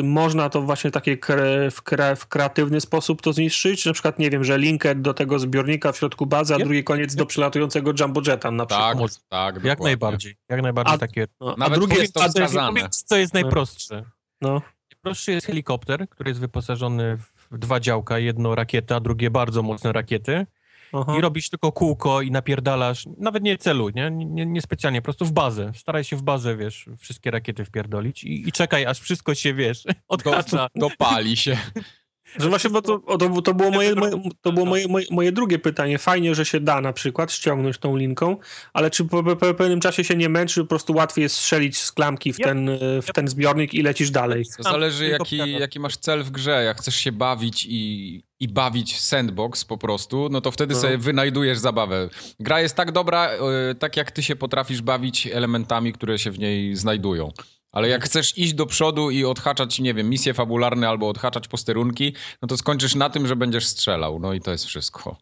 można to właśnie takie kre, w, kre, w kreatywny sposób to zniszczyć? Czy na przykład, nie wiem, że linker do tego zbiornika w środku bazy, a Yep. drugi koniec do przelatującego jumbo jeta na przykład. Tak, Może. tak. Jak dokładnie. najbardziej, jak najbardziej A- takie... No, Nawet a drugie jest to wskazane. co jest najprostsze. No, Najprostszy jest helikopter, który jest wyposażony w dwa działka, jedno rakieta, a drugie bardzo mocne rakiety. aha. I robisz tylko kółko i napierdalasz, nawet nie celuj, nie? Nie, nie specjalnie, po prostu w bazę. Staraj się w bazę, wiesz, wszystkie rakiety wpierdolić i, i czekaj, aż wszystko się, wiesz, odhacza. to pali się. Że właśnie, bo to, o, to, to było, moje, moje, to było moje, moje, moje drugie pytanie. Fajnie, że się da na przykład ściągnąć tą linką, ale czy po, po, po pewnym czasie się nie męczy, po prostu łatwiej jest strzelić z klamki w, ten, y, w ten zbiornik i lecisz dalej? To zależy, jaki, jaki masz cel w grze. Jak chcesz się bawić i, i bawić w sandbox po prostu, no to wtedy No. sobie wynajdujesz zabawę. Gra jest tak dobra, e, tak jak ty się potrafisz bawić elementami, które się w niej znajdują. Ale jak chcesz iść do przodu i odhaczać, nie wiem, misje fabularne albo odhaczać posterunki, no to skończysz na tym, że będziesz strzelał. No i to jest wszystko.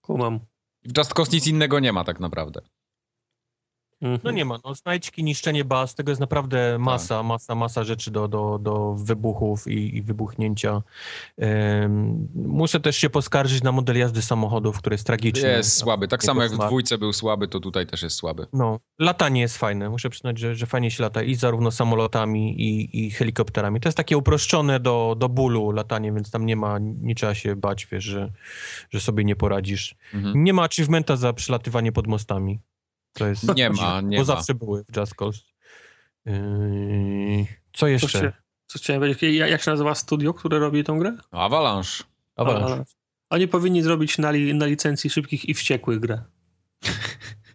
Kumam. W Just Cause nic innego nie ma tak naprawdę. Mhm. No nie ma, no znajdźki, niszczenie baz, tego jest naprawdę Tak. masa, masa, masa rzeczy do, do, do wybuchów i, i wybuchnięcia. Em, muszę też się poskarżyć na model jazdy samochodów, który jest tragiczny. Jest słaby. Tak samo jak w dwójce był słaby, to tutaj też jest słaby. No, latanie jest fajne. Muszę przyznać, że, że fajnie się lata i zarówno samolotami, i, i helikopterami. To jest takie uproszczone do, do bólu latanie, więc tam nie ma, nie trzeba się bać, wiesz, że, że sobie nie poradzisz. Mhm. Nie ma achievementa za przelatywanie pod mostami. To jest Nie ma, nie bo ma. zawsze były w Just Cause. Yy, co Co, jeszcze? chcia, co chciałem powiedzieć, jak jak się nazywa studio, które robi tą grę? No, Avalanche. Avalanche. Oni powinni zrobić na, li, na licencji szybkich i wściekłych grę.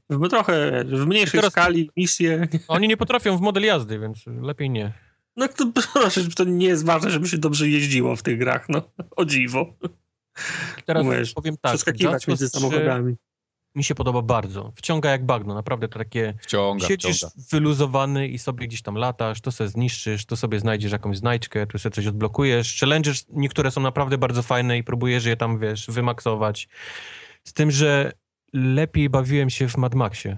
W, trochę w mniejszej Teraz- skali, misje. Oni nie potrafią w model jazdy, więc lepiej nie. No to proszę, to nie jest ważne, żeby się dobrze jeździło w tych grach, no. O dziwo. Teraz Umiesz powiem tak. Przeskakiwać Just między Cause 3 samochodami. Mi się podoba bardzo. Wciąga jak bagno, naprawdę to takie Wciąga, Siedzisz wciąga. wyluzowany i sobie gdzieś tam latasz, to sobie zniszczysz, to sobie znajdziesz jakąś znajdźkę, tu sobie coś odblokujesz. Challenges niektóre są naprawdę bardzo fajne i próbujesz je tam, wiesz, wymaksować. Z tym, że lepiej bawiłem się w Mad Maxie.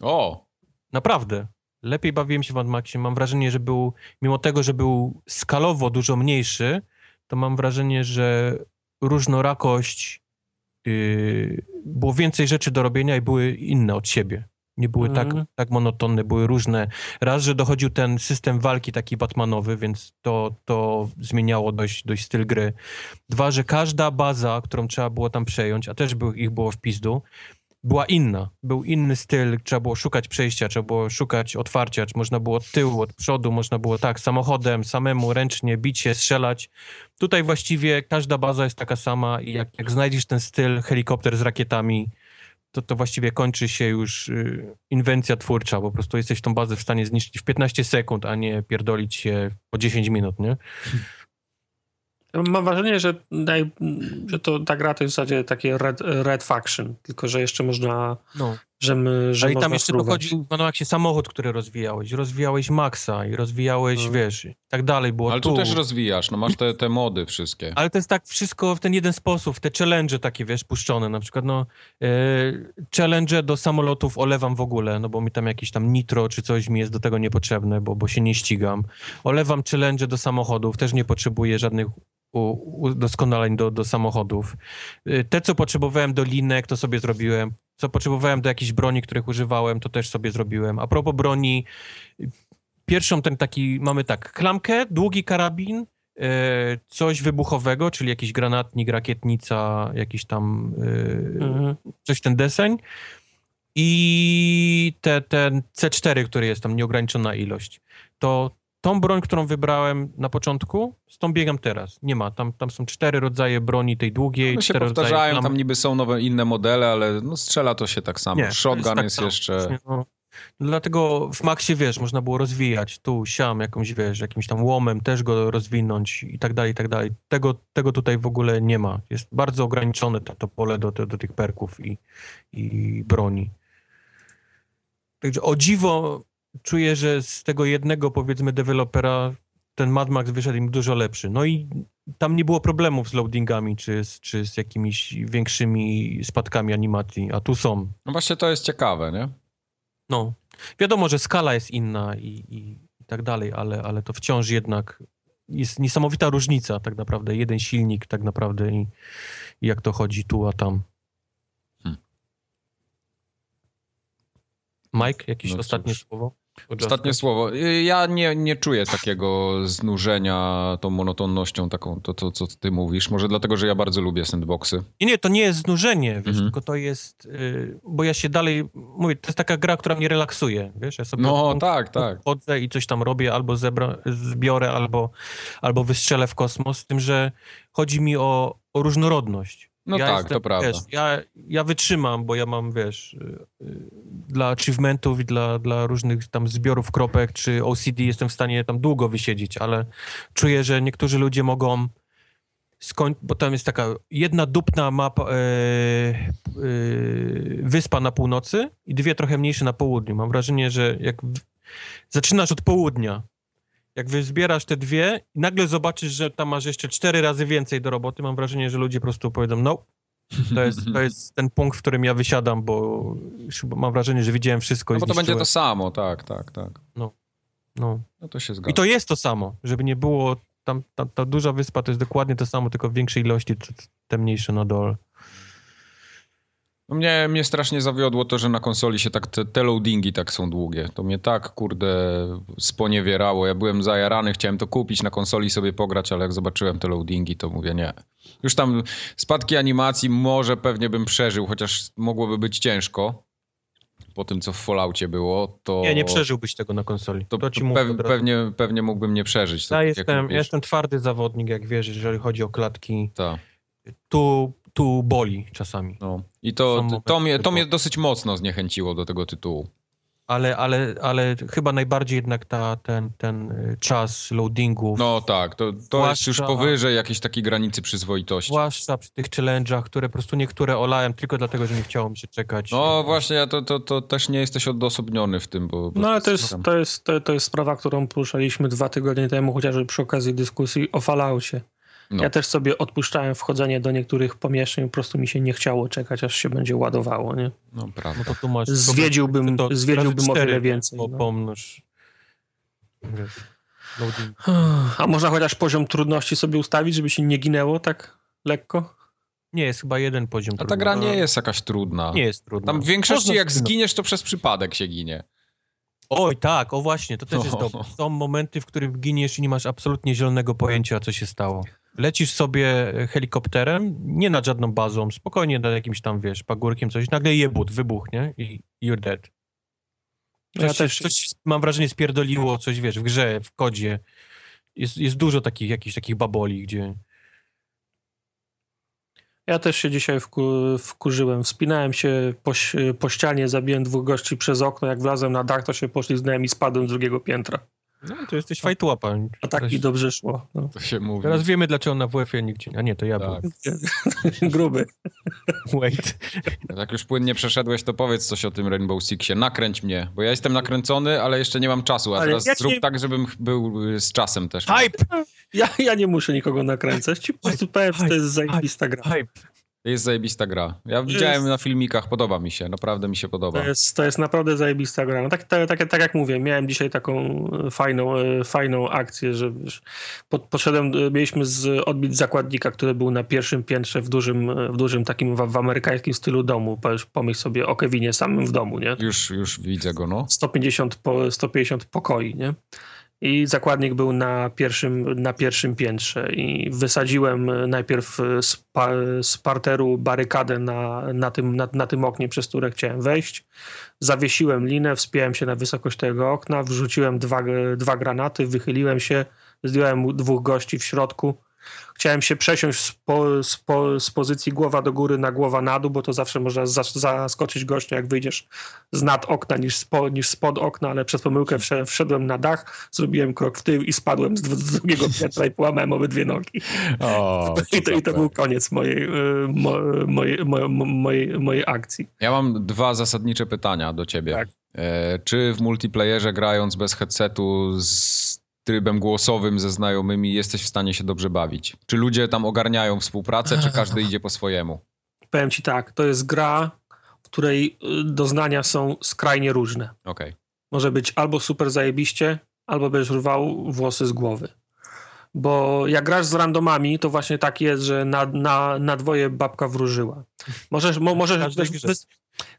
O! Naprawdę. Lepiej bawiłem się w Mad Maxie. Mam wrażenie, że był, mimo tego, że był skalowo dużo mniejszy, to mam wrażenie, że różnorakość było więcej rzeczy do robienia i były inne od siebie. Nie były tak, Mhm. tak monotonne, były różne. Raz, że dochodził ten system walki taki Batmanowy, więc to, to zmieniało dość, dość styl gry. Dwa, że każda baza, którą trzeba było tam przejąć, a też był, ich było w pizdu, była inna. Był inny styl, trzeba było szukać przejścia, trzeba było szukać otwarcia, można było od tyłu, od przodu, można było tak, samochodem, samemu, ręcznie, bić się, strzelać. Tutaj właściwie każda baza jest taka sama i jak, jak znajdziesz ten styl helikopter z rakietami, to, to właściwie kończy się już y, inwencja twórcza. Po prostu jesteś tą bazę w stanie zniszczyć w 15 sekund, a nie pierdolić się po 10 minut, nie? Mam wrażenie, że, że to ta gra to jest w zasadzie takie red, red faction, tylko że jeszcze można, No. Że, my, że Ale i tam jeszcze spróbować. dochodził, jak się samochód, który rozwijałeś, rozwijałeś Maxa i rozwijałeś, Mhm. wiesz, i tak dalej, było Ale tu też rozwijasz, no masz te, te mody wszystkie. Ale to jest tak wszystko w ten jeden sposób, te challenge takie, wiesz, puszczone, na przykład, no, e, challenge do samolotów olewam w ogóle, no bo mi tam jakieś tam nitro czy coś mi jest do tego niepotrzebne, bo, bo się nie ścigam. Olewam challenge do samochodów, też nie potrzebuję żadnych udoskonaleń do, do samochodów. E, Te, co potrzebowałem do linek, to sobie zrobiłem. Co potrzebowałem do jakichś broni, których używałem, to też sobie zrobiłem. A propos broni, pierwszą ten taki, mamy tak, klamkę, długi karabin, e, coś wybuchowego, czyli jakiś granatnik, rakietnica, jakiś tam e, Mhm. coś ten deseń i te, ten C4, który jest tam nieograniczona ilość. To tą broń, którą wybrałem na początku, z tą biegam teraz. Nie ma, tam, tam są cztery rodzaje broni tej długiej, No się cztery rodzaje powtarzają, klam- tam niby są nowe, inne modele, ale no strzela to się tak samo. Nie, Shotgun tak jest samo. jeszcze... No. Dlatego w Maxie, wiesz, można było rozwijać tu, siam, jakąś, wiesz, jakimś tam łomem, też go rozwinąć i tak dalej, i tak dalej. Tego, tego tutaj w ogóle nie ma. Jest bardzo ograniczone to, to pole do, do, do tych perków i, i broni. Także o dziwo czuję, że z tego jednego, powiedzmy, dewelopera ten Mad Max wyszedł im dużo lepszy. No i tam nie było problemów z loadingami, czy z, czy z jakimiś większymi spadkami animacji, a tu są. No właśnie to jest ciekawe, nie? No, wiadomo, że skala jest inna i, i, i tak dalej, ale, ale to wciąż jednak jest niesamowita różnica tak naprawdę. Jeden silnik tak naprawdę i, i jak to chodzi tu, a tam. Hmm. Mike, jakieś No ostatnie cóż. słowo? Ostatnie słowo. Y, Ja nie, nie czuję takiego znużenia tą monotonnością, taką, to, to co ty mówisz. Może dlatego, że ja bardzo lubię sandboxy. Nie, nie, to nie jest znużenie, wiesz, Mhm. tylko to jest, y, bo ja się dalej, mówię, to jest taka gra, która mnie relaksuje, wiesz, ja sobie No tak, tak. chodzę i coś tam robię, albo zebra, zbiorę, albo, albo wystrzelę w kosmos, z tym, że chodzi mi o, o różnorodność. No tak, to prawda. Wiesz, ja, ja wytrzymam, bo ja mam, wiesz, y, y, dla achievementów i dla, dla różnych tam zbiorów kropek czy OCD jestem w stanie tam długo wysiedzieć, ale czuję, że niektórzy ludzie mogą skoń... bo tam jest taka jedna dupna mapa, e, e, wyspa na północy i dwie trochę mniejsze na południu. Mam wrażenie, że jak w... zaczynasz od południa, jak wyzbierasz te dwie i nagle zobaczysz, że tam masz jeszcze cztery razy więcej do roboty, mam wrażenie, że ludzie po prostu powiedzą, no, to jest, to jest ten punkt, w którym ja wysiadam, bo już mam wrażenie, że widziałem wszystko No bo to będzie to samo, tak, tak, tak. No. No to się zgadza. I to jest to samo, żeby nie było, tam, ta, ta duża wyspa to jest dokładnie to samo, tylko w większej ilości, te mniejsze na dole. No Mnie, mnie strasznie zawiodło to, że na konsoli się tak te, te loadingi tak są długie. To mnie tak, kurde, sponiewierało. Ja byłem zajarany, chciałem to kupić na konsoli sobie pograć, ale jak zobaczyłem te loadingi, to mówię nie. Już tam spadki animacji może pewnie bym przeżył, chociaż mogłoby być ciężko. Po tym, co w Falloutie było, to... Nie, nie przeżyłbyś tego na konsoli. To, To, ci razu. pewnie, pewnie mógłbym nie przeżyć. To Ja tak jestem, ja jestem twardy zawodnik, jak wiesz, jeżeli chodzi o klatki. Tak. Tu, tu boli czasami. No. I to, to, mnie, to mnie dosyć mocno zniechęciło do tego tytułu. Ale, ale, ale chyba najbardziej jednak ta, ten, ten y, czas loadingu, No tak, to, to jest już powyżej jakiejś takiej granicy przyzwoitości. zwłaszcza przy tych challenge'ach, które po prostu niektóre olałem tylko dlatego, że nie chciało mi się czekać. No właśnie, ja to, to, to też nie jesteś odosobniony w tym, bo... bo No ale to jest, to, jest, to, to jest sprawa, którą poruszaliśmy dwa tygodnie temu, chociażby przy okazji dyskusji o Falloutie. No. Ja też sobie odpuszczałem wchodzenie do niektórych pomieszczeń, po prostu mi się nie chciało czekać, aż się będzie ładowało, nie? No prawda. No to tu masz zwiedziłbym, to zwiedziłbym o wiele więcej. Po, no. Pomnóż. A można chociaż poziom trudności sobie ustawić, żeby się nie ginęło tak lekko? Nie, jest chyba jeden poziom. A ta gra nie jest jakaś trudna. Nie jest trudna. Tam w większości jak zginiesz, to przez przypadek się ginie. Oj, tak, o właśnie, to też jest dobre. Są momenty, w których giniesz i nie masz absolutnie zielonego pojęcia, co się stało. Lecisz sobie helikopterem, nie nad żadną bazą, spokojnie nad jakimś tam, wiesz, pagórkiem, coś, nagle jebut, wybuchnie i you're dead. Coś, ja też... coś, mam wrażenie, spierdoliło coś, wiesz, w grze, w kodzie. Jest, jest dużo takich, jakichś takich baboli, gdzie ja też się dzisiaj wku, wkurzyłem. Wspinałem się po, po ścianie, zabiłem dwóch gości przez okno. Jak wlazłem na dach, to się poślizgnąłem i spadłem z drugiego piętra. No, to jesteś fajtłapa. A tak mi dobrze szło. No. To się mówi. Teraz wiemy, dlaczego na WF-ie nigdzie... A nie, to ja tak. byłem. Gruby. Wait. Jak już płynnie przeszedłeś, to powiedz coś o tym Rainbow Sixie. Nakręć mnie, bo ja jestem nakręcony, ale jeszcze nie mam czasu. A ale teraz ja zrób nie... tak, żebym był z czasem też. Hype! Ja, ja nie muszę nikogo nakręcać. Ci po prostu powiem, że to jest zajebista gra. Hype. Jest zajebista gra. Ja widziałem jest... na filmikach, podoba mi się, naprawdę mi się podoba. To jest, to jest naprawdę zajebista gra. No tak, tak, tak, tak jak mówię, miałem dzisiaj taką e, fajną, e, fajną akcję, że wiesz, pod, podszedłem, e, mieliśmy z, odbić zakładnika, który był na pierwszym piętrze w dużym, w dużym takim w, w amerykańskim stylu domu. Pomyśl sobie o Kevinie samym w domu, nie? Już, już widzę go, no. 150, po, 150 pokoi, nie? I zakładnik był na pierwszym, na pierwszym piętrze i wysadziłem najpierw z, pa, z parteru barykadę na, na, tym, na, na tym oknie, przez które chciałem wejść. Zawiesiłem linę, wspiąłem się na wysokość tego okna, wrzuciłem dwa, dwa granaty, wychyliłem się, zdjąłem dwóch gości w środku, Chciałem się przesiąść z, po, z, po, z, pozycji głowa do góry na głowa na dół, bo to zawsze można zaskoczyć gościa, jak wyjdziesz z nad okna niż, spo, niż spod okna, ale przez pomyłkę wszedłem na dach, zrobiłem krok w tył i spadłem z, drugiego piętra i połamałem obydwie nogi. O, I, to, I to był koniec mojej, y, mo, mojej, mojej, mojej akcji. Ja mam dwa zasadnicze pytania do ciebie. Tak. E, czy w multiplayerze grając bez headsetu z trybem głosowym ze znajomymi jesteś w stanie się dobrze bawić? Czy ludzie tam ogarniają współpracę, czy każdy idzie po swojemu? Powiem ci tak, to jest gra, w której y, doznania są skrajnie różne. Okay. Może być albo super zajebiście, albo będziesz rwał włosy z głowy. Bo jak grasz z randomami, to właśnie tak jest, że na, na, na dwoje babka wróżyła. Możesz, mo, możesz wy,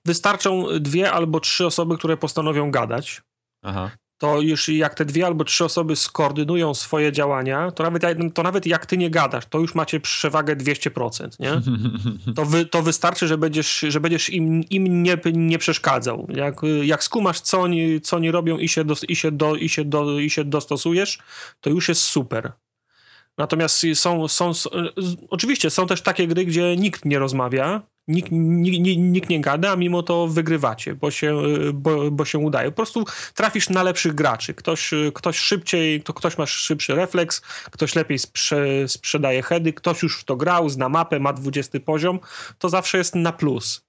wystarczą dwie albo trzy osoby, które postanowią gadać. Aha to już jak te dwie albo trzy osoby skoordynują swoje działania, to nawet, to nawet jak ty nie gadasz, to już macie przewagę 200%, nie? To, wy, to wystarczy, że będziesz, że będziesz im, im nie, nie przeszkadzał. Jak, jak skumasz, co oni, co oni robią i się, do, i, się do, i, się do, i się dostosujesz, to już jest super. Natomiast są, są, oczywiście są też takie gry, gdzie nikt nie rozmawia, nikt, nikt, nikt nie gada, a mimo to wygrywacie, bo się, bo, bo się udaje. Po prostu trafisz na lepszych graczy. Ktoś, ktoś szybciej, to ktoś ma szybszy refleks, ktoś lepiej sprze, sprzedaje heady, ktoś już w to grał, zna mapę, ma 20 poziom, to zawsze jest na plus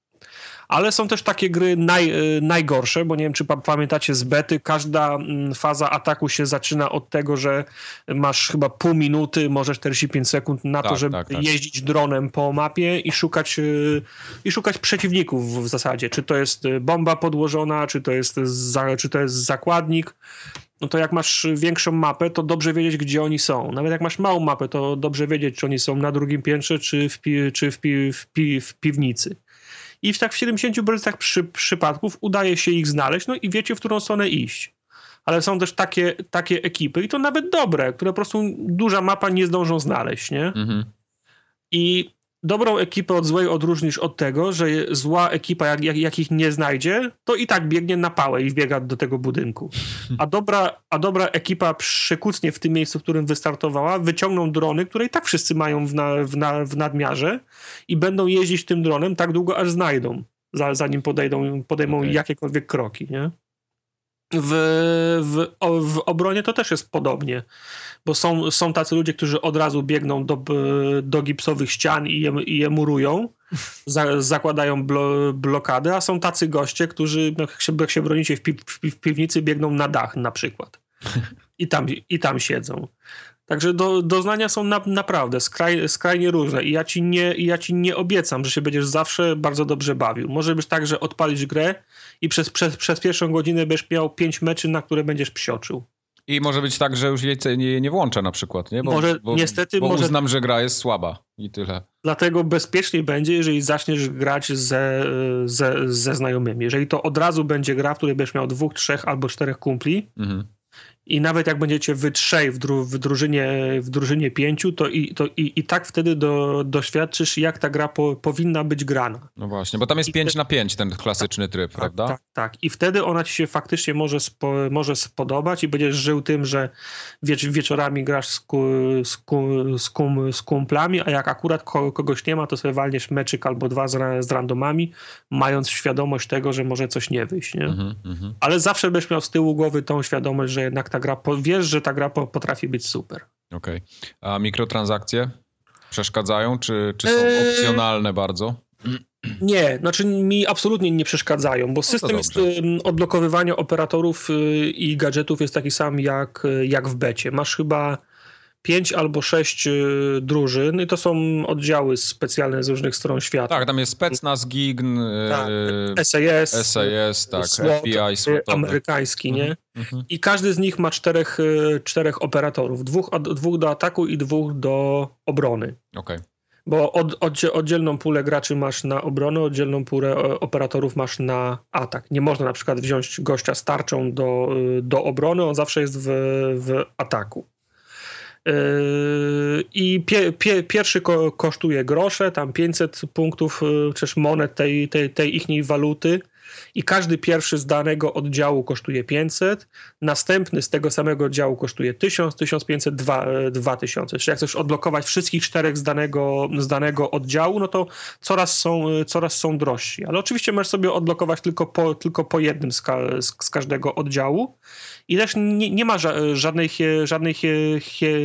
ale są też takie gry naj, y, najgorsze, bo nie wiem, czy pamiętacie z bety, każda mm, faza ataku się zaczyna od tego, że masz chyba pół minuty, może 45 sekund na tak, to, żeby tak, tak. jeździć dronem po mapie i szukać, y, i szukać przeciwników w zasadzie. Czy to jest y, bomba podłożona, czy to jest, za, czy to jest zakładnik no to jak masz większą mapę, to dobrze wiedzieć, gdzie oni są. Nawet jak masz małą mapę, to dobrze wiedzieć, czy oni są na drugim piętrze, czy w, pi, czy w, pi, w, pi, w piwnicy i w tak w 70% przy, przypadków udaje się ich znaleźć, no i wiecie, w którą stronę iść. Ale są też takie, takie ekipy, i to nawet dobre, które po prostu duża mapa nie zdążą znaleźć, nie? Mhm. I dobrą ekipę od złej odróżnisz od tego, że zła ekipa, jak, jak, jak, ich nie znajdzie, to i tak biegnie na pałę i wbiega do tego budynku. A dobra, a dobra ekipa przykucnie w tym miejscu, w którym wystartowała, wyciągną drony, które i tak wszyscy mają w, na, w, na, w nadmiarze i będą jeździć tym dronem tak długo, aż znajdą, zanim podejdą, podejmą okay. jakiekolwiek kroki, nie? W, w, w obronie to też jest podobnie, bo są, są tacy ludzie, którzy od razu biegną do, do gipsowych ścian i je, i je murują, za, zakładają blo, blokady, a są tacy goście, którzy jak się, jak się bronicie w, pi, w piwnicy, biegną na dach na przykład i tam, i tam siedzą. Także do, doznania są na, naprawdę skraj, skrajnie różne i ja, ci nie, ja ci nie obiecam, że się będziesz zawsze bardzo dobrze bawił. Może być tak, że odpalisz grę i przez, przez, przez pierwszą godzinę będziesz miał pięć meczy, na które będziesz psioczył. I może być tak, że już jej nie, nie włączę na przykład, nie? Bo, może, bo, niestety, bo może... uznam, że gra jest słaba i tyle. Dlatego bezpieczniej będzie, jeżeli zaczniesz grać ze, ze, ze znajomymi. Jeżeli to od razu będzie gra, w której będziesz miał dwóch, trzech albo czterech kumpli, mhm i nawet jak będziecie wy trzej w, dru w, drużynie, w drużynie pięciu, to i, to i, i tak wtedy do, doświadczysz, jak ta gra po, powinna być grana. No właśnie, bo tam jest I 5 na 5 ten klasyczny tryb, tak, prawda? Tak, tak. I wtedy ona ci się faktycznie może, spo, może spodobać i będziesz żył tym, że wiecz wieczorami grasz z, ku, z, ku, z, kum, z kumplami, a jak akurat ko kogoś nie ma, to sobie walniesz meczyk albo dwa z, z randomami, mając świadomość tego, że może coś nie wyjść, nie? Mm -hmm. Ale zawsze będziesz miał z tyłu głowy tą świadomość, że jednak ta gra, wiesz, że ta gra potrafi być super. Okej. Okay. A mikrotransakcje przeszkadzają, czy, czy są eee... opcjonalne bardzo? Nie, znaczy mi absolutnie nie przeszkadzają, bo no system jest, odblokowywania operatorów y, i gadżetów jest taki sam jak, jak w becie. Masz chyba pięć albo sześć y, drużyn i to są oddziały specjalne z różnych stron świata. Tak, tam jest Specnaz, GIGN, tak, SAS, SAS, tak, SWAT, FBI, SWAT, amerykański, nie? Mm-hmm. I każdy z nich ma czterech, y, czterech operatorów, dwóch, dwóch do ataku i dwóch do obrony. Okej. Okay. Bo od, od, oddzielną pulę graczy masz na obronę, oddzielną pulę operatorów masz na atak. Nie można na przykład wziąć gościa z tarczą do, y, do obrony, on zawsze jest w, w ataku. Yy, I pie, pie, pierwszy ko, kosztuje grosze, tam 500 punktów, yy, też monet tej, tej, tej ichniej waluty. I każdy pierwszy z danego oddziału kosztuje 500, następny z tego samego oddziału kosztuje 1000, 1500, 2000. Czyli jak chcesz odblokować wszystkich czterech z danego, z danego oddziału, no to coraz są, coraz są drożsi. Ale oczywiście możesz sobie odblokować tylko po, tylko po jednym z, ka, z każdego oddziału i też nie, nie ma żadnej, żadnej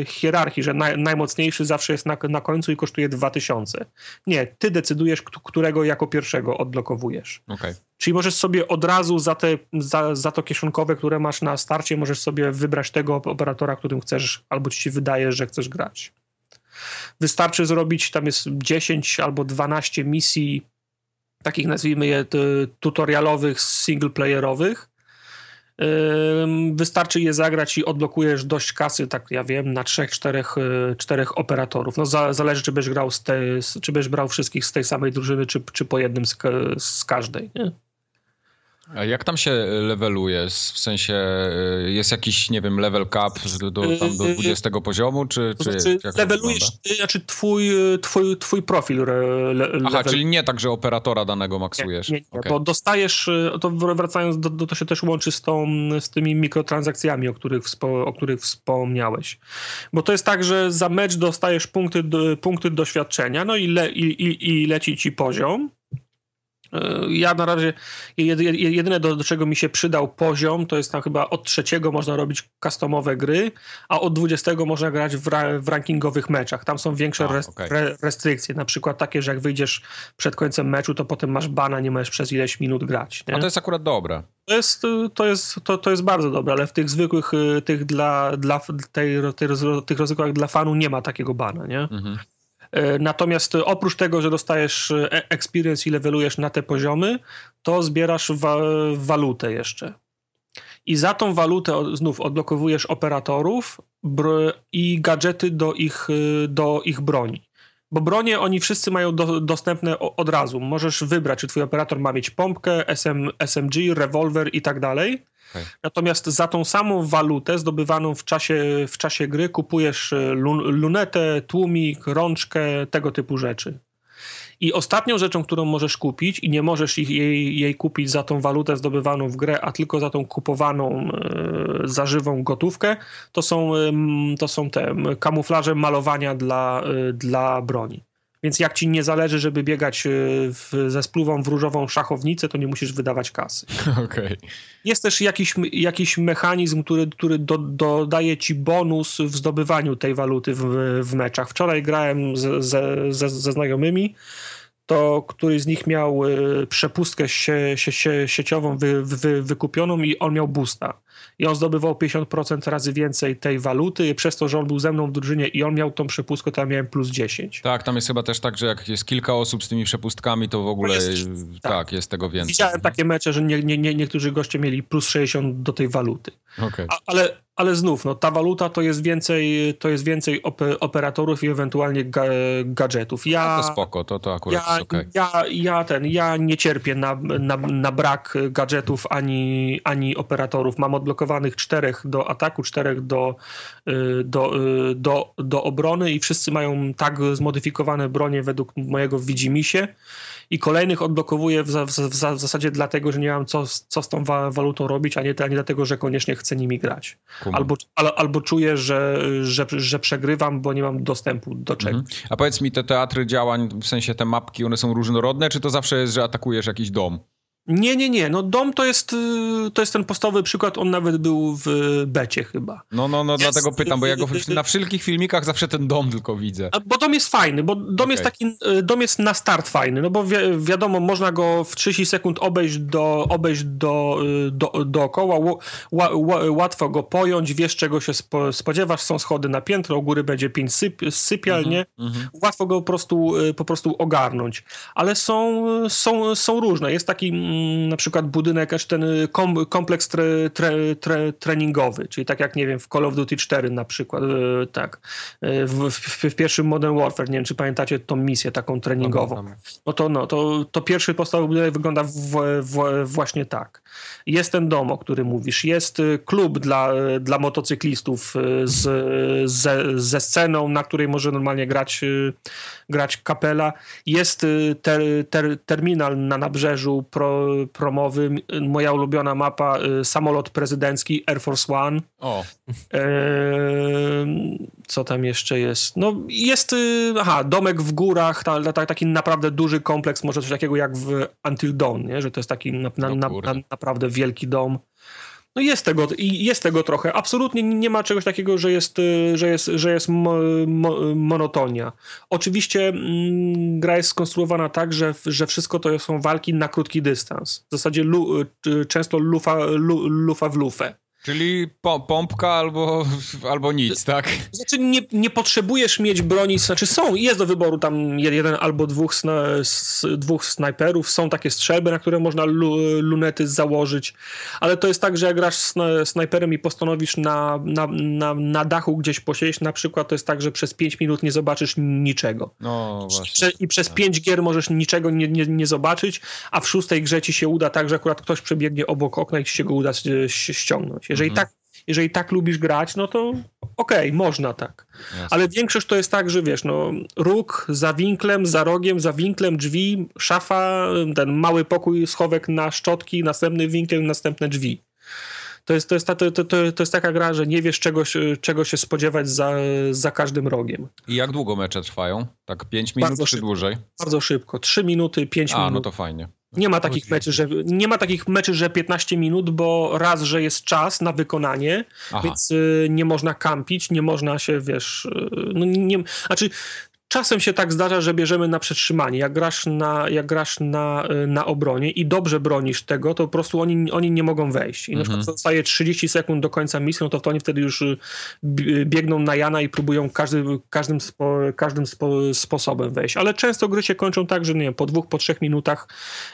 hierarchii, że naj, najmocniejszy zawsze jest na, na końcu i kosztuje 2000. Nie, ty decydujesz, którego jako pierwszego odblokowujesz. Okay. Czyli możesz sobie od razu za, te, za, za to kieszonkowe, które masz na starcie, możesz sobie wybrać tego operatora, którym chcesz, albo ci się wydaje, że chcesz grać. Wystarczy zrobić, tam jest 10 albo 12 misji, takich nazwijmy je tutorialowych, singleplayerowych, Wystarczy je zagrać i odblokujesz dość kasy, tak ja wiem, na trzech, czterech, y, czterech operatorów. No za, zależy, czy byś grał te, czy byś brał wszystkich z tej samej drużyny, czy, czy po jednym z, z każdej. Nie? A jak tam się leveluje? W sensie y, jest jakiś, nie wiem, level cap do, tam do 20 y, poziomu, czy, to znaczy, levelujesz, znaczy twój, twój, twój profil le, Aha, level... czyli nie tak, że operatora danego maksujesz. Nie, nie, nie okay. bo dostajesz, y, to wracając do, do, to się też łączy z, tą, z tymi mikrotransakcjami, o których, wspo, o których wspomniałeś. Bo to jest tak, że za mecz dostajesz punkty, punkty doświadczenia, no i, le, i, i, i leci ci poziom, E, ja na razie jedyne do, do, czego mi się przydał poziom, to jest tam chyba od trzeciego można robić customowe gry, a od dwudziestego można grać w, ra, w rankingowych meczach. Tam są większe a, okay. re, restrykcje, na przykład takie, że jak wyjdziesz przed końcem meczu, to potem masz bana, nie możesz przez ileś minut grać. Nie? A to jest akurat dobre. To jest, to jest, to, to jest bardzo dobre, ale w tych zwykłych, y, tych dla, dla tej, tej, tych rozrywkach dla fanu nie ma takiego bana, nie? Mhm. E, natomiast oprócz tego, że dostajesz e, experience i levelujesz na te poziomy, to zbierasz wa walutę jeszcze. I za tą walutę znów odblokowujesz operatorów i gadżety do ich, e, do ich broni. Bo bronie oni wszyscy mają do, dostępne od razu. Możesz wybrać, czy twój operator ma mieć pompkę, SM, SMG, rewolwer i tak dalej. Okay. Natomiast za tą samą walutę zdobywaną w czasie, w czasie gry kupujesz e, lunetę, tłumik, rączkę, tego typu rzeczy. I ostatnią rzeczą, którą możesz kupić i nie możesz jej, jej kupić za tą walutę zdobywaną w grę, a tylko za tą kupowaną e, zażywą gotówkę, to są, e, to są te kamuflaże malowania dla, e, dla broni. Więc jak ci nie zależy, żeby biegać e, w, ze spluwą w różową szachownicę, to nie musisz wydawać kasy. Okay. Jest też jakiś, jakiś mechanizm, który, który do, dodaje ci bonus w zdobywaniu tej waluty w, w meczach. Wczoraj grałem z, ze, ze, ze znajomymi to któryś z nich miał e, przepustkę sie, sie, sie, sieciową wy, wy, wykupioną i on miał boosta. i on zdobywał 50% razy więcej tej waluty, przez to, że on był ze mną w drużynie i on miał tą przepustkę, to ja miałem plus 10. Tak, tam jest chyba też tak, że jak jest kilka osób z tymi przepustkami, to w ogóle jest, tak. tak. jest tego więcej. Widziałem takie mecze, że nie, nie, nie, niektórzy goście mieli plus 60 do tej waluty. Okay. A, ale ale znów, no, ta waluta to jest więcej, to jest więcej operatorów i ewentualnie ga, gadżetów. Ja, no to spoko, to, to akurat ja, okay. ja, ja, ten, ja nie cierpię na, na, na brak gadżetów ani, ani operatorów. Mam odblokowanych czterech do ataku, czterech do, y, do, y, do, do obrony i wszyscy mają tak zmodyfikowane bronie według mojego widzimisię i kolejnych odblokowuję w, w, w, zasadzie dlatego, że nie mam co, co z tą wa walutą robić, a nie, a nie dlatego, że koniecznie chcę nimi grać. Albo, al, albo czuję, że, że, że przegrywam, bo nie mam dostępu do czegoś. Mhm. A powiedz mi, te teatry działań, w sensie te mapki, one są różnorodne, czy to zawsze jest, że atakujesz jakiś dom? Nie, nie, nie. No dom to jest, y, to jest ten podstawowy przykład. On nawet był w becie chyba. No, no, no, jest, dlatego pytam, bo ja go na wszelkich filmikach zawsze ten dom tylko widzę. Bo dom jest fajny, bo dom okay. jest taki, y, dom jest na start fajny, no bo wi wiadomo, można go w 30 sekund obejść, do, obejść do, y, do, dookoła, łatwo go pojąć, wiesz czego się spo spodziewasz, są schody na piętro, u góry będzie pięć syp sypial, nie? Mm -hmm. Łatwo go po prostu, po prostu ogarnąć. Ale są, są, są różne. Jest taki Mm, na przykład budynek, aż ten y, kom, kompleks tre, tre, tre, treningowy, czyli tak jak, nie wiem, w Call of Duty 4 na przykład, y, tak, y, w, w, w, pierwszym Modern Warfare, nie wiem, czy pamiętacie tą misję taką treningową. No to, no, to, to pierwszy podstawowy budynek wygląda w, w, właśnie tak. Jest ten dom, o którym mówisz, jest klub dla, dla motocyklistów z, ze, ze sceną, na której może normalnie grać, grać kapela. Jest ter, ter, terminal na nabrzeżu pro, promowym. Moja ulubiona mapa, y, samolot prezydencki Air Force One. O. E, co tam jeszcze jest? No jest, y, aha, domek w górach, ta, ta, taki naprawdę duży kompleks, może coś takiego jak w Until Dawn, nie? że to jest taki na, na, na, naprawdę wielki dom. No jest tego, jest tego trochę. Absolutnie nie ma czegoś takiego, że jest, y, że jest, że jest mo, mo, monotonia. Oczywiście mm, gra jest skonstruowana tak, że, że wszystko to są walki na krótki dystans. W zasadzie lu, y, często lufa, lu, lufa w lufę. Czyli po, pompka albo, albo nic, tak? Znaczy nie, nie potrzebujesz mieć broni, znaczy są, jest do wyboru tam jeden albo dwóch, sna, dwóch snajperów, są takie strzelby, na które można lu, lunety założyć, ale to jest tak, że jak grasz sna, snajperem i postanowisz na, na, na, na dachu gdzieś posiedzieć na przykład, to jest tak, że przez 5 minut nie zobaczysz niczego. No właśnie. I przez 5 tak. gier możesz niczego nie, nie, nie zobaczyć, a w szóstej grze ci się uda tak, że akurat ktoś przebiegnie obok okna i ci się go uda ściągnąć. Jeżeli, mhm. tak, jeżeli tak lubisz grać, no to okej, okay, można tak. Jasne. Ale większość to jest tak, że wiesz, no róg za winklem, za rogiem, za winklem, drzwi, szafa, ten mały pokój, schowek na szczotki, następny winkel, następne drzwi. To jest, to, jest ta, to, to, to jest taka gra, że nie wiesz czego, czego się spodziewać za, za każdym rogiem. I jak długo mecze trwają? Tak 5 minut bardzo czy szybko, dłużej? Bardzo szybko. 3 minuty, 5 minut. A, no to fajnie. Nie ma takich meczy, że nie ma takich meczy, że 15 minut, bo raz, że jest czas na wykonanie, Aha. więc y, nie można kampić, nie można się, wiesz, y, no nie, znaczy Czasem się tak zdarza, że bierzemy na przetrzymanie. Jak grasz na, jak grasz na, na obronie i dobrze bronisz tego, to po prostu oni, oni nie mogą wejść. I -hmm. na przykład mhm. zostaje 30 sekund do końca misji, no to, to oni wtedy już y, biegną na Jana i próbują każdy, każdym, spo, każdym spo, sposobem wejść. Ale często gry się kończą tak, że nie wiem, po dwóch, po trzech minutach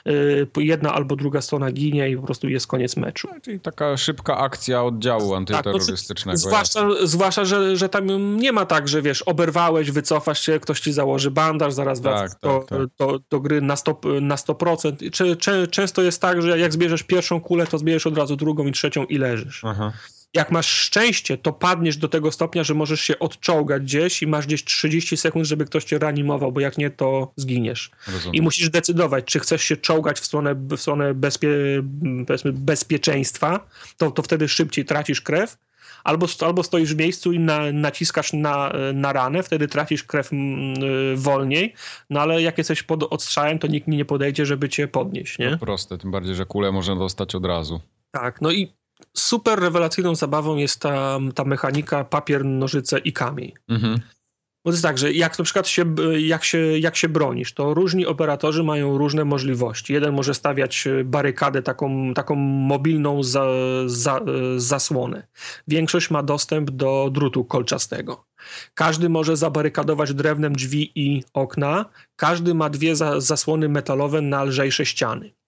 y, jedna albo druga strona ginie i po prostu jest koniec meczu. No, czyli taka szybka akcja oddziału antyterrorystycznego. Tak, no, zwłaszcza, zwłaszcza że, że tam nie ma tak, że wiesz, oberwałeś, wycofasz się, ktoś ci założy bandaż, zaraz wracasz tak, do, tak, tak. Do, do, gry na 100%. Na 100%. Cze, cze, często jest tak, że jak zbierzesz pierwszą kulę, to zbierzesz od razu drugą i trzecią i leżysz. Aha. Jak masz szczęście, to padniesz do tego stopnia, że możesz się odczołgać gdzieś i masz gdzieś 30 sekund, żeby ktoś cię reanimował, bo jak nie, to zginiesz. Rozumiem. I musisz decydować, czy chcesz się czołgać w stronę, w stronę bezpie, bezpieczeństwa, to, to wtedy szybciej tracisz krew, albo, albo stoisz w miejscu i na, naciskasz na, na ranę, wtedy tracisz krew y, wolniej, no ale jak jesteś pod odstrzałem, to nikt nie podejdzie, żeby cię podnieść, nie? To proste, tym bardziej, że kulę można dostać od razu. Tak, no i super rewelacyjną zabawą jest ta, ta mechanika papier, nożyce i kamień. Mhm. Bo to jest tak, że jak na przykład się, jak, się, jak się bronisz, to różni operatorzy mają różne możliwości. Jeden może stawiać barykadę, taką, taką mobilną za, za, zasłonę. Większość ma dostęp do drutu kolczastego. Każdy może zabarykadować drewnem drzwi i okna. Każdy ma dwie za, zasłony metalowe na lżejsze ściany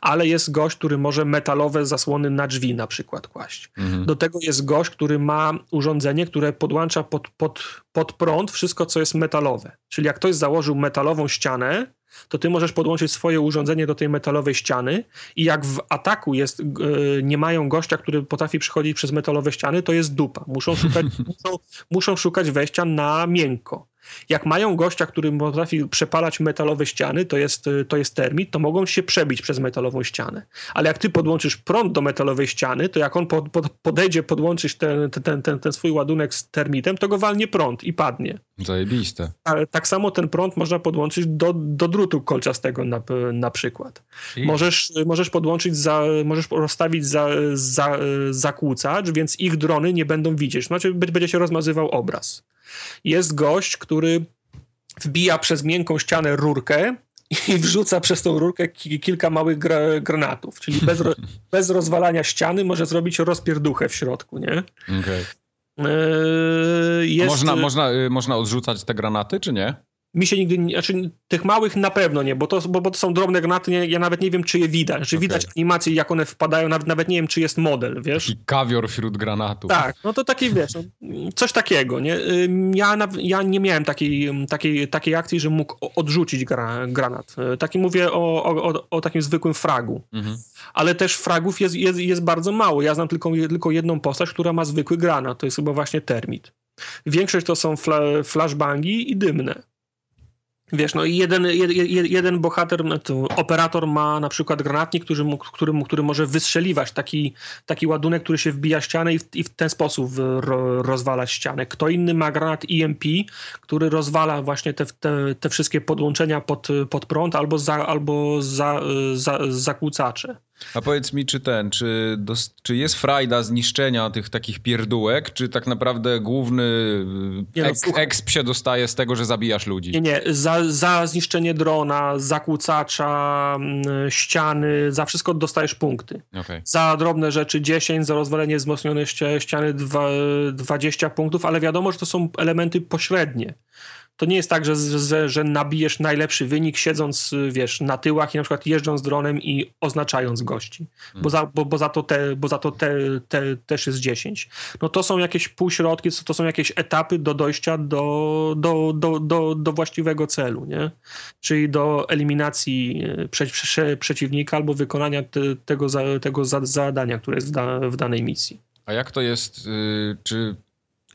ale jest gość, który może metalowe zasłony na drzwi na przykład kłaść. Mhm. Do tego jest gość, który ma urządzenie, które podłącza pod, pod, pod prąd wszystko, co jest metalowe. Czyli jak ktoś założył metalową ścianę, to ty możesz podłączyć swoje urządzenie do tej metalowej ściany i jak w ataku jest, yy, nie mają gościa, który potrafi przychodzić przez metalowe ściany, to jest dupa. Muszą szukać, muszą, muszą szukać wejścia na miękko. Jak mają gościa, który potrafi przepalać metalowe ściany, to jest, to jest termit, to mogą się przebić przez metalową ścianę. Ale jak ty podłączysz prąd do metalowej ściany, to jak on pod, pod, podejdzie podłączyć ten, ten, ten, ten swój ładunek z termitem, to go walnie prąd i padnie. Zajebiste. Ale tak samo ten prąd można podłączyć do, do drutu kolczastego na, na przykład. I? Możesz, możesz podłączyć, za, możesz rozstawić za, za, zakłócacz, więc ich drony nie będą widzieć. Znaczy będzie się rozmazywał obraz. Jest gość, który wbija przez miękką ścianę rurkę i wrzuca przez tą rurkę kilka małych gra granatów, czyli bez, ro bez rozwalania ściany może zrobić rozpierduchę w środku, nie? Okay. Yy, można, można, y, można odrzucać te granaty, czy nie? Mi się nigdy, nie, znaczy tych małych na pewno nie, bo to, bo, bo to są drobne granaty, nie, ja nawet nie wiem, czy je widać. Czy okay. widać animacje, jak one wpadają, nawet, nawet nie wiem, czy jest model, wiesz? Taki kawior wśród granatów. Tak, no to taki, wiesz, no, coś takiego, nie? Ja, ja nie miałem takiej, takiej, takiej akcji, że mógł odrzucić gra, granat. Taki mówię o, o, o takim zwykłym fragu. Mhm. Ale też fragów jest, jest, jest bardzo mało. Ja znam tylko, tylko jedną postać, która ma zwykły granat. To jest chyba właśnie termit. Większość to są fla, flashbangi i dymne. Wiesz, no i jeden, jeden, jeden bohater, no operator ma na przykład granatnik, który, który, który może wystrzeliwać taki, taki ładunek, który się wbija ścianę i w, i w ten sposób ro, rozwala ścianę. Kto inny ma granat EMP, który rozwala właśnie te, te, te wszystkie podłączenia pod, pod prąd albo, za, albo za, za, zakłócacze. A powiedz mi, czy ten, czy, czy jest frajda zniszczenia tych takich pierdółek, czy tak naprawdę główny no, exp się dostaje z tego, że zabijasz ludzi? Nie, nie. Za, za zniszczenie drona, zakłócacza, mm, ściany, za wszystko dostajesz punkty. Okay. Za drobne rzeczy 10, za rozwalenie wzmocnionej ściany 20 punktów, ale wiadomo, że to są elementy pośrednie to nie jest tak, że, że, że nabijesz najlepszy wynik siedząc, wiesz, na tyłach i na przykład jeżdżąc dronem i oznaczając gości, bo, za, bo, bo za to, te, bo za to te, te, też jest 10. No to są jakieś półśrodki, to są jakieś etapy do dojścia do, do, do, do, do właściwego celu, nie? Czyli do eliminacji e, prze, prze, przeciwnika albo wykonania te, tego, za, tego zadania, które jest w, da, w danej misji. A jak to jest, yy, czy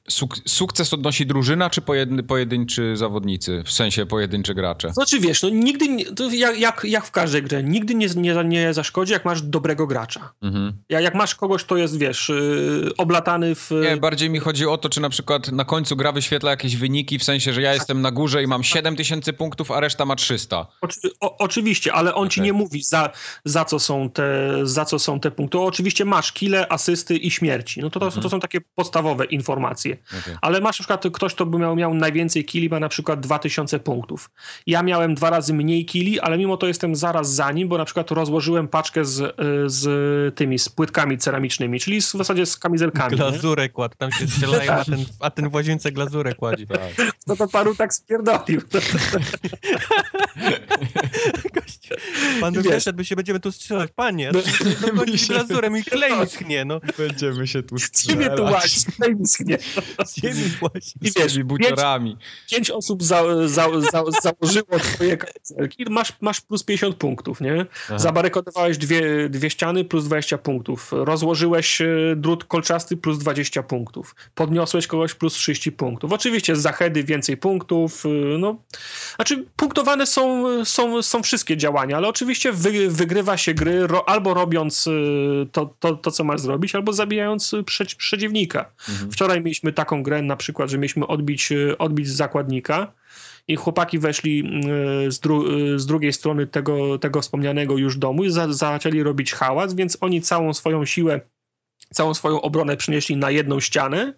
Suk sukces odnosi drużyna, czy pojedyn pojedynczy zawodnicy? W sensie pojedynczy gracze? Znaczy wiesz, no nigdy, nie, jak, jak, jak w każdej grze, nigdy nie, nie, nie zaszkodzi, jak masz dobrego gracza. Mhm. Jak, jak masz kogoś, kto jest, wiesz, yy, oblatany w... Nie, bardziej mi chodzi o to, czy na przykład na końcu gra wyświetla jakieś wyniki, w sensie, że ja jestem na górze i mam 7000 punktów, a reszta ma 300. Oczy o, oczywiście, ale on okay. ci nie mówi, za, za, co są te, za co są te punkty. O, oczywiście masz kile, asysty i śmierci. No to, to, mhm. to są takie podstawowe informacje. Okay. Ale masz na przykład ktoś, kto by miał, miał najwięcej kili, ma na przykład 2000 punktów. Ja miałem dwa razy mniej kili, ale mimo to jestem zaraz za nim, bo na przykład rozłożyłem paczkę z, z tymi, z płytkami ceramicznymi, czyli w zasadzie z kamizelkami. Glazurę kładł, tam się strzelają, a ten, a ten w łazience glazurę kładzi. Tak. No to panu tak spierdolił. Pan by wyszedł, by się będziemy tu strzelać. Panie, no, no, glazurę i klej schnie, no. Będziemy się tu strzelać. Ziemię tu łazi, klej schnie. Ziemi łazi. I wiesz, buciorami. Pięć, pięć osób za, za, za, założyło twoje kamizelki, masz, masz plus 50 punktów, nie? Aha. Zabarykadowałeś dwie, dwie ściany plus 20 punktów. Rozłożyłeś e, drut kolczasty plus 20 punktów. Podniosłeś kogoś plus 30 punktów. Oczywiście z zachedy więcej punktów, e, no. Znaczy punktowane są, są, są wszystkie działania, ale oczywiście wy, wygrywa się gry ro, albo robiąc y, to, to, to, co masz zrobić, albo zabijając przeciwnika. Mhm. Wczoraj mieliśmy taką grę na przykład, że mieliśmy odbić, y, odbić zakładnika i chłopaki weszli y, z, dru z drugiej strony tego, tego wspomnianego już domu i za zaczęli robić hałas, więc oni całą swoją siłę, całą swoją obronę przynieśli na jedną ścianę,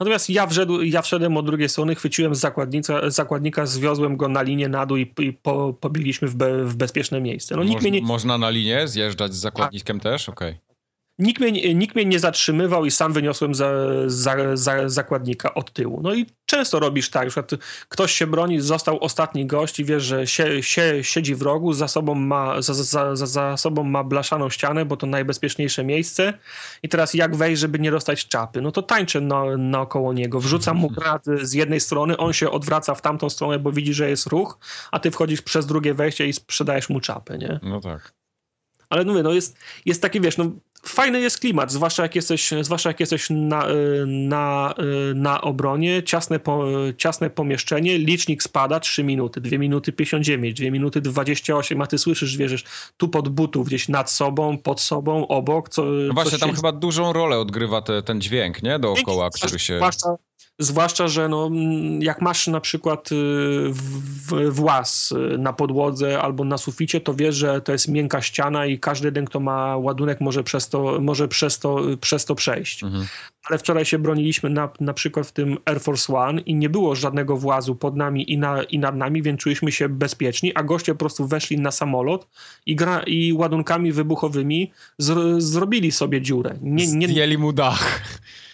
Natomiast ja, wszedł, ja wszedłem od drugiej strony, chwyciłem zakładnika, zakładnika zwiozłem go na linię na dół i, i po, pobiegliśmy w, be, w bezpieczne miejsce. No, Moż, nie... Można na linię zjeżdżać z zakładnikiem A. też? Okej. Okay. Nikt mnie, nikt mnie nie zatrzymywał i sam wyniosłem za, za, za, zakładnika od tyłu. No i często robisz tak, że ktoś się broni, został ostatni gość i wiesz, że sie, sie, siedzi w rogu, za sobą, ma, za, za, za, za sobą ma blaszaną ścianę, bo to najbezpieczniejsze miejsce i teraz jak wejść, żeby nie dostać czapy? No to tańczę na, naokoło niego, wrzucam mu granat z jednej strony, on się odwraca w tamtą stronę, bo widzi, że jest ruch, a ty wchodzisz przez drugie wejście i sprzedajesz mu czapę, nie? No tak. Ale mówię, no jest, jest taki, wiesz, no fajny jest klimat, zwłaszcza jak jesteś, zwłaszcza jak jesteś na, na, na obronie, ciasne, po, ciasne pomieszczenie, licznik spada 3 minuty, 2 minuty 59, 2 minuty 28, a ty słyszysz, wierzysz, tu pod butów, gdzieś nad sobą, pod sobą, obok. Co, no właśnie, tam się... chyba dużą rolę odgrywa te, ten dźwięk, nie? Dookoła, który się... Zwłaszcza, Zwłaszcza, że no, jak masz na przykład y, włas y, na podłodze albo na suficie, to wiesz, że to jest miękka ściana i każdy jeden, kto ma ładunek, może przez to, może przez to, przez to przejść. Mhm. Ale wczoraj się broniliśmy na, na przykład w tym Air Force One i nie było żadnego włazu pod nami i, na, i nad nami, więc czuliśmy się bezpieczni, a goście po prostu weszli na samolot i, gra, i ładunkami wybuchowymi z, zrobili sobie dziurę. Nie, nie, Zdjęli mu dach.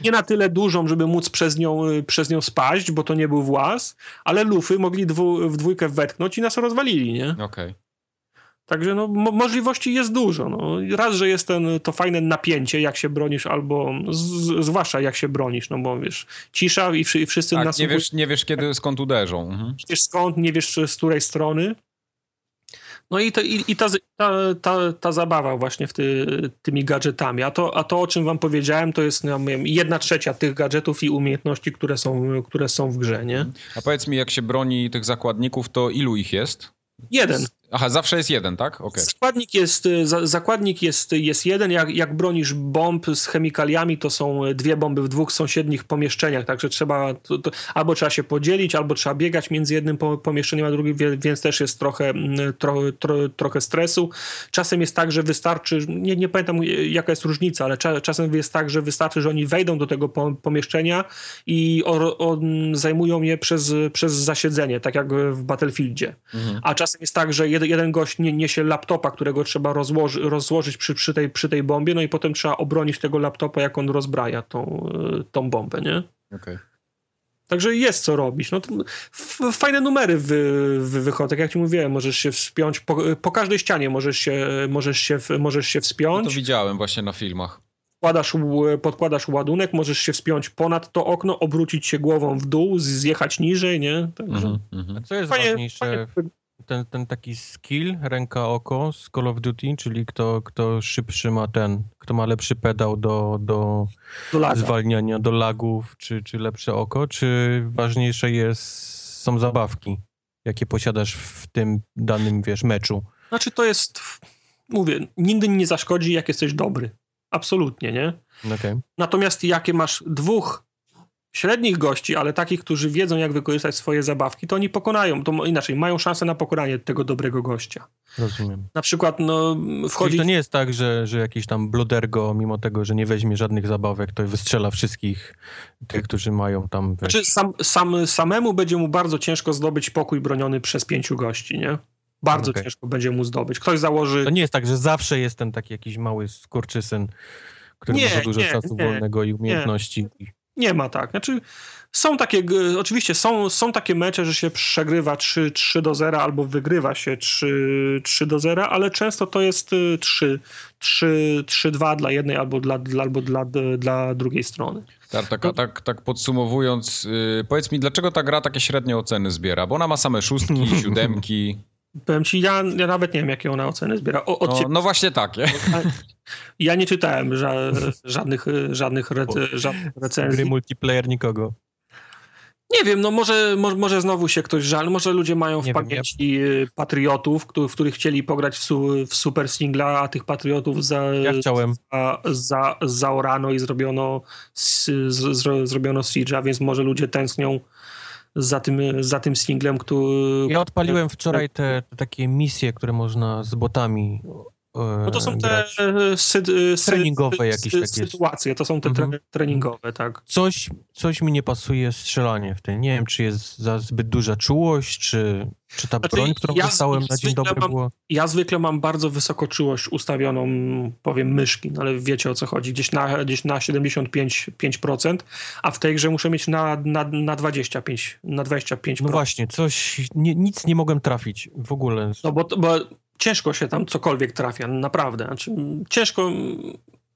Nie na tyle dużą, żeby móc przez nią przez nią spaść, bo to nie był włas, ale lufy mogli dwu, w dwójkę wetknąć i nas rozwalili, nie? Okej. Okay. Także no, mo możliwości jest dużo. No. Raz, że jest ten, to fajne napięcie, jak się bronisz, albo zwłaszcza jak się bronisz, no bo wiesz, cisza i, i wszyscy tak, nas... Nie wiesz, nie wiesz, kiedy, skąd uderzą. Mhm. Wiesz skąd, nie wiesz z której strony. No i, to, i, i ta, ta, ta, ta, zabawa właśnie w ty, tymi gadżetami. A to, a to, o czym wam powiedziałem, to jest no, jedna trzecia tych gadżetów i umiejętności, które są, które są w grze, nie? A powiedz mi, jak się broni tych zakładników, to ilu ich jest? Jeden. Aha, zawsze jest jeden, tak? Okay. Zakładnik, jest, y, za, zakładnik jest, jest jeden. Jak, jak bronisz bomb z chemikaliami, to są dwie bomby w dwóch sąsiednich pomieszczeniach, także trzeba to, to, albo trzeba się podzielić, albo trzeba biegać między jednym pomieszczeniem a drugim, więc też jest trochę, mm, tro, tro, trochę stresu. Czasem jest tak, że wystarczy, nie, nie pamiętam jaka jest różnica, ale cza, czasem jest tak, że wystarczy, że oni wejdą do tego pomieszczenia i o, o, zajmują je przez, przez zasiedzenie, tak jak w Battlefieldzie. Mhm. A czasem jest tak, że jeden, jeden gość nie, niesie laptopa, którego trzeba rozłoży, rozłożyć przy, przy, tej, przy tej bombie, no i potem trzeba obronić tego laptopa, jak on rozbraja tą, e, tą bombę, nie? Okay. Także jest co robić. No, fajne numery wy, wy wychodzą. Tak jak ci mówiłem, możesz się wspiąć po, po każdej ścianie możesz się, możesz się, możesz się wspiąć. No to widziałem właśnie na filmach. Podkładasz, podkładasz ładunek, możesz się wspiąć ponad to okno, obrócić się głową w dół, zjechać niżej, nie? Także... Mm -hmm. A co jest fajnie, ważniejsze fajnie ten, ten taki skill, ręka, oko z Call of Duty, czyli kto, kto szybszy ma ten, kto ma lepszy pedał do, do, do zwalniania, do lagów, czy, czy lepsze oko, czy ważniejsze jest, są zabawki, jakie posiadasz w tym danym, wiesz, meczu? Znaczy to jest, mówię, nigdy nie zaszkodzi, jak jesteś dobry. Absolutnie, nie? Okay. Natomiast jakie masz dwóch średnich gości, ale takich, którzy wiedzą, jak wykorzystać swoje zabawki, to oni pokonają, to inaczej, mają szansę na pokonanie tego dobrego gościa. Rozumiem. Na przykład, no, wchodzi... Czyli to nie jest tak, że, że jakiś tam bludergo, mimo tego, że nie weźmie żadnych zabawek, to wystrzela wszystkich tych, którzy mają tam... Znaczy, sam, sam, samemu będzie mu bardzo ciężko zdobyć pokój broniony przez pięciu gości, nie? Bardzo okay. ciężko będzie mu zdobyć. Ktoś założy... To nie jest tak, że zawsze jest ten taki jakiś mały skurczysyn, który nie, ma dużo nie, czasu nie, wolnego i umiejętności. Nie ma tak. Znaczy, są takie, oczywiście są, są takie mecze, że się przegrywa 3, 3 do 0 albo wygrywa się 3, 3 do 0, ale często to jest 3, 3, 3 2 dla jednej albo dla, dla, albo dla, dla drugiej strony. Tak, tak, tak, tak podsumowując, yy, powiedz mi, dlaczego ta gra takie średnie oceny zbiera? Bo ona ma same szóstki, siódemki. Powiem ci, ja, ja nawet nie wiem, jakie ona oceny zbiera. O, no, no, właśnie takie. Ja nie czytałem ża żadnych, żadnych, rec żadnych recenzji. Gry multiplayer nikogo. Nie wiem, no może, może, może znowu się ktoś żal, może ludzie mają w nie pamięci wiem, ja... patriotów, którzy, w których chcieli pograć w, su, w super singla, a tych patriotów za, ja chciałem. za, za, zaorano i zrobiono, z, z, zrobiono Siege'a, więc może ludzie tęsknią za tym, za tym singlem, który... Ja odpaliłem wczoraj te, te takie misje, które można z botami No to są te sy, sy, treningowe sy, jakieś takie sytuacje, to są te Mhm. tre, treningowe, tak. Coś, coś mi nie pasuje strzelanie w tym. Nie wiem, czy jest za zbyt duża czułość, czy, czy ta Znaczy, broń, którą ja dostałem na dzień dobry mam- była... Ja zwykle mam bardzo wysoko czułość ustawioną, powiem myszki, no ale wiecie o co chodzi, gdzieś na, gdzieś na 75%, 5%, a w tej grze muszę mieć na, na, na 25%. Na 25%. No właśnie, coś, nie, nic nie mogłem trafić w ogóle. No bo, bo ciężko się tam cokolwiek trafia, naprawdę. Znaczy, ciężko.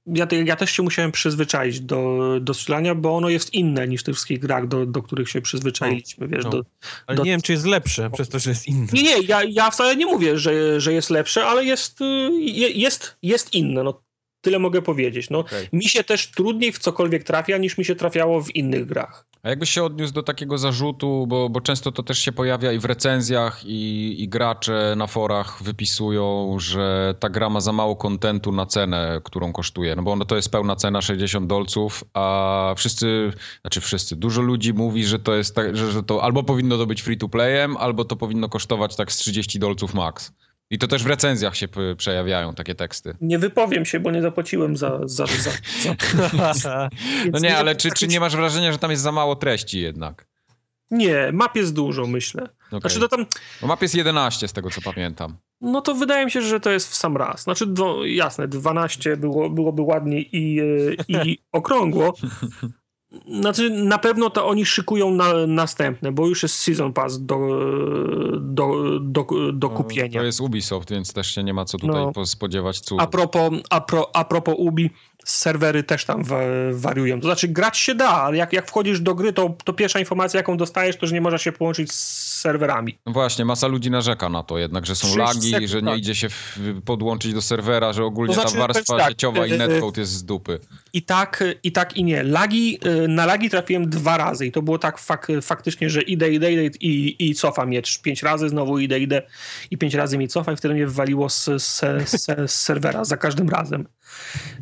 Ja, ja też się musiałem przyzwyczaić do, do strzelania, bo ono jest inne niż tych wszystkich grach, do, do których się przyzwyczailiśmy, wiesz. no. Do, Ale do- nie wiem, czy jest lepsze, przez to, że jest inne. nie, nie, ja, ja wcale nie mówię, że, że jest lepsze, ale jest, y, je- jest, jest inne. No, tyle mogę powiedzieć. No, Okej. Mi się też trudniej w cokolwiek trafia, niż mi się trafiało w innych grach. A jakbyś się odniósł do takiego zarzutu, bo, bo często to też się pojawia i w recenzjach, i, i gracze na forach wypisują, że ta gra ma za mało kontentu na cenę, którą kosztuje. No bo ono to jest pełna cena 60 dolców, a wszyscy, znaczy wszyscy, dużo ludzi mówi, że to jest tak, że, że to albo powinno to być free to playem, albo to powinno kosztować tak z 30 dolców max. I to też w recenzjach się przejawiają takie teksty. Nie wypowiem się, bo nie zapłaciłem za. za, za, za No nie, ale czy, czy nie masz wrażenia, że tam jest za mało treści jednak? Nie, map jest dużo, myślę. Okej. Znaczy, to tam. Bo map jest 11 z tego co pamiętam. No to wydaje mi się, że to jest w sam raz. Znaczy, dwo, jasne, 12 było, byłoby ładniej i, e, i okrągło. Znaczy, na pewno to oni szykują na, następne, bo już jest Season Pass do, do, do, do No, kupienia. To jest Ubisoft, więc też się nie ma co tutaj No. po- spodziewać cudów. A propos, a, pro, a propos Ubi, serwery też tam wa, wariują. To znaczy, grać się da, ale jak, jak wchodzisz do gry, to, to pierwsza informacja, jaką dostajesz, to że nie można się połączyć z serwerami. No właśnie, masa ludzi narzeka na to jednak, że są 30 lagi, sekund, że nie tak. idzie się w, podłączyć do serwera, że ogólnie To znaczy, ta warstwa tak, sieciowa i e, netcode jest z dupy. I tak, i tak i nie. Lagi, y, na lagi trafiłem dwa razy i to było tak fak, faktycznie, że idę, idę, idę i, i cofam je pięć razy, znowu idę, idę i pięć razy mi cofam i wtedy mnie wywaliło z, z, z, z serwera za każdym razem.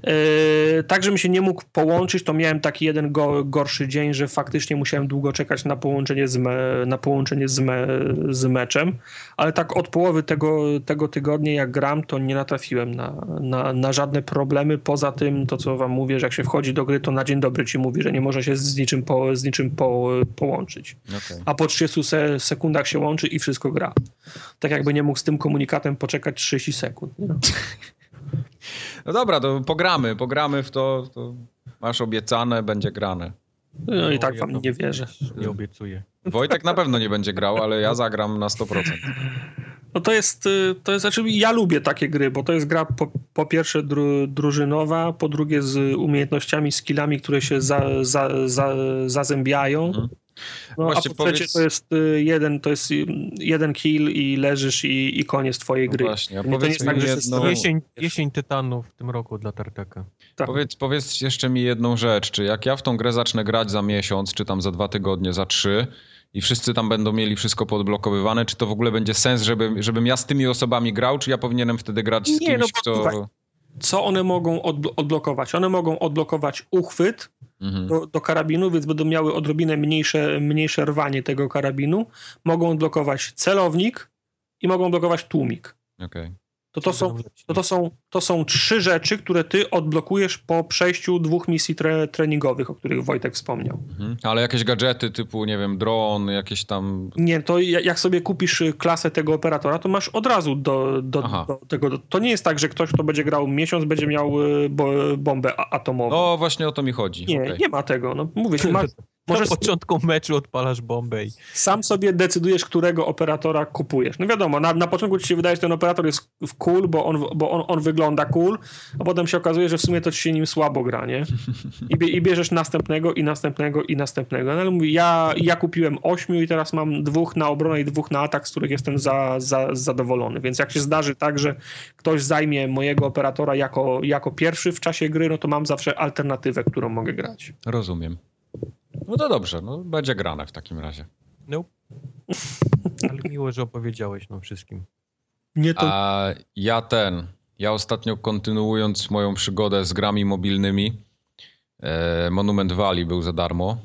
Yy, tak, żebym się nie mógł połączyć, to miałem taki jeden go, gorszy dzień, że faktycznie musiałem długo czekać na połączenie z, me, na połączenie z, me, z meczem, ale tak od połowy tego, tego tygodnia jak gram, to nie natrafiłem na, na, na żadne problemy, poza tym to, co wam mówię, że jak się wchodzi do gry, to na dzień dobry ci mówi, że nie może się z niczym, po, z niczym po, połączyć. Okej. A po 30 se, sekundach się łączy i wszystko gra. Tak jakby nie mógł z tym komunikatem poczekać 30 sekund. nie? No dobra, to pogramy, pogramy w to, to masz obiecane, będzie grane. No i tak wam nie wierzę. Nie obiecuję. Wojtek na pewno nie będzie grał, ale ja zagram na 100%. No to jest, y, to jest, znaczy ja lubię takie gry, bo to jest gra po, po pierwsze dru, drużynowa, po drugie z umiejętnościami, skillami, które się za, za, za, zazębiają. Mhm. No, Właśnie a po trzecie powiedz- to jest y, jeden, to jest y, jeden kill i leżysz i, i koniec twojej No gry. właśnie, a To nie powiedz jest mi tak, że jedną, Jesień, jesień Tytanów w tym roku dla Tartaka. Tak. powiedz, powiedz jeszcze mi jedną rzecz, czy jak ja w tą grę zacznę grać za miesiąc, czy tam za dwa tygodnie, za trzy i wszyscy tam będą mieli wszystko podblokowywane, czy to w ogóle będzie sens, żeby, żebym ja z tymi osobami grał, czy ja powinienem wtedy grać z Nie, kimś, no kto... Co one mogą odblo- odblokować? One mogą odblokować uchwyt Mhm. do, do karabinu, więc będą miały odrobinę mniejsze, mniejsze rwanie tego karabinu. Mogą odblokować celownik i mogą blokować tłumik. Okej. To, to, są, to, to, są, to są trzy rzeczy, które ty odblokujesz po przejściu dwóch misji tre, treningowych, o których Wojtek wspomniał. Mhm. Ale jakieś gadżety typu, nie wiem, dron, jakieś tam... Nie, to ja- jak sobie kupisz y, klasę tego operatora, to masz od razu do, do, do tego. To nie jest tak, że ktoś, kto będzie grał miesiąc, będzie miał y, bo, bombę a- atomową. No właśnie o to mi chodzi. nie, Okej. nie ma tego. No, mówię ci, masz, Na możesz, początku meczu odpalasz bombę i... sam sobie decydujesz, którego operatora kupujesz. No wiadomo, na, na początku ci się wydaje, że ten operator jest cool, bo on, bo on, on wygląda cool, a potem się okazuje, że w sumie to ci się nim słabo gra, nie? I, bie, I bierzesz następnego, i następnego, i następnego. No ale mówię, ja, ja kupiłem ośmiu i teraz mam dwóch na obronę i dwóch na atak, z których jestem za, za, zadowolony. Więc jak się zdarzy tak, że ktoś zajmie mojego operatora jako, jako pierwszy w czasie gry, no to mam zawsze alternatywę, którą mogę grać. Rozumiem. No to dobrze, no będzie grane w takim razie. No. Ale miło, że opowiedziałeś nam wszystkim. Nie to... A ja ten, ja ostatnio kontynuując moją przygodę z grami mobilnymi, e, Monument Valley był za darmo,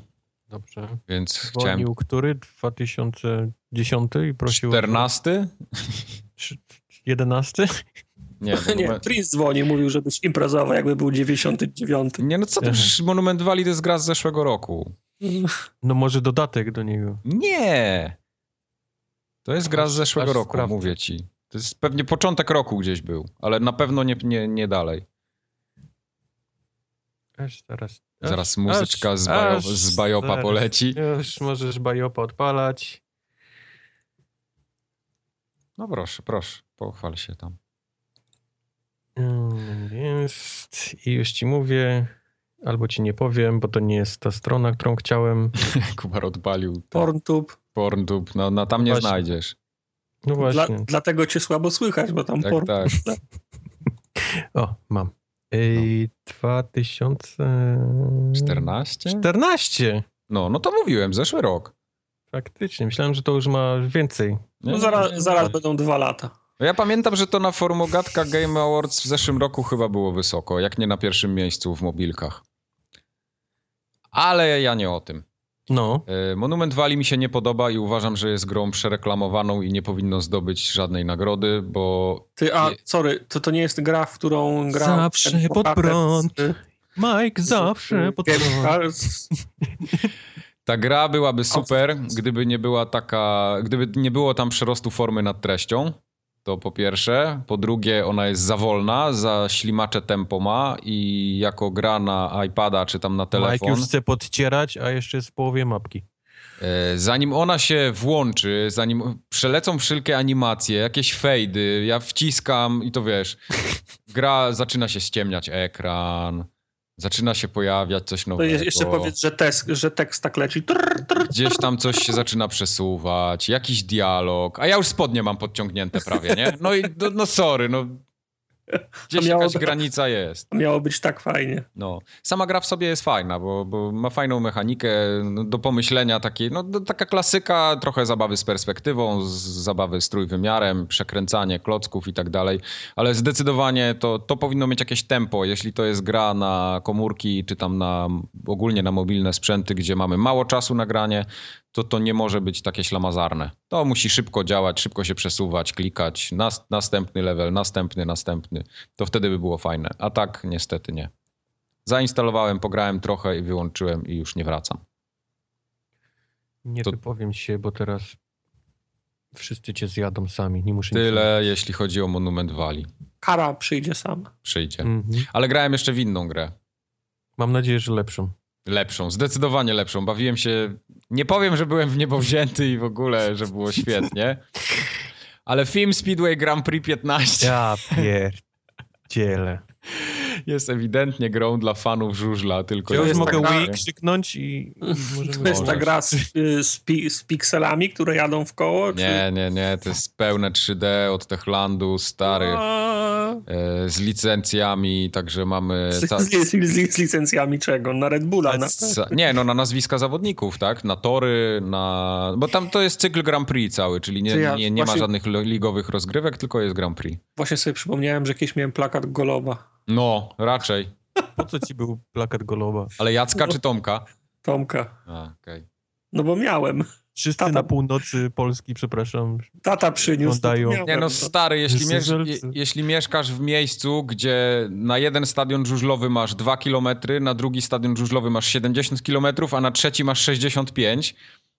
Dobrze. więc chciałem... Dzwonił który? 2010 i prosił... 14? 11? Nie, Nie, monument... Prince dzwonił, mówił, żebyś imprezował, jakby był 99. nie no co ty, Aha. przecież Monument Valley to jest gra z zeszłego roku. No może dodatek do niego. Nie! To jest gra z Aż- zeszłego aż roku, sprawdzę. mówię ci. To jest pewnie początek roku gdzieś był, ale na pewno nie, nie, nie dalej. Aż zaraz. Zaraz aż- muzyczka aż- z, bajo, aż z Bajopa zaraz. poleci. Już możesz bajopa odpalać. No proszę, proszę, pochwal się tam. Jest. I już ci mówię, albo ci nie powiem, bo to nie jest ta strona, którą chciałem. Kubar odpalił Porntub. Pornhub, no, no tam nie Właśnie. znajdziesz. No Dla, właśnie. dlatego cię słabo słychać, bo tam Tak, porn... tak. O, mam. Ej, 2014? 14? No, no to mówiłem, zeszły rok. Faktycznie, myślałem, że to już ma więcej. No zaraz, zaraz będą dwa lata. No Ja pamiętam, że to na forum Ogatka Game Awards w zeszłym roku chyba było wysoko, jak nie na pierwszym miejscu w mobilkach. Ale ja nie o tym. No, E, Monument Valley mi się nie podoba i uważam, że jest grą przereklamowaną i nie powinno zdobyć żadnej nagrody, bo Ty, a sorry, to, to nie jest gra, w którą gra... Zawsze pod prąd. Mike zawsze pod prąd. Ta gra byłaby super, gdyby nie była taka, gdyby nie było tam przerostu formy nad treścią. To po pierwsze. Po drugie, ona jest za wolna, za ślimacze tempo ma i jako gra na iPada czy tam na Mike telefon. już chce podcierać, a jeszcze jest w połowie mapki. E, Zanim ona się włączy, zanim przelecą wszelkie animacje, jakieś fejdy, ja wciskam i to wiesz, gra zaczyna się ściemniać ekran, zaczyna się pojawiać coś To nowego. je- jeszcze powiedz, że, tes, że tekst tak leci. Trrr, trrr. Gdzieś tam coś się zaczyna przesuwać, jakiś dialog, a ja już spodnie mam podciągnięte prawie, nie? No i no, no sorry, no gdzieś miało- jakaś granica jest. Miało być tak fajnie. No, sama gra w sobie jest fajna, bo, bo ma fajną mechanikę no, do pomyślenia takiej, no taka klasyka, trochę zabawy z perspektywą, z zabawy z trójwymiarem, przekręcanie klocków i tak dalej, ale zdecydowanie to, to powinno mieć jakieś tempo, jeśli to jest gra na komórki, czy tam na ogólnie na mobilne sprzęty, gdzie mamy mało czasu na granie, to to nie może być takie ślamazarne. To musi szybko działać, szybko się przesuwać, klikać, nas, następny level, następny, następny. To wtedy by było fajne, a tak niestety nie. Zainstalowałem, pograłem trochę i wyłączyłem i już nie wracam. Nie To- wypowiem się, bo teraz wszyscy cię zjadą sami. Nie muszę nic Tyle, jeśli chodzi o Monument Valley. Kara przyjdzie sama. Przyjdzie. Mhm. Ale grałem jeszcze w inną grę. Mam nadzieję, że lepszą. Lepszą, zdecydowanie lepszą. Bawiłem się. Nie powiem, że byłem w niebo wzięty i w ogóle, że było świetnie. Ale film Speedway Grand Prix 15 Ja pierdzielę. jest ewidentnie grą dla fanów żużla, tylko Ja już mogę taka- Wii krzyknąć i. To jest ta gra z, y, z, pi, z pikselami, które jadą w koło? czy- Nie, nie, nie, to jest pełne 3D od Techlandu, stary, A, z licencjami, także mamy... Z, ca- z, z, z, z licencjami czego? Na Red Bulla? Na, Nie, no na nazwiska zawodników, tak? Na tory, na... Bo tam to jest cykl Grand Prix cały, czyli nie, ja nie, nie ma właśnie- żadnych lo- ligowych rozgrywek, tylko jest Grand Prix. Właśnie sobie przypomniałem, że kiedyś miałem plakat Goloba. No, raczej. Po co ci był plakat Goloba? Ale Jacka czy Tomka? Tomka. A, okej. No bo miałem. Wszyscy Tata- na północy Polski, przepraszam. Tata przyniósł. Nie no, stary, jeśli, miesz, je, jeśli mieszkasz w miejscu, gdzie na jeden stadion żużlowy masz 2 km, na drugi stadion żużlowy masz 70 km, a na trzeci masz 65,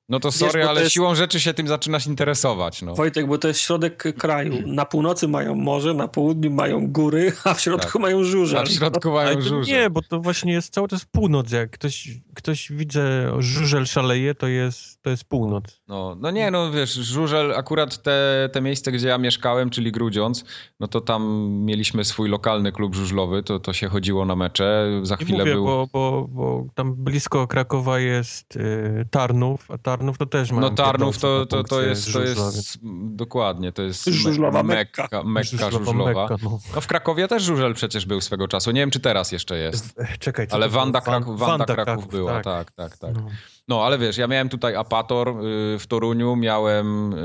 no to sorry, to ale jest- siłą rzeczy się tym zaczynasz interesować, no. Wojtek, bo to jest środek kraju. Na północy mają morze, na południu mają góry, a w środku Tak. mają żużel. A w środku mają żużel. nie, bo to właśnie jest cały czas północ. Jak ktoś, ktoś widzę, żużel szaleje, to jest, to jest północ. No, no nie, no wiesz, Żużel, akurat te, te miejsce, gdzie ja mieszkałem, czyli Grudziądz, no to tam mieliśmy swój lokalny klub żużlowy, to, to się chodziło na mecze, za chwilę mówię, był... bo, bo, bo tam blisko Krakowa jest y, Tarnów, a Tarnów to też ma. No Tarnów to, to, to jest, to jest, dokładnie, to jest Żużlowa me- Mekka. Mekka, Mekka żużlowa. no. No w Krakowie też żużel przecież był swego czasu, nie wiem czy teraz jeszcze jest, Czekaj, co ale to było? Wanda, Wan- Kraków, Wanda Kraków była, tak, tak, tak. No. No ale wiesz, ja miałem tutaj Apator y, w Toruniu, miałem y,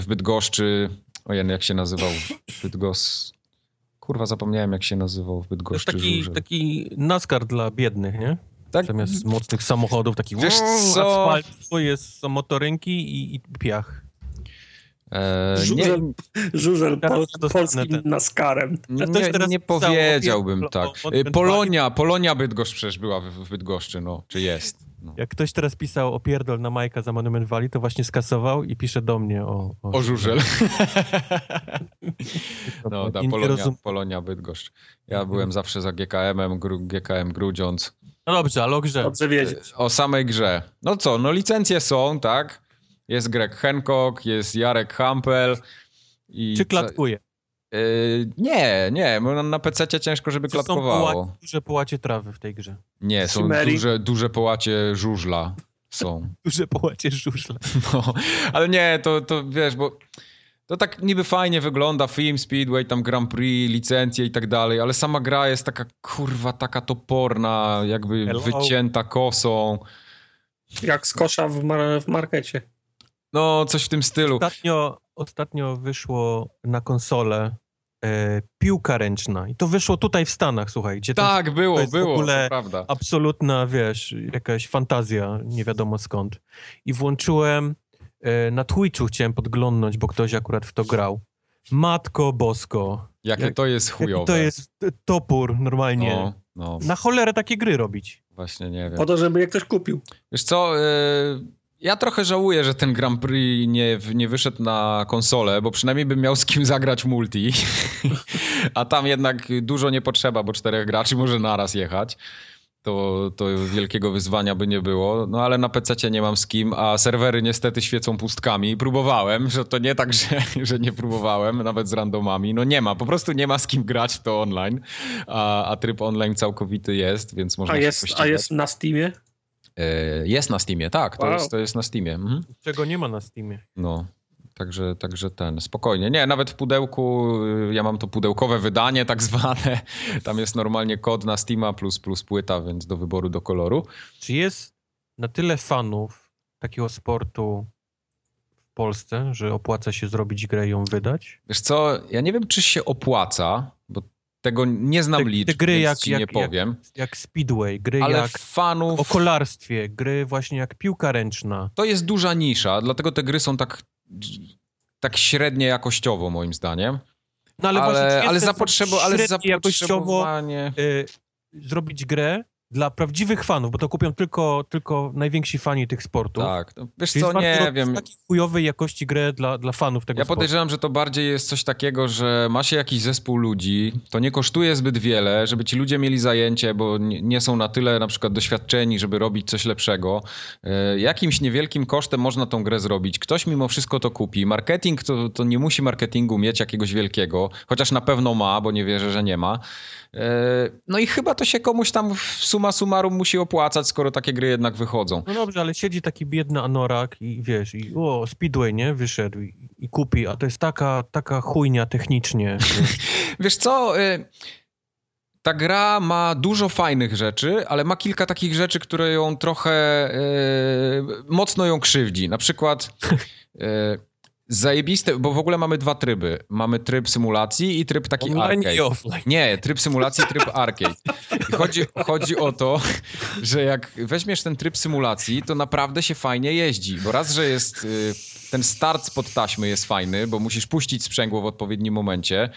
w Bydgoszczy, ojej, jak się nazywał Bydgos... Kurwa, zapomniałem jak się nazywał w To jest Bydgoszczy taki, żużel. taki NASCAR dla biednych, nie? Tak, Zamiast mocnych samochodów, taki Wiesz co? asfalt, to jest są motorynki i, i piach. E, nie, Żużel, żużel Teraz pol, polskim ten. naskarem. nie, nie o powiedziałbym tak. o- o E, Polonia, Polonia Bydgoszcz przecież była w, w Bydgoszczy, no, czy jest. No. Jak ktoś teraz pisał o pierdol na Majka za Monument Valley, to właśnie skasował i pisze do mnie o... O żużel. No, da, nie Polonia, Polonia Bydgoszcz. Ja byłem zawsze za GKM-em, GKM Grudziądz. No dobrze, ale o grze. Dobrze wiedzieć. O samej grze. No co, no licencje są, tak? Jest Greg Hancock, jest Jarek Hampel. I Czy co- klatkuje? Yy, nie, nie, bo na- na PC ciężko, żeby Czy są klatkowało. połacie, duże połacie trawy w tej grze? Nie, są duże, duże połacie żużla. Są. Duże połacie żużla. No, ale nie, to, to wiesz, bo to tak niby fajnie wygląda, film, speedway, tam Grand Prix, licencje i tak dalej, ale sama gra jest taka, kurwa, taka toporna, jakby Hello. wycięta kosą. Jak z kosza w, mar- w markecie. No, coś w tym stylu. Ostatnio, ostatnio wyszło na konsolę e, piłka ręczna i to wyszło tutaj w Stanach, słuchaj, gdzie Tak, było, to jest w było, ogóle- to prawda. absolutna, wiesz, jakaś fantazja, nie wiadomo skąd. I włączyłem na Twitchu, chciałem podglądnąć, bo ktoś akurat w to grał. Matko bosko, Jakie jak- to jest chujowe. to jest e, topór normalnie. No, no, Na cholerę takie gry robić. właśnie nie wiem. Po to, żeby je ktoś kupił. Wiesz co, y, ja trochę żałuję, że ten Grand Prix nie, nie wyszedł na konsolę, bo przynajmniej bym miał z kim zagrać multi. A tam jednak dużo nie potrzeba, bo czterech graczy może naraz jechać. To, to wielkiego wyzwania by nie było. No ale na PC nie mam z kim, a serwery niestety świecą pustkami. Próbowałem, że to nie tak, że, że nie próbowałem, nawet z randomami. No nie ma, po prostu nie ma z kim grać w to online. A, a tryb online całkowity jest, więc można A się jest, a jest na Steamie? E, Jest na Steamie, tak, to, Wow. jest, to jest na Steamie. Mhm. Czego nie ma na Steamie. No, także, także ten, spokojnie. Nie, nawet w pudełku, y, ja mam to pudełkowe wydanie tak zwane, tam jest normalnie kod na Steama plus, plus płyta, więc do wyboru do koloru. Czy jest na tyle fanów takiego sportu w Polsce, że opłaca się zrobić grę i ją wydać? Wiesz co, ja nie wiem, czy się opłaca, bo tego nie znam Te- te liczb, gry więc jak- ci jak- nie jak- powiem. Jak Speedway, gry Ale jak fanów... o kolarstwie, gry właśnie jak piłka ręczna. To jest duża nisza, dlatego te gry są tak, tak średnie jakościowo moim zdaniem. No ale, ale, właśnie ale, zapotrzebo, ale średnio jakościowo zapotrzebowanie... y, zrobić grę dla prawdziwych fanów, bo to kupią tylko, tylko najwięksi fani tych sportów. Tak, no, wiesz Czyli co, nie wiem. takiej chujowej jakości grę dla, dla fanów tego Ja sportu. podejrzewam, że to bardziej jest coś takiego, że ma się jakiś zespół ludzi, to nie kosztuje zbyt wiele, żeby ci ludzie mieli zajęcie, bo nie, nie są na tyle na przykład doświadczeni, żeby robić coś lepszego. E, Jakimś niewielkim kosztem można tą grę zrobić. Ktoś mimo wszystko to kupi. Marketing to, to nie musi marketingu mieć jakiegoś wielkiego, chociaż na pewno ma, bo nie wierzę, że nie ma. E, No i chyba to się komuś tam w suma summarum musi opłacać, skoro takie gry jednak wychodzą. No dobrze, ale siedzi taki biedny anorak i wiesz, i o, Speedway, nie, wyszedł i, i kupi, a to jest taka, taka chujnia technicznie. Wiesz co, y, ta gra ma dużo fajnych rzeczy, ale ma kilka takich rzeczy, które ją trochę y, mocno ją krzywdzi. Na przykład y, zajebiste, bo w ogóle mamy dwa tryby. Mamy tryb symulacji i tryb taki Online i arcade. offline. Nie, tryb symulacji, tryb arcade. I chodzi, chodzi o to, że jak weźmiesz ten tryb symulacji, to naprawdę się fajnie jeździ, bo raz, że jest y, ten start spod taśmy jest fajny, bo musisz puścić sprzęgło w odpowiednim momencie.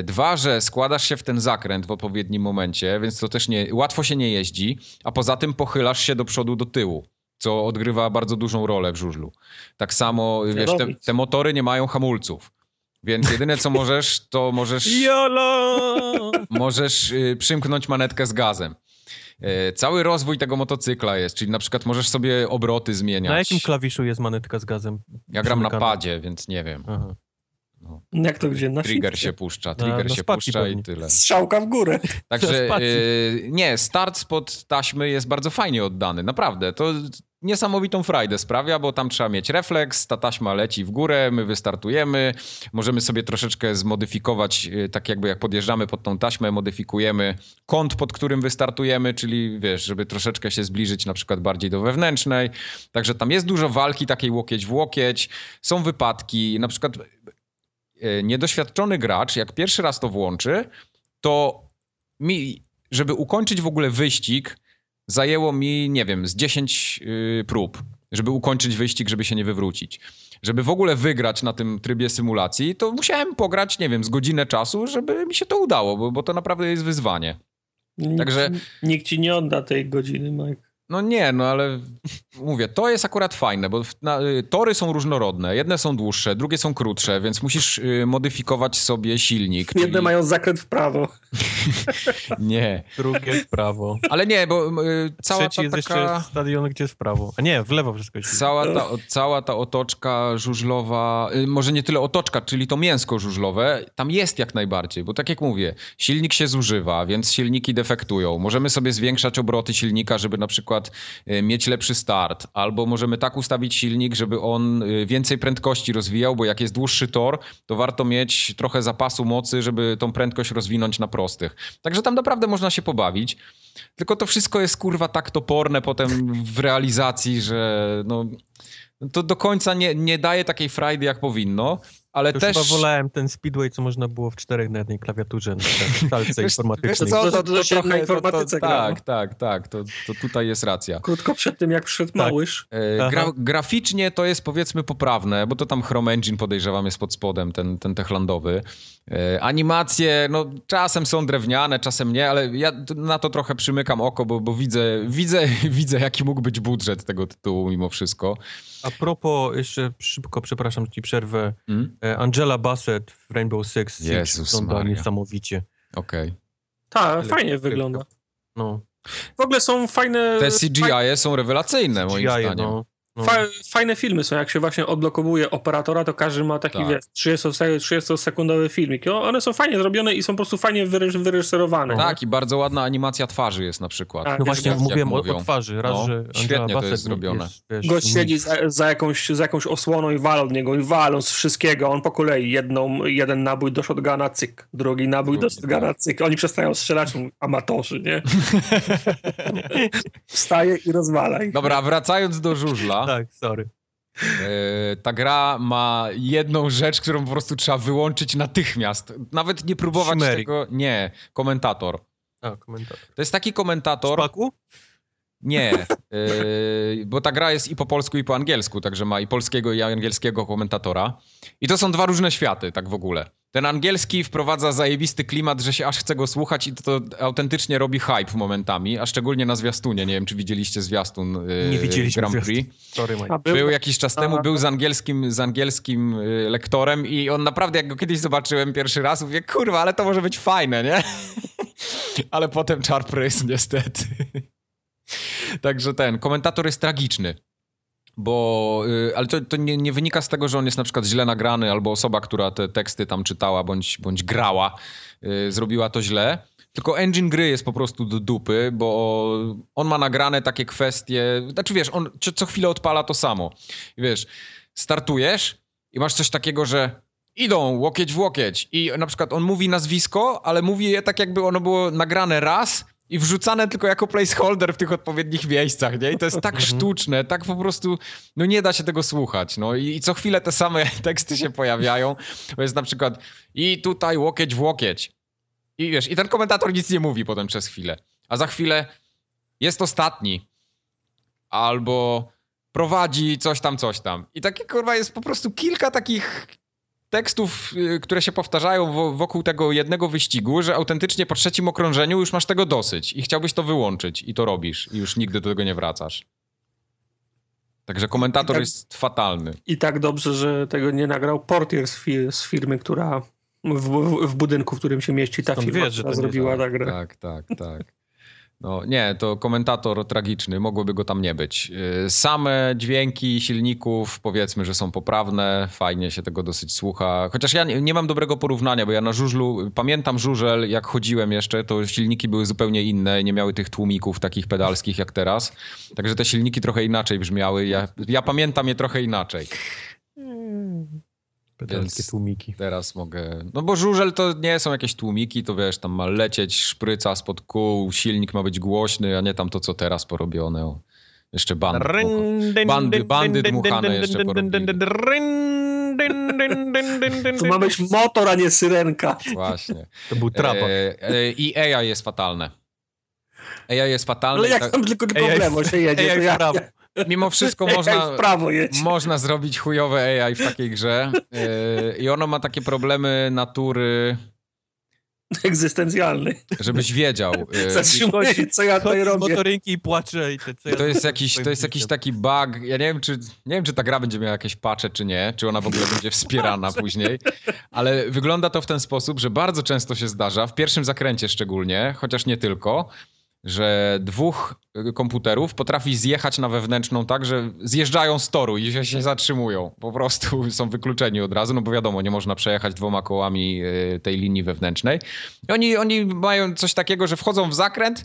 Y, Dwa, że składasz się w ten zakręt w odpowiednim momencie, więc to też nie, łatwo się nie jeździ, a poza tym pochylasz się do przodu, do tyłu. Co odgrywa bardzo dużą rolę w żużlu. Tak samo, wiesz, te, te motory nie mają hamulców. Więc jedyne co możesz, to możesz YOLO! możesz y, przymknąć manetkę z gazem. Y, Cały rozwój tego motocykla jest, czyli na przykład możesz sobie obroty zmieniać. Na jakim klawiszu jest manetka z gazem? Ja gram na padzie, więc nie wiem. Aha. Jak to gdzie? Na Trigger się puszcza, trigger na się puszcza i pewnie. tyle. Strzałka w górę. Także y, nie, start spod taśmy jest bardzo fajnie oddany, naprawdę. To niesamowitą frajdę sprawia, bo tam trzeba mieć refleks, ta taśma leci w górę, my wystartujemy, możemy sobie troszeczkę zmodyfikować, y, tak jakby jak podjeżdżamy pod tą taśmę, modyfikujemy kąt, pod którym wystartujemy, czyli wiesz, żeby troszeczkę się zbliżyć na przykład bardziej do wewnętrznej. Także tam jest dużo walki takiej łokieć w łokieć, są wypadki, na przykład y, niedoświadczony gracz, jak pierwszy raz to włączy, to mi, żeby ukończyć w ogóle wyścig, zajęło mi, nie wiem, z 10 y, prób. żeby ukończyć wyścig, żeby się nie wywrócić. Żeby w ogóle wygrać na tym trybie symulacji, to musiałem pograć, nie wiem, z godzinę czasu, żeby mi się to udało, bo, bo to naprawdę jest wyzwanie. Nikt, Także- nikt ci nie odda tej godziny, Mike. No nie, no ale mówię, to jest akurat fajne, bo na, y, tory są różnorodne. Jedne są dłuższe, drugie są krótsze, więc musisz y, modyfikować sobie silnik. Jedne czyli- mają zakręt w prawo. Nie, Drugie w prawo. ale nie, bo y, cała Trzeci ta jest taka... jeszcze stadion, gdzie jest w prawo. A nie, w lewo wszystko jest. Cała ta, cała ta otoczka żużlowa, y, może nie tyle otoczka, czyli to mięsko żużlowe, tam jest jak najbardziej, bo tak jak mówię, silnik się zużywa, więc silniki defektują. Możemy sobie zwiększać obroty silnika, żeby na przykład y, mieć lepszy start, albo możemy tak ustawić silnik, żeby on y, więcej prędkości rozwijał, bo jak jest dłuższy tor, to warto mieć trochę zapasu mocy, żeby tą prędkość rozwinąć na prostych. Także tam naprawdę można się pobawić. Tylko to wszystko jest kurwa tak toporne potem w realizacji, że no, to do końca nie, nie daje takiej frajdy jak powinno, ale To też... chyba wolałem ten speedway, co można było w czterech na jednej klawiaturze na Wiesz- informatycznej. wiesz co, To- to na trochę- informatyce grało. Tak, tak, tak, to, to tutaj jest racja. Krótko przed tym, jak przyszedł Tak. Małysz. E. Gra, graficznie to jest powiedzmy poprawne, bo to tam Chrome Engine podejrzewam jest pod spodem, ten, ten techlandowy. E, Animacje, no czasem są drewniane, czasem nie, ale ja na to trochę przymykam oko, bo, bo widzę, widzę, widzę jaki mógł być budżet tego tytułu mimo wszystko. A propos, jeszcze szybko, przepraszam, ci przerwę. Mm? E, Angela Bassett w Rainbow Six Siege Jezus wygląda Maria. niesamowicie. Okej. Tak, Ale fajnie wygląda. No, W ogóle są fajne... Te CGI są rewelacyjne moim CGI, zdaniem. no, no. Fa fajne filmy są, jak się właśnie odblokowuje operatora, to każdy ma taki, Tak. wiesz, 30-sekundowy filmik. I one są fajnie zrobione i są po prostu fajnie wyreż wyreżyserowane. Tak, i bardzo ładna animacja twarzy jest na przykład. Tak. No Jak- właśnie jak mówiłem o, mówią. o twarzy. Raz, No, że Angela świetnie to jest zrobione. Gość siedzi za, za, jakąś, za jakąś osłoną i walą od niego, i walą z wszystkiego. On po kolei jedną, jeden nabój do shotguna, cyk, drugi nabój do Drugi, shotguna, cyk. Oni przestają strzelać, mówią, amatorzy, nie? Wstaje i rozwala ich. Dobra, wracając do żużla. Tak, sorry. E, ta gra ma jedną rzecz, którą po prostu trzeba wyłączyć natychmiast. Nawet nie próbować tego. Nie, komentator. A, komentarz. To jest taki komentator. Szpaku? Nie, e, bo ta gra jest i po polsku, i po angielsku, także ma i polskiego, i angielskiego komentatora. I to są dwa różne światy, tak w ogóle. Ten angielski wprowadza zajebisty klimat, że się aż chce go słuchać i to, to autentycznie robi hype momentami, a szczególnie na zwiastunie. Nie wiem, czy widzieliście zwiastun e, Nie widzieliśmy Grand Prix. zwiastun. Sorry. A Był, jakiś czas temu, był z angielskim, z angielskim y, lektorem i on naprawdę, jak go kiedyś zobaczyłem pierwszy raz, mówię, kurwa, ale to może być fajne, nie? ale potem czar prys, niestety. Także ten, komentator jest tragiczny. Bo, y, ale to, to nie, nie wynika z tego, że on jest na przykład źle nagrany, albo osoba, która te teksty tam czytała bądź, bądź grała, y, zrobiła to źle. Tylko engine gry jest po prostu do dupy, bo on ma nagrane takie kwestie. Znaczy wiesz, on co, co chwilę odpala to samo. I wiesz, startujesz i masz coś takiego, że idą łokieć w łokieć. I na przykład on mówi nazwisko, ale mówi je tak, jakby ono było nagrane raz i wrzucane tylko jako placeholder w tych odpowiednich miejscach, nie? I to jest tak Mhm. sztuczne, tak po prostu, no nie da się tego słuchać, no i, i co chwilę te same teksty się pojawiają, bo jest na przykład i tutaj łokieć w łokieć. I wiesz, i ten komentator nic nie mówi potem przez chwilę. A za chwilę jest ostatni. Albo prowadzi coś tam, coś tam. I takie kurwa jest po prostu kilka takich tekstów, y, które się powtarzają wo- wokół tego jednego wyścigu, że autentycznie po trzecim okrążeniu już masz tego dosyć i chciałbyś to wyłączyć i to robisz i już nigdy do tego nie wracasz. Także komentator tak- jest fatalny. I tak dobrze, że tego nie nagrał portier z, fir z firmy, która w, w, w budynku, w którym się mieści ta Skąd firma, wiesz, że zrobiła tę grę. Tak, tak, tak. No nie, to komentator tragiczny, mogłoby go tam nie być. Yy, Same dźwięki silników powiedzmy, że są poprawne, fajnie się tego dosyć słucha. Chociaż ja nie, mam dobrego porównania, bo ja na żużlu, pamiętam żużel, jak chodziłem jeszcze, to silniki były zupełnie inne, nie miały tych tłumików takich pedalskich jak teraz. Także te silniki trochę inaczej brzmiały. Ja, ja pamiętam je trochę inaczej. Pedalskie tłumiki. Teraz mogę. No bo żużel to nie są jakieś tłumiki, to wiesz, tam ma lecieć szpryca spod kół, silnik ma być głośny, a nie tam to, co teraz porobione. O, jeszcze bandy. Bandy- bandy dmuchane jeszcze. To ma być motor, a nie syrenka. Właśnie. To był trapak. E, e, I AI jest fatalne. AI jest fatalne. Ale jak tam tylko lewo się jedzie, AI ja, mimo wszystko można, można zrobić chujowe AI w takiej grze. Yy, I ono ma takie problemy natury, Egzystencjalny. żebyś wiedział. Zatrzymuje się, co ja tutaj robię. motorynki i płacze i te, co ja To jest jakiś, to jest jakiś taki bug. Ja nie wiem, czy, nie wiem, czy ta gra będzie miała jakieś patche, czy nie, czy ona w ogóle będzie wspierana później, ale wygląda to w ten sposób, że bardzo często się zdarza, w pierwszym zakręcie szczególnie, chociaż nie tylko, że dwóch y, komputerów potrafi zjechać na wewnętrzną tak, że zjeżdżają z toru i się, się zatrzymują. Po prostu są wykluczeni od razu, no bo wiadomo, nie można przejechać dwoma kołami y, tej linii wewnętrznej. I oni, oni mają coś takiego, że wchodzą w zakręt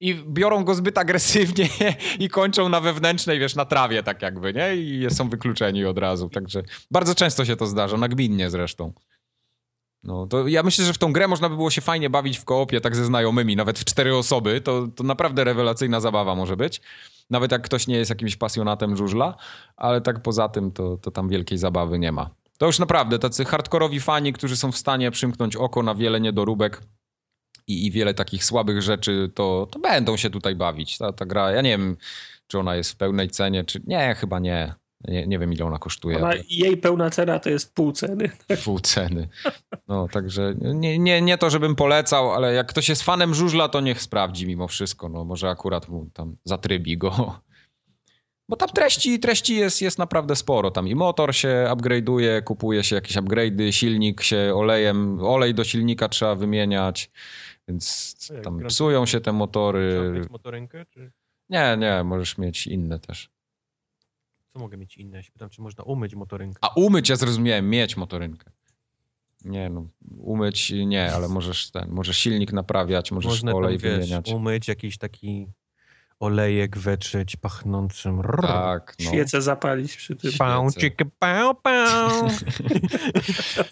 i biorą go zbyt agresywnie i kończą na wewnętrznej, wiesz, na trawie tak jakby, nie? I są wykluczeni od razu. Także bardzo często się to zdarza, nagminnie zresztą. No, to ja myślę, że w tą grę można by było się fajnie bawić w koopie, tak ze znajomymi, nawet w cztery osoby, to, to naprawdę rewelacyjna zabawa może być. Nawet jak ktoś nie jest jakimś pasjonatem żużla, ale tak poza tym to, to tam wielkiej zabawy nie ma. To już naprawdę tacy hardkorowi fani, którzy są w stanie przymknąć oko na wiele niedoróbek i, i wiele takich słabych rzeczy, to, to będą się tutaj bawić. Ta, ta gra, ja nie wiem, czy ona jest w pełnej cenie, czy nie, chyba nie. Nie, nie wiem, ile ona kosztuje. Ona, jej pełna cena to jest pół ceny. Pół ceny. No, także nie, nie, nie to, żebym polecał, ale jak ktoś jest fanem żużla, to niech sprawdzi mimo wszystko. No, może akurat mu tam zatrybi go. Bo tam treści, treści jest, jest naprawdę sporo. Tam i motor się upgrade'uje, kupuje się jakieś upgrade'y, silnik się olejem, olej do silnika trzeba wymieniać, więc tam psują się te motory. mieć motorynkę, czy Nie, nie, możesz mieć inne też. Co mogę mieć inne? Ja się pytam, czy można umyć motorynkę. A umyć, ja zrozumiałem, mieć motorynkę. Nie no, umyć nie, ale możesz ten, możesz silnik naprawiać, możesz Można tam, olej wiesz, wymieniać. umyć jakiś taki olejek wetrzeć pachnącym. Tak, no. Świecę zapalić przy tym. Pał, cieka, pał, pał.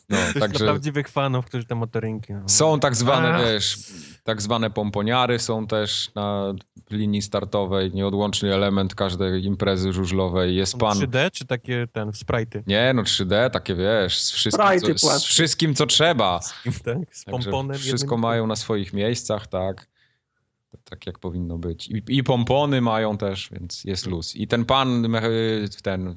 no także prawdziwych fanów, którzy te motorynki... No. są tak zwane, Ach. wiesz, tak zwane pomponiary są też na linii startowej, nieodłączny element każdej imprezy żużlowej. Jest pan... 3D, czy takie ten, sprite'y? Nie, no 3D, takie wiesz, z wszystkim, co, z wszystkim co trzeba. Tak, z Także pomponem. wszystko jednym. mają na swoich miejscach, tak. Tak jak powinno być. I, I pompony mają też, więc jest luz. I ten pan, me- ten y,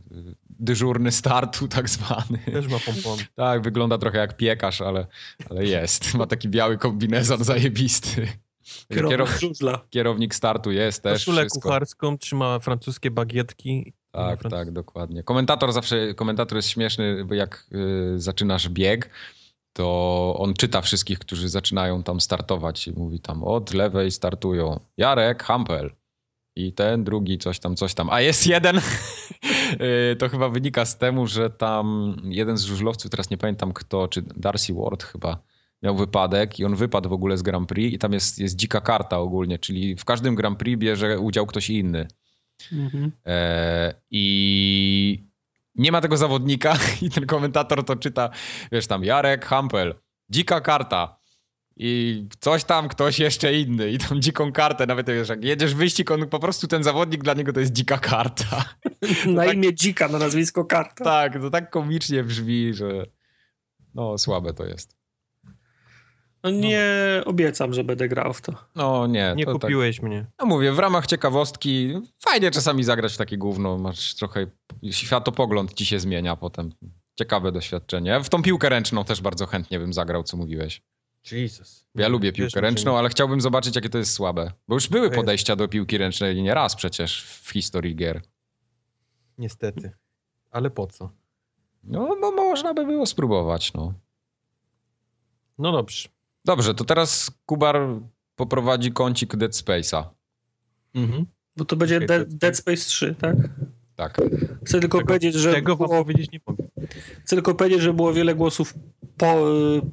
dyżurny startu tak zwany. Też ma pompon. Tak, wygląda trochę jak piekarz, ale, ale jest. Ma taki biały kombinezon zajebisty. Kierownik kierownik startu jest też. Koszulę kucharską, trzyma francuskie bagietki. Tak, tak, dokładnie. Komentator zawsze, komentator jest śmieszny, bo jak y, zaczynasz bieg, to on czyta wszystkich, którzy zaczynają tam startować i mówi tam od lewej startują Jarek, Hampel i ten drugi coś tam, coś tam. A jest jeden, y, to chyba wynika z temu, że tam jeden z żużlowców, teraz nie pamiętam kto, czy Darcy Ward chyba, miał wypadek i on wypadł w ogóle z Grand Prix i tam jest, jest dzika karta ogólnie, czyli w każdym Grand Prix bierze udział ktoś inny. Mhm. E, I nie ma tego zawodnika i ten komentator to czyta, wiesz tam, Jarek Hampel, dzika karta i coś tam, ktoś jeszcze inny i tą dziką kartę, nawet wiesz, jak jedziesz wyścig, on po prostu ten zawodnik dla niego to jest dzika karta. Na tak- imię dzika, na nazwisko karta. tak, to tak komicznie brzmi, że no słabe to jest. No nie obiecam, że będę grał w to. No nie, Nie to tak, kupiłeś mnie. no mówię, w ramach ciekawostki fajnie czasami zagrać w takie gówno, masz trochę, światopogląd ci się zmienia potem. Ciekawe doświadczenie. W tą piłkę ręczną też bardzo chętnie bym zagrał, co mówiłeś. Jesus. Ja lubię Wiesz, piłkę że ręczną, ale chciałbym zobaczyć, jakie to jest słabe. Bo już były podejścia do piłki ręcznej nie raz przecież w historii gier. Niestety. Ale po co? No, bo można by było spróbować, no. No dobrze. Dobrze, to teraz Kubar poprowadzi kącik Dead Space'a. Mhm. Bo to będzie De- Dead Space 3, tak? Tak. Chcę tylko Tego- powiedzieć, że Tego było, powiedzieć nie mogę. chcę tylko powiedzieć, że było wiele głosów po,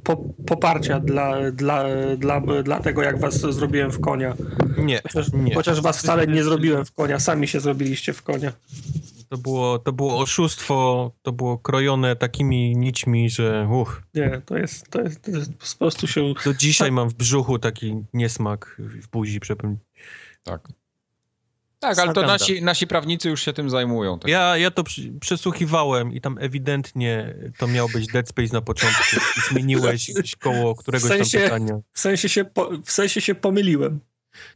po, poparcia dla, dla, dla, dla tego, jak was zrobiłem w konia. Nie, Chociaż, nie. chociaż was wcale nie zrobiłem w konia, sami się zrobiliście w konia. To było, to było oszustwo, to było krojone takimi nićmi, że uch, Nie, to jest, to jest, to jest po prostu się... do dzisiaj mam w brzuchu taki niesmak w buzi. Przepę... Tak. Tak, ale to nasi, nasi prawnicy już się tym zajmują. Tak. Ja, ja to przy, przesłuchiwałem i tam ewidentnie to miał być Dead Space na początku. I zmieniłeś gdzieś koło któregoś W sensie- tam pytania. W sensie się, po, w sensie się pomyliłem.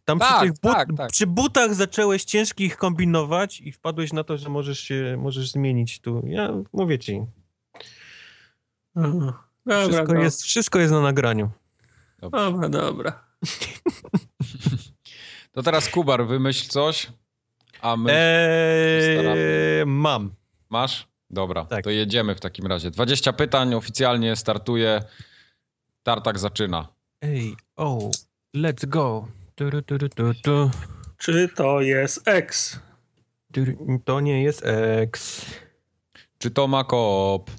Tam Tak, przy, tych but, tak, tak. przy butach zacząłeś ciężkich kombinować i wpadłeś na to, że możesz się, możesz zmienić tu. Ja mówię ci, Dobra, wszystko, dobra. jest, wszystko jest na nagraniu. Dobra, dobra. To teraz Kubar, wymyśl coś, a my... Eee, mam. Masz? Dobra, Tak. to jedziemy w takim razie. 20 pytań, oficjalnie startuje. Tartak zaczyna. Ej, oh, let's go. Tu, tu, tu. Czy to jest X? To nie jest X. Czy to ma koop?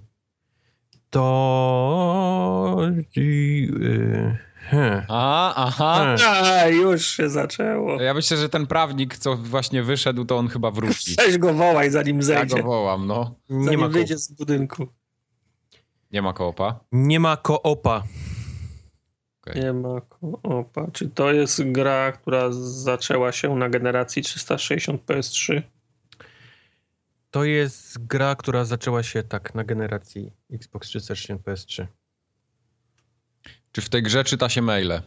To... Yy, hmm. Aha, aha. A, już się zaczęło. Ja myślę, że ten prawnik, co właśnie wyszedł, to on chyba wróci. Weź go wołaj, zanim Ja zejdzie. go wołam, no. Nie zanim ma, ko- wyjdzie z budynku. Nie ma koopa. nie ma koopa. Okej. Nie ma opa. Czy to jest gra, która zaczęła się na generacji 360 PS3? To jest gra, która zaczęła się tak na generacji Xbox 360 PS3. Czy w tej grze czyta się maile?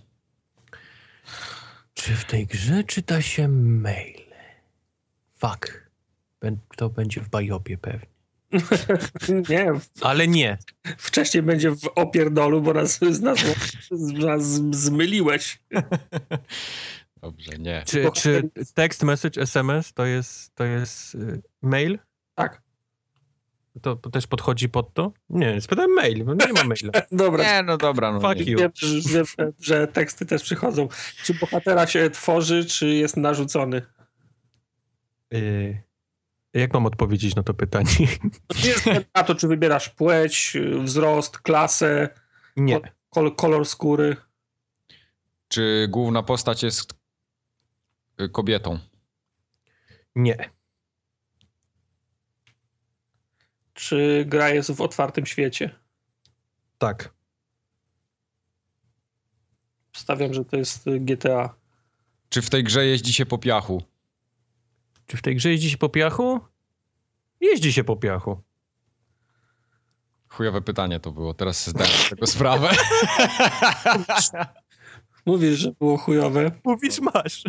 Czy w tej grze czyta się mail? Fuck. To będzie w Bajopie pewnie. Nie, Ale nie. wcześniej będzie w opierdolu, bo nas, z nas, nas zmyliłeś. Dobrze, nie. Czy, czy text message SMS to jest, to jest y, mail? Tak, To, to też podchodzi pod to? Nie, spytałem mail, bo nie ma maila. dobra. Nie, no dobra. No Fuck nie. you. Wiem, że, że teksty też przychodzą. Czy bohatera się tworzy, czy jest narzucony? Y, jak mam odpowiedzieć na to pytanie? To jest na to, czy wybierasz płeć, wzrost, klasę, Nie. kol, kolor skóry. Czy główna postać jest kobietą? Nie. Czy gra jest w otwartym świecie? Tak. Stawiam, że to jest GTA. Czy w tej grze jeździ się po piachu? Czy w tej grze jeździ się po piachu? Jeździ się po piachu. Chujowe pytanie to było, teraz zdałem z tego sprawę. Mówisz, że było chujowe. Mówisz, masz.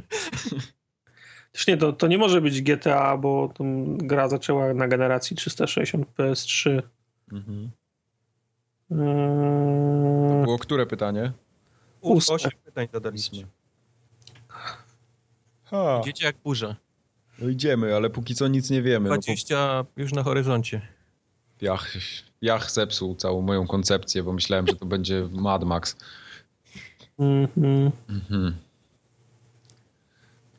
Też nie, to, to nie może być GTA, bo gra zaczęła na generacji 360 PS3. Mhm. Eee, To było które pytanie? Ósme. Osiem pytań zadaliśmy. Ha. Idziecie jak burza. No idziemy, ale póki co nic nie wiemy. No bo 20 już na horyzoncie. piach, piach zepsuł całą moją koncepcję, bo myślałem, że to będzie Mad Max. mhm. Mhm.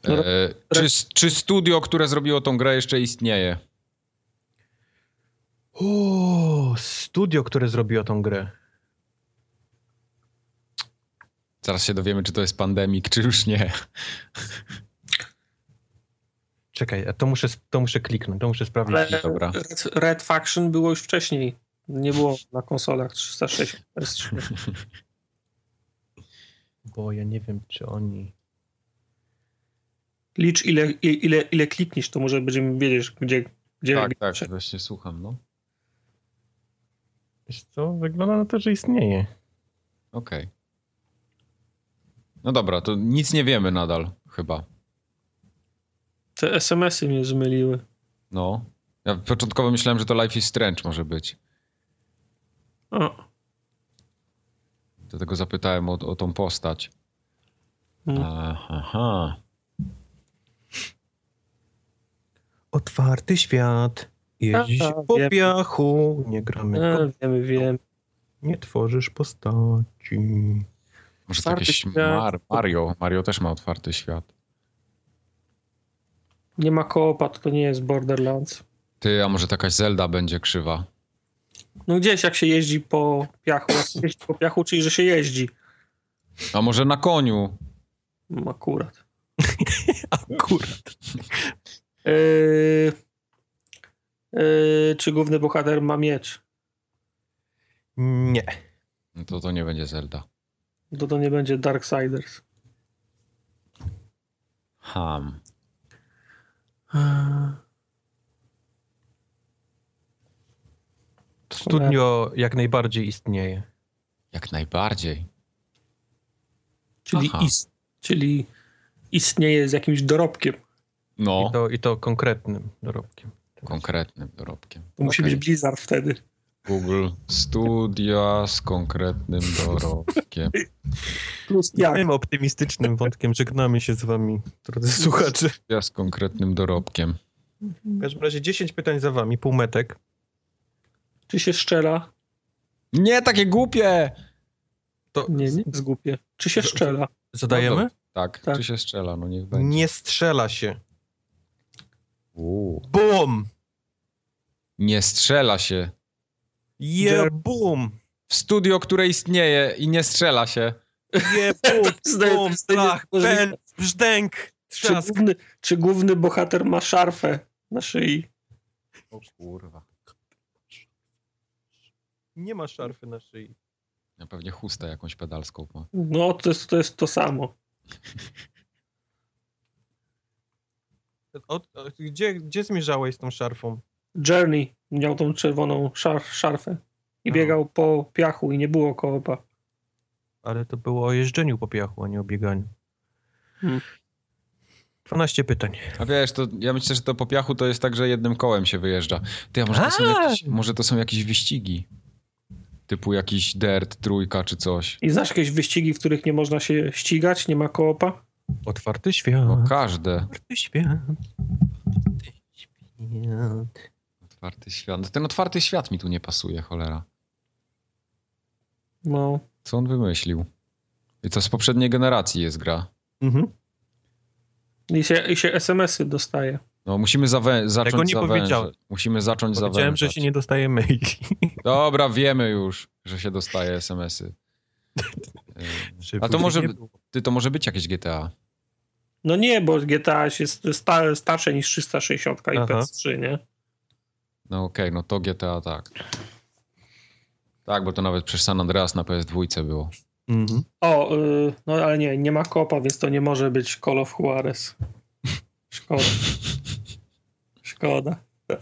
No, E, czy, czy studio, które zrobiło tą grę jeszcze istnieje? O, studio, które zrobiło tą grę. Zaraz się dowiemy, czy to jest Pandemic, czy już nie. Czekaj, a to muszę, to muszę kliknąć, to muszę sprawdzić. Ale Dobra. Red, Red Faction było już wcześniej. Nie było na konsolach 360 PS3. Bo ja nie wiem, czy oni... Licz ile, ile, ile klikniesz, to może będziemy wiedzieć, gdzie, gdzie Tak, tak, właśnie słucham, no. Wiesz co, wygląda na to, że istnieje. Okej. No dobra, to nic nie wiemy nadal, chyba. Te SMS-y mnie zmyliły. No. Ja początkowo myślałem, że to Life is Strange może być. O. Dlatego zapytałem o, o tą postać. Mm. Aha. Otwarty świat. Jeździsz A, po wiem. piachu. Nie gramy. E, wiemy, wiem. Nie tworzysz postaci. Może to jakieś świat. Mar Mario. Mario też ma otwarty świat. Nie ma koopa, to nie jest Borderlands. Ty, a może to jakaś Zelda będzie krzywa? No gdzieś jak się jeździ po piachu, jak się jeździ po piachu, czyli że się jeździ. A może na koniu? Mm, Akurat. Akurat. Yy, yy, czy główny bohater ma miecz? Nie. No to to nie będzie Zelda. To to nie będzie Darksiders. Ham. Studio jak najbardziej istnieje. Jak najbardziej. Czyli Aha. is, czyli istnieje z jakimś dorobkiem. No, I to, I to konkretnym dorobkiem. konkretnym dorobkiem. To musi Okej. być Blizzard wtedy. Google Studia z konkretnym dorobkiem. Plus jak? Tym optymistycznym wątkiem żegnamy się z wami, drodzy słuchacze. Studia z konkretnym dorobkiem. W każdym razie 10 pytań za wami, półmetek. Czy się szczela? Nie, takie głupie! To Nie, nie jest głupie. Czy się szczela? zadajemy? Tak, Tak. czy się strzela? No niech będzie. Nie strzela się. Uuu. Bum! Nie strzela się. Je bum! W studio, które istnieje i nie strzela się. Plach! możliwe. Pęd! Brzdęk! Czy główny, czy główny bohater ma szarfę na szyi? O kurwa. Nie ma szarfy na szyi. Ja pewnie chustę jakąś pedalską ma. No, to jest to, jest to samo. O, o, gdzie, gdzie zmierzałeś z tą szarfą? Journey miał tą czerwoną szar, szarfę i No. biegał po piachu i nie było koopa. Ale to było o jeżdżeniu po piachu, a nie o bieganiu. Hmm. 12 pytań. A wiesz, to ja myślę, że to po piachu to jest tak, że jednym kołem się wyjeżdża. Ty, a może to są A! jakieś, może to są jakieś wyścigi? Typu jakiś dirt, trójka czy coś. I znasz jakieś wyścigi, w których nie można się ścigać, nie ma koopa? Otwarty świat. No każde. Otwarty świat. Otwarty świat. Otwarty świat. Ten otwarty świat mi tu nie pasuje, cholera. No. Co on wymyślił? I to z poprzedniej generacji jest gra. Mhm. I się, i się SMS-y dostaje. No musimy zawę- zacząć nie zawężać. powiedziałem. Musimy zacząć Powiedziałem, zawężać. że się nie dostaje maili. Dobra, wiemy już, że się dostaje SMS-y. A to może, ty, to może być jakieś GTA. No nie, bo GTA jest sta, starsze niż 360 i Aha. PS3, nie? No okej, no to GTA tak. Tak, bo to nawet przez San Andreas na PS2 było. Mhm. O, y, no ale nie, nie ma koopa, więc to nie może być Call of Juarez. Szkoda. Szkoda.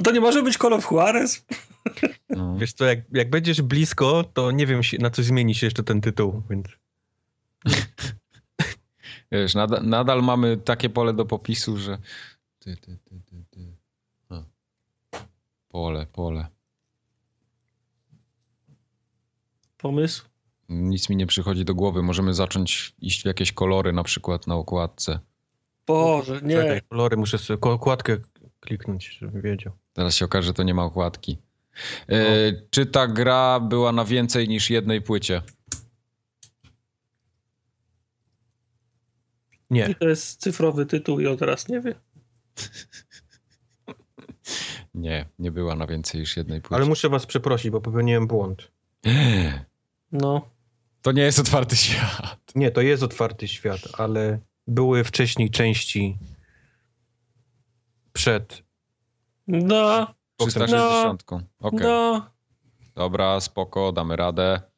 To nie może być Call of Juarez? No. Wiesz co, jak, jak będziesz blisko, to nie wiem, na co zmieni się jeszcze ten tytuł, więc... Wiesz, nadal, nadal mamy takie pole do popisu, że... Ty, ty, ty, ty, ty. A. Pole, pole. Pomysł? Nic mi nie przychodzi do głowy. Możemy zacząć iść w jakieś kolory na przykład na okładce. Boże, nie. Czekaj, kolory, muszę sobie okładkę kliknąć, żebym wiedział. Teraz się okaże, że to nie ma okładki. E, Czy ta gra była na więcej niż jednej płycie? Nie, I to jest cyfrowy tytuł i on teraz nie wie. Nie, nie była na więcej niż jednej płycie. ale muszę was przeprosić, bo popełniłem błąd. No. To nie jest otwarty świat. Nie, to jest otwarty świat, ale były wcześniej części przed... No, 360. Okej. no. Dobra, spoko, damy radę.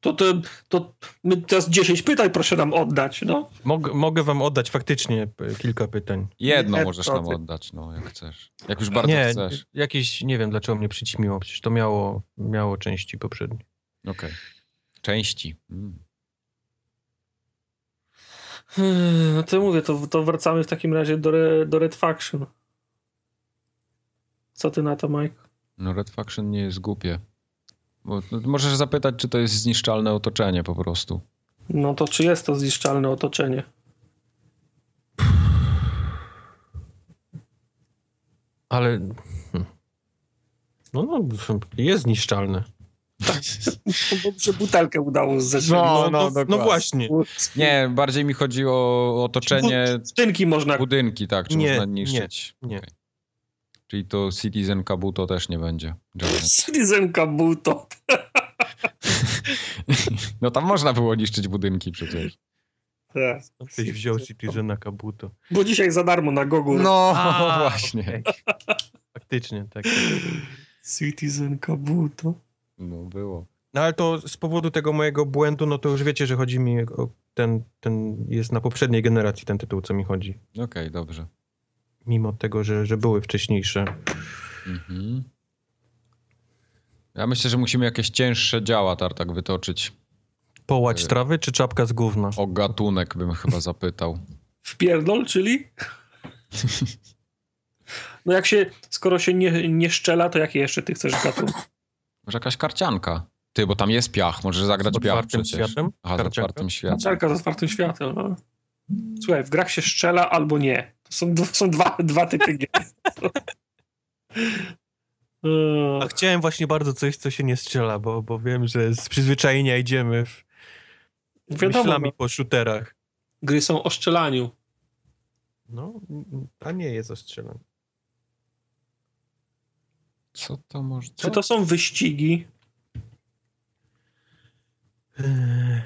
To, to, to my teraz 10 pytań proszę nam oddać, no. Mog, mogę wam oddać faktycznie kilka pytań. Jedno Nie, możesz nam ty. oddać, no, jak chcesz. Jak już bardzo nie, chcesz. jakieś, nie wiem dlaczego mnie przyćmiło, przecież to miało, miało części poprzednie. Okej. Części. Mm. Hmm, No to mówię, to, to wracamy w takim razie do, re, do Red Faction. Co ty na to, Mike? No, Red Faction nie jest głupie. Bo, no, możesz zapytać, czy to jest zniszczalne otoczenie po prostu. No to czy jest to zniszczalne otoczenie? Ale... hmm. No, no, jest zniszczalne. Dobrze butelkę udało zeszć. No, no, no, no, właśnie. Nie, bardziej mi chodzi o otoczenie, Skrzynki można... budynki, tak, czy Nie, można nie, niszczyć. nie. Okej. Czyli to Citizen Kabuto też nie będzie. Citizen Kabuto. No tam można było niszczyć budynki przecież. Tak. Ktoś wziął Citizena Kabuto. Bo dzisiaj za darmo na Gogu. No A, właśnie. okej. Faktycznie, tak. Citizen Kabuto. No było. No ale to z powodu tego mojego błędu, no to już wiecie, że chodzi mi o ten, ten jest na poprzedniej generacji ten tytuł, co mi chodzi. Okej, dobrze. Mimo tego, że, że były wcześniejsze. Mhm. Ja myślę, że musimy jakieś cięższe działa tartak wytoczyć. Połać Y. trawy czy czapka z gówna? O gatunek bym chyba zapytał. Wpierdol, czyli? No jak się, skoro się nie, nie szczela, to jakie jeszcze ty chcesz gatunek? Może jakaś karcianka. Ty, bo tam jest piach, możesz zagrać Z piach otwartym przecież. światem? Aha, z Karcianka? otwartym światem. Czarka z otwartym światem. No. Słuchaj, w grach się strzela albo nie. To są, są dwa, dwa typy gier. A chciałem właśnie bardzo coś, co się nie strzela, bo, bo wiem, że z przyzwyczajenia idziemy w, Wiadomo, myślami no, po shooterach. gry są o strzelaniu. No, a nie jest o strzelaniu. Co to może... Czy to są wyścigi? Eee,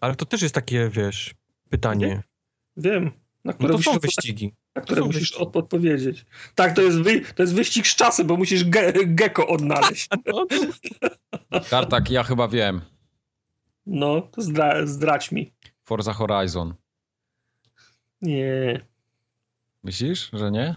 Ale to też jest takie, wiesz, pytanie. Wiem. Na No które to są musisz, wyścigi. na które są musisz wyścigi. od, odpowiedzieć. Tak, to jest, wy, to jest wyścig z czasem, bo musisz ge, gecko odnaleźć. No, Tartak, ja chyba wiem. No, to zdra, zdrać mi. Forza Horizon. Nie. Myślisz, że nie?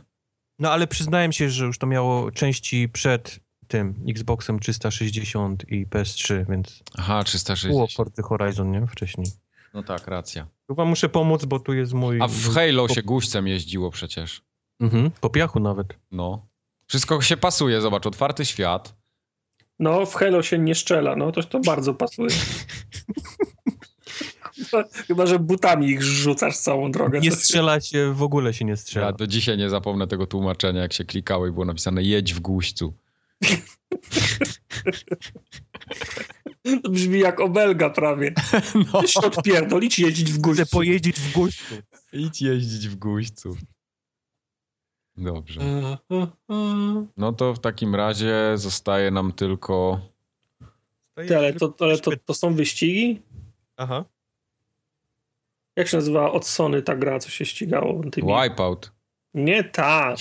no ale przyznałem się, że już to miało części przed tym Xboxem 360 i PS3, więc Aha, było 360. Forza Horizon, nie? Wcześniej. No tak, racja. Chyba muszę pomóc, bo tu jest mój... A w Halo się guźcem jeździło przecież. Mhm, po piachu nawet. No. Wszystko się pasuje, zobacz, otwarty świat. No, w Halo się nie strzela, no to, to bardzo pasuje. Chyba, że butami ich rzucasz całą drogę. Nie strzela się, w ogóle się nie Ja strzela. do dzisiaj nie zapomnę tego tłumaczenia, jak się klikało i było napisane jedź w guźcu. To brzmi jak obelga prawie. No. Się odpierdolić, jeździć w Chcę górze. pojeździć w guźcu. Idź jeździć w guźcu. Dobrze. No to w takim razie zostaje nam tylko... Ty, ale to, ale to, to są wyścigi? Aha. Jak się nazywa od Sony ta gra, co się ścigało? Tymi... Wipeout, Nie ta,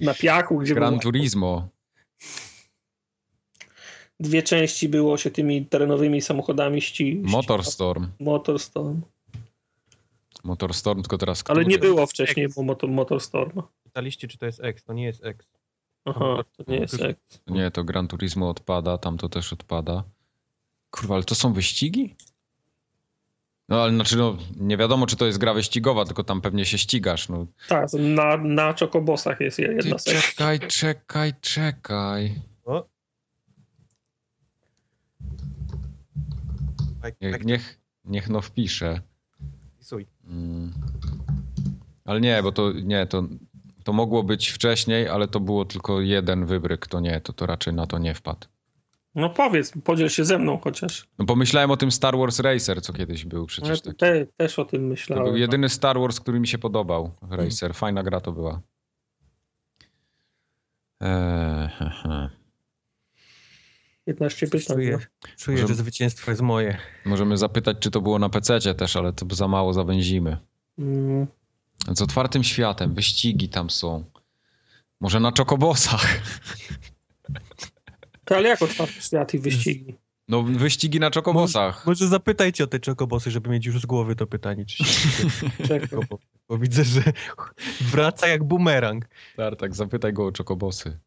na piachu, gdzie Gran Turismo. Dwie części było się tymi terenowymi samochodami ści... Motorstorm. Motorstorm. Motorstorm, tylko teraz Ale który? nie było wcześniej, bo motor, Motorstorm. Pytaliście, czy to jest X. To nie jest X. Aha, to nie jest jak... Nie, to Gran Turismo odpada, tam to też odpada. Kurwa, ale to są wyścigi? No ale znaczy, no, nie wiadomo, czy to jest gra wyścigowa, tylko tam pewnie się ścigasz. No. Tak, na, na czokobosach jest Ty, jedna sekcja. czekaj, czekaj, czekaj. O. Niech, niech, niech no wpisze. Pisuj. Mm. Ale nie, bo to nie, to, to mogło być wcześniej, ale to było tylko jeden wybryk, to nie, to, to raczej na to nie wpadł. No powiedz, podziel się ze mną chociaż. No pomyślałem o tym Star Wars Racer, co kiedyś był przecież Ja taki. te, też o tym To myślałem. był jedyny Star Wars, który mi się podobał. Racer. Fajna gra to była. Eee, he, he. 15 pytań. Czuję, no. czuję Może- że zwycięstwo jest moje. Możemy zapytać, czy to było na PC też, ale to za mało zawęzimy. Mm, Z otwartym światem, wyścigi tam są. Może na czokobosach. To ale jak otwarty świat i wyścigi? No wyścigi na czokobosach. Może zapytajcie o te czokobosy, żeby mieć już z głowy to pytanie, czy się bo, bo widzę, że wraca jak bumerang. Tartak, zapytaj go o czokobosy.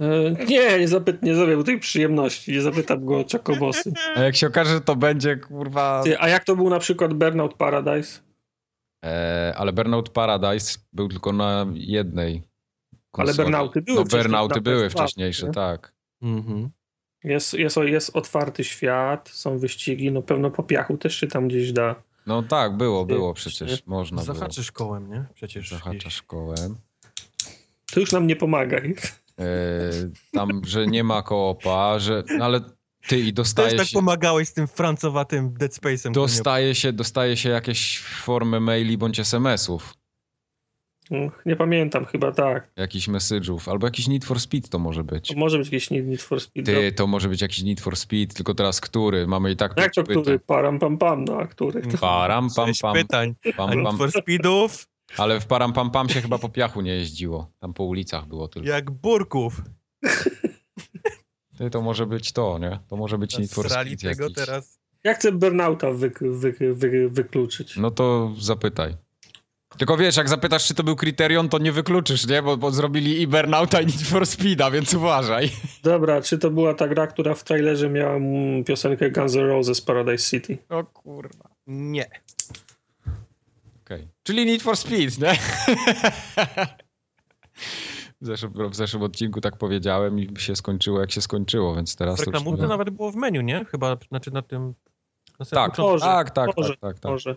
E, Nie, nie, zapyt, nie zrobię tej przyjemności. Nie zapytam go o czokobosy. A jak się okaże, że to będzie kurwa... Ty, a jak to był na przykład Burnout Paradise? Eee, ale Burnout Paradise był tylko na jednej konsoli. Burnouty były No wcześniej Burnouty były PS2, wcześniejsze, nie? tak. Mhm. Jest, jest, jest otwarty świat, są wyścigi, no pewno po piachu też się tam gdzieś da. No tak, było, było przecież. Można było. Zahaczysz kołem, nie? Przecież. Zahaczasz kołem. To już nam nie pomagaj. E, tam, że nie ma koopa, że. No ale ty i Też dostaje tak się. pomagałeś z tym francowatym Dead Space'em. Dostaje się, dostaje się jakieś formy maili bądź SMS-ów, Nie pamiętam, chyba tak. jakichś message'ów, albo jakiś Need for Speed to może być. To może być jakiś Need for Speed. Ty, to może być jakiś Need for Speed, tylko teraz który? Mamy i tak jak to pięć który? pytań. Param pam pam, no a który? Param, pam, Sześć pam, pytań. pam, A Need pam. for Speedów Ale w param, pam, pam się chyba po piachu nie jeździło. Tam po ulicach było tylko. jak burków. Ty, to może być to, nie? To może być Need for Speed tego jakiś. teraz. Ja chcę Burnouta wy, wy, wy, wykluczyć. No to zapytaj. Tylko wiesz, jak zapytasz, czy to był kryterion, to nie wykluczysz, nie? Bo, bo zrobili i Burnouta i Need for Speeda, więc uważaj. Dobra, czy to była ta gra, która w trailerze miała piosenkę Guns N' Roses Paradise City? O kurwa. Nie. Okej. Czyli Need for Speed, nie? W zeszłym, w zeszłym odcinku tak powiedziałem i się skończyło jak się skończyło, więc teraz już nie- nawet było w menu, nie? Chyba, znaczy na tym... Na Tak. Może, tak, tak, tak, tak, tak. Może.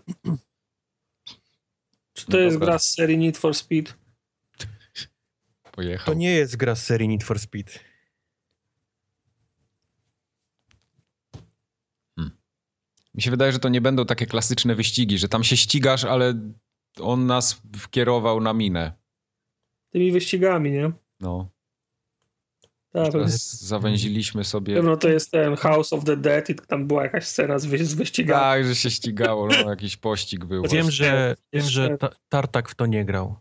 Czy to No jest dobra. gra z serii Need for Speed? Pojechał. To nie jest gra z serii Need for Speed. Mi się wydaje, że to nie będą takie klasyczne wyścigi, że tam się ścigasz, ale on nas kierował na minę. Tymi wyścigami, nie? No. Tak, Teraz zawęziliśmy sobie. pewno to jest ten House of the Dead i tam była jakaś scena z, wy- z wyścigami. Tak, że się ścigało, no, jakiś pościg był. Wiem, że, wiem, że ta, Tartak w to nie grał.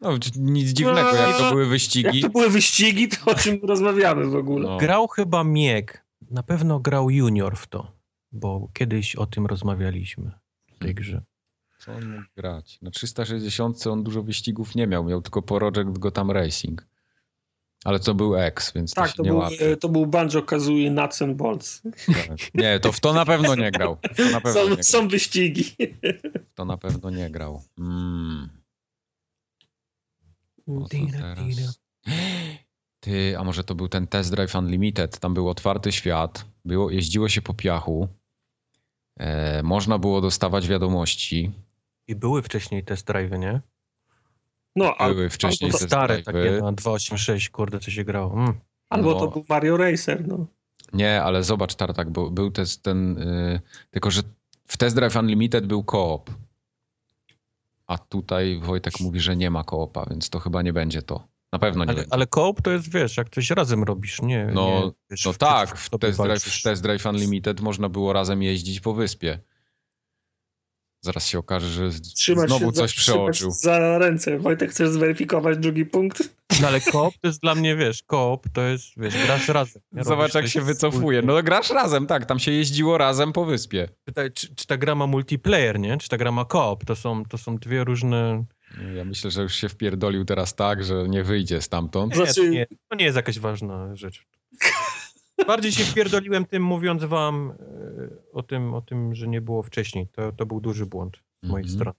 No, nic dziwnego, jak to były Jak wyścigi. to były wyścigi, to o czym rozmawiamy w ogóle? No. Grał chyba Mieg. Na pewno grał Junior w to, bo kiedyś o tym rozmawialiśmy w tej grze. Co on mógł grać? Na 360 on dużo wyścigów nie miał, miał tylko Project Gotham Racing. Ale to był X, więc to Tak, się to nie był, łapie. to był Banjo Kazooie Nuts and Bolts. Tak. Nie, to w to na pewno nie grał. To pewno nie Są, grał. są wyścigi. W to na pewno nie grał. Mm. To. Ty, a może to był ten Test Drive Unlimited? Tam był otwarty świat, było, jeździło się po piachu, można było dostawać wiadomości. I były wcześniej test drive, nie? No, Były wcześniej albo, Stare drive'y. takie na 286, kurde, co się grało. Mm. albo no. to był Mario Racer, no. Nie, ale zobacz, Tartak, bo był też ten. y, tylko, że w Test Drive Unlimited był koop. A tutaj Wojtek mówi, że nie ma koopa, więc to chyba nie będzie to. Na pewno nie Ale, ale koop to jest, wiesz, jak coś razem robisz, nie? No, nie, wiesz, No w- tak, w- w test drive, w test drive Unlimited można było razem jeździć po wyspie. Zaraz się okaże, że Trzymać znowu coś za, przeoczył. za ręce. Wojtek, chcesz zweryfikować drugi punkt? No ale koop to jest dla mnie, wiesz, koop to jest, wiesz, grasz razem. nie? Zobacz, jak się wycofuje. No grasz razem, tak, tam się jeździło razem po wyspie. Pytaj, czy, czy ta gra ma multiplayer, nie? Czy ta gra ma koop? To są, to są dwie różne... Ja myślę, że już się wpierdolił teraz tak, że nie wyjdzie stamtąd. Nie, Znaczy- to, nie, to nie jest jakaś ważna rzecz. Bardziej się wpierdoliłem tym, mówiąc wam e, o tym, o tym, że nie było wcześniej. To, to był duży błąd z mojej Mhm. strony.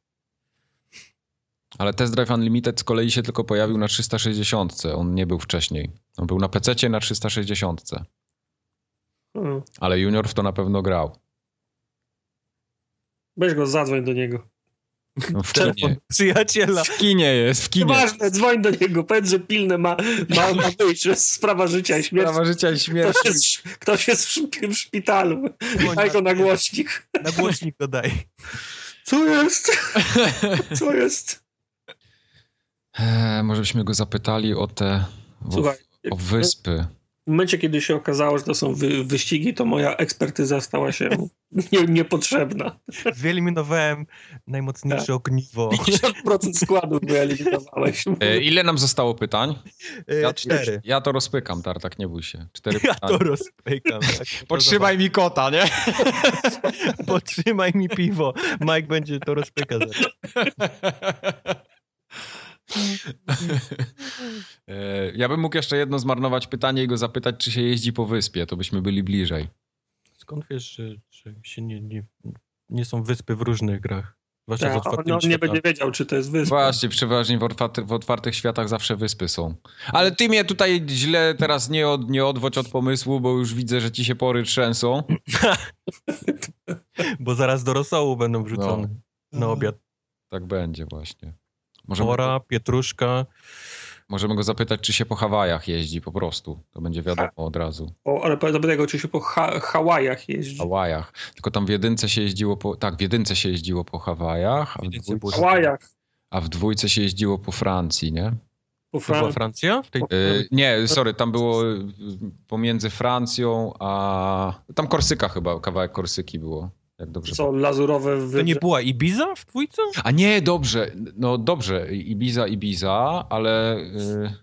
Ale Test Drive Unlimited z kolei się tylko pojawił na 360. On nie był wcześniej. On był na PC na 360. Hmm. Ale Junior w to na pewno grał. Weź go, zadzwoń do niego. No, w przyjaciela. W kinie jest, w kinie. Nieważne, dzwoń do niego, powiedz, że pilne ma, ma, ma wyjść, że jest sprawa życia i śmierci. Sprawa życia i śmierci. Ktoś jest, ktoś jest w, szp- w szpitalu. Daj go na głośnik. Na głośnik go daj. Co jest? Co jest? Eee, może byśmy go zapytali o te o, Słuchaj, o wyspy. W momencie, kiedy się okazało, że to są wy, wyścigi, to moja ekspertyza stała się nie, niepotrzebna. Wyeliminowałem najmocniejsze Tak. ogniwo. 50% składu wyeliminowałeś. E, ile nam zostało pytań? E, Cztery. Ja to rozpykam, Tartak, nie bój się. Cztery Ja pytania. to rozpykam. Tak. Podtrzymaj mi kota, nie? Podtrzymaj mi piwo. Mike będzie to rozpykał. E, Ja bym mógł jeszcze jedno zmarnować pytanie i go zapytać, czy się jeździ po wyspie, to byśmy byli bliżej. Skąd wiesz, że, że się nie, nie, nie są wyspy w różnych grach? Zwłaszcza Tak, on, on nie będzie wiedział, czy to jest wyspa. Właśnie, przeważnie w, otwarty, w otwartych światach zawsze wyspy są. Ale ty mnie tutaj źle teraz nie, od, nie odwodź od pomysłu, bo już widzę, że ci się pory trzęsą. Bo zaraz do rosołu będą wrzucone No. na obiad. Tak będzie właśnie. Możemy, Pora, pietruszka. możemy go zapytać, czy się po Hawajach jeździ po prostu. To będzie wiadomo od razu. O, ale zapytaj go, czy się po ha Hawajach jeździ. Hawajach. Tylko tam w jedynce się jeździło po... Tak, w jedynce się jeździło po Hawajach, a w, dwójce, Hawajach. a w dwójce się jeździło po Francji, nie? Po To była Fran- Francja? W tej... E, nie, sorry, tam było y, pomiędzy Francją a... Tam Korsyka chyba, kawałek Korsyki było. Jak dobrze Co, lazurowe To wybrzeże? nie była Ibiza w dwójce? A nie, dobrze, no dobrze, Ibiza, Ibiza, ale... y,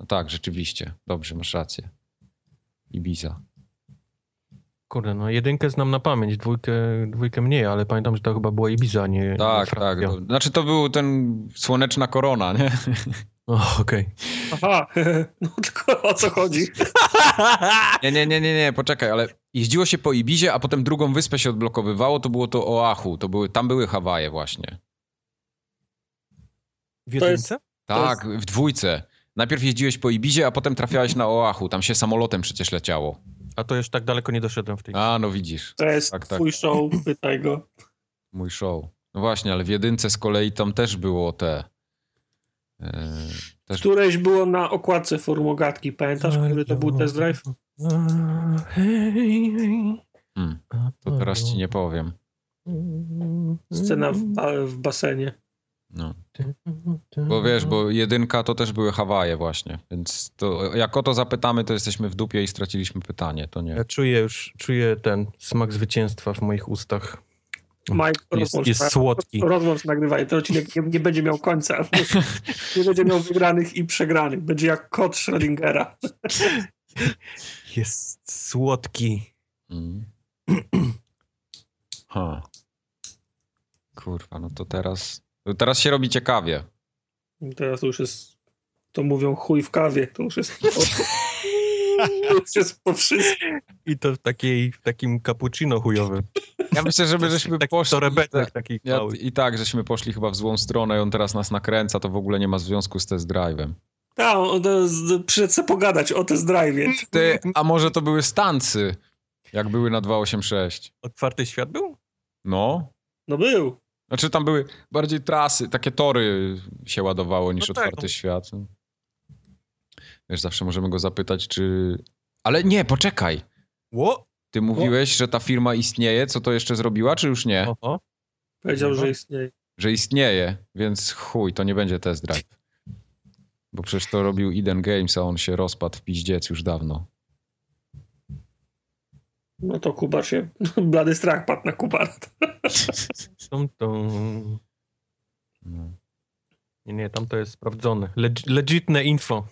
No tak, rzeczywiście, dobrze, masz rację. Ibiza. Kurde, no jedynkę znam na pamięć, dwójkę, dwójkę mniej, ale pamiętam, że to chyba była Ibiza, a nie Tak, nie tak. To, znaczy to był ten słoneczna korona, nie? O, okej. Aha, no tylko o co chodzi? Nie, nie, nie, nie, nie, poczekaj, ale jeździło się po Ibizie, a potem drugą wyspę się odblokowywało, to było to Oahu, to były, tam były Hawaje właśnie. W jest- jedynce? Tak, w dwójce. Najpierw jeździłeś po Ibizie, a potem trafiałeś na Oahu. Tam się samolotem przecież leciało. A to już tak daleko nie doszedłem w tej A, no widzisz. To jest Tak, tak. twój show, pytaj go. Mój show. No właśnie, ale w jedynce z kolei tam też było te... Yy, też... Któreś było na okładce formogatki, pamiętasz, który to był test drive? Hmm, to teraz ci nie powiem. Scena w, w basenie. No. Bo wiesz, bo jedynka to też były Hawaje właśnie, więc to jak o to zapytamy, to jesteśmy w dupie i straciliśmy pytanie, to nie. Ja czuję już, czuję ten smak zwycięstwa w moich ustach. Mike, Jest, rozłącz, jest słodki. rozłącz nagrywanie. Ten odcinek nie, nie będzie miał końca. Nie będzie miał wygranych i przegranych. Będzie jak kot Schrödingera. Jest słodki. Mm. Ha. Kurwa, no to teraz. Teraz się robi ciekawie. Teraz to już jest, to mówią chuj w kawie. To już jest, to już jest po wszystkim. I to w, takiej, w takim cappuccino chujowym. Ja myślę, że my żeśmy Taki poszli. torebetek taki Ja. I tak, żeśmy poszli chyba w złą stronę i on teraz nas nakręca, to w ogóle nie ma związku z test drive'em. Tak, to przyszedł sobie pogadać o test drive. Ty, a może to były stancy, jak były na 286? Otwarty świat był? No. No był. Znaczy tam były bardziej trasy, takie tory się ładowało niż No tak, otwarty no. świat. Wiesz, zawsze możemy go zapytać, czy... Ale nie, poczekaj. Ło? Ty mówiłeś, że ta firma istnieje, co to jeszcze zrobiła, czy już nie? Oho. Powiedział, No. że istnieje. Że istnieje, więc chuj, to nie będzie test drive. Bo przecież to robił Eden Games, a on się rozpadł w piździec już dawno. No to Kuba się, blady strach padł na Kuba. No. Nie, nie, tam to jest sprawdzone. Leg legitne info.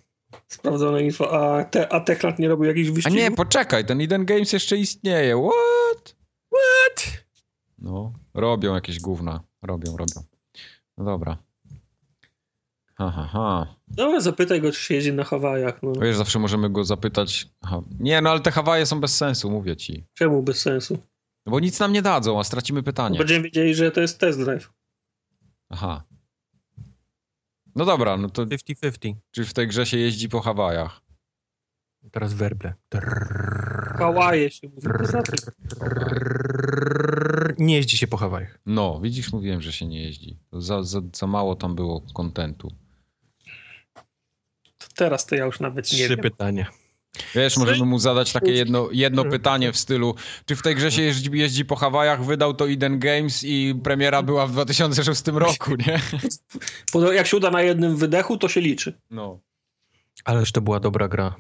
Sprawdzone info. A, te, a Techland nie robił jakichś A wyścigów? nie, poczekaj, ten Eden Games jeszcze istnieje. What? What? No, robią jakieś gówna. Robią, robią. No dobra. Ha, ha, ha. No zapytaj go, czy się jeździ na Hawajach. No. Wiesz, zawsze możemy go zapytać. Aha. Nie, no ale te Hawaje są bez sensu, mówię ci. Czemu bez sensu? No bo nic nam nie dadzą, a stracimy pytanie. Będziemy wiedzieli, że to jest test drive. Aha. No dobra, no to 50-50. czy w tej grze się jeździ po Hawajach? Teraz werble. Hawaje się mówi. Nie jeździ się po Hawajach. No, widzisz, mówiłem, że się nie jeździ. Za, za, za mało tam było kontentu. to teraz to ja już nawet nie Trzy wiem. pytania. Wiesz, możemy mu zadać takie jedno, jedno pytanie w stylu, czy w tej grze się jeździ, jeździ po Hawajach, wydał to Eden Games i premiera była w 2006 roku, nie? Jak się uda na jednym wydechu, to się liczy. No. Ależ to była dobra gra.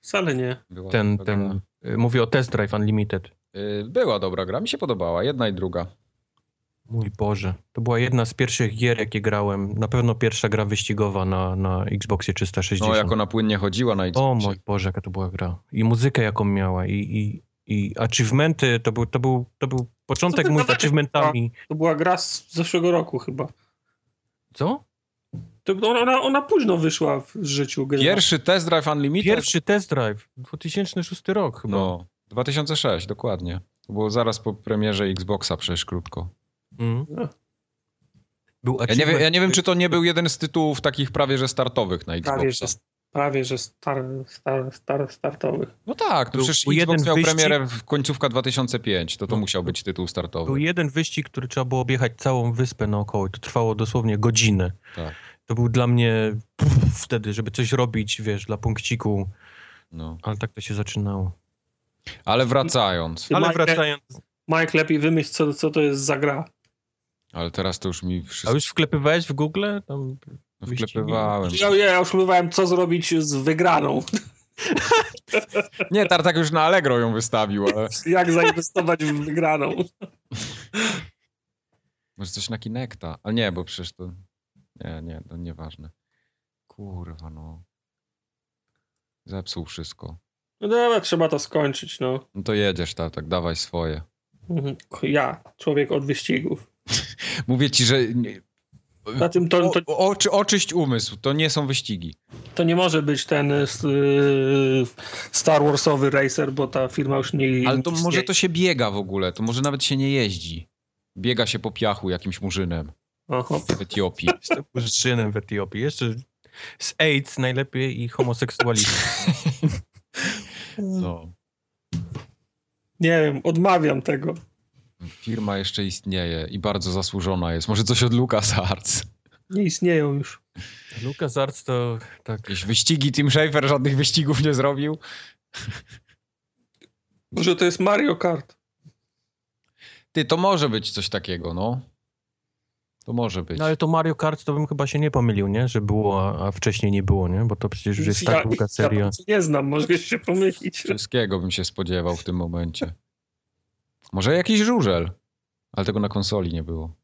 Wcale nie. Była Ten, ten, y, mówię o Test Drive Unlimited. Y, Była dobra gra, mi się podobała, jedna i druga. Mój Boże. To była jedna z pierwszych gier, jakie grałem. Na pewno pierwsza gra wyścigowa na, na Xboxie 360. No, jak ona płynnie chodziła na O Xboxie. mój Boże, jaka to była gra. I muzykę, jaką miała, i, i, i achievementy, to był, to był, to był początek mój z achievementami. To była gra z zeszłego roku chyba. Co? To ona, ona późno wyszła w życiu. Pierwszy Test Drive Unlimited? Pierwszy test drive, 2006 rok chyba. No, 2006, dokładnie. To było zaraz po premierze Xboxa przecież krótko. Mm. No. Był Ja nie, wiem, ja nie wiem, czy to nie był jeden z tytułów takich prawie że startowych na Xboxa. Prawie, że, prawie, że star, star, star, startowych. No tak, no Był- przecież był Xbox jeden miał wyścig- premierę w końcówka 2005, to to No. musiał być tytuł startowy. Był jeden wyścig, który trzeba było objechać całą wyspę naokoło i to trwało dosłownie godzinę. Tak. To był dla mnie pff, wtedy, żeby coś robić, wiesz, dla punkciku, No. ale tak to się zaczynało. Ale wracając, Ale Mike, wracając, Mike, lepiej wymyśl, co, co to jest za gra. Ale teraz to już mi a wszystko już wklepywałeś w Google? Tam wklepywałem. Ja, ja już próbowałem, co zrobić z wygraną. Nie, Tartak już na Allegro ją wystawił, ale Jak zainwestować w wygraną. może coś na Kinecta. Ale nie, bo przecież to... Nie, nie, to nieważne. Kurwa, no. Zepsuł wszystko. No dobra, trzeba to skończyć, no. No to jedziesz, Tartak, dawaj swoje. Mhm. Ja, człowiek od wyścigów. Mówię ci, że... Na tym to, to, O, oczy, oczyść umysł, to nie są wyścigi. to nie może być ten y, Star Warsowy racer, bo ta firma już nie Ale to istnieje. może to się biega w ogóle, to może nawet się nie jeździ. Biega się po piachu jakimś murzynem. Oho. w Etiopii. Jestem Murzynem w Etiopii. Jeszcze z AIDS najlepiej i homoseksualizm. No. Nie wiem, odmawiam tego. Firma jeszcze istnieje i bardzo zasłużona jest. Może coś od LucasArts. Nie istnieją już. LucasArts to tak... Jakieś wyścigi Tim Schafer żadnych wyścigów nie zrobił. Może to jest Mario Kart. Ty, to może być coś takiego, no. To może być. No ale to Mario Kart to bym chyba się nie pomylił, nie? Że było, a wcześniej nie było, nie? Bo to przecież już jest tak długa seria. Ja nie znam, może się pomylić. Wszystkiego bym się spodziewał w tym momencie. Może jakiś żużel. Ale tego na konsoli nie było.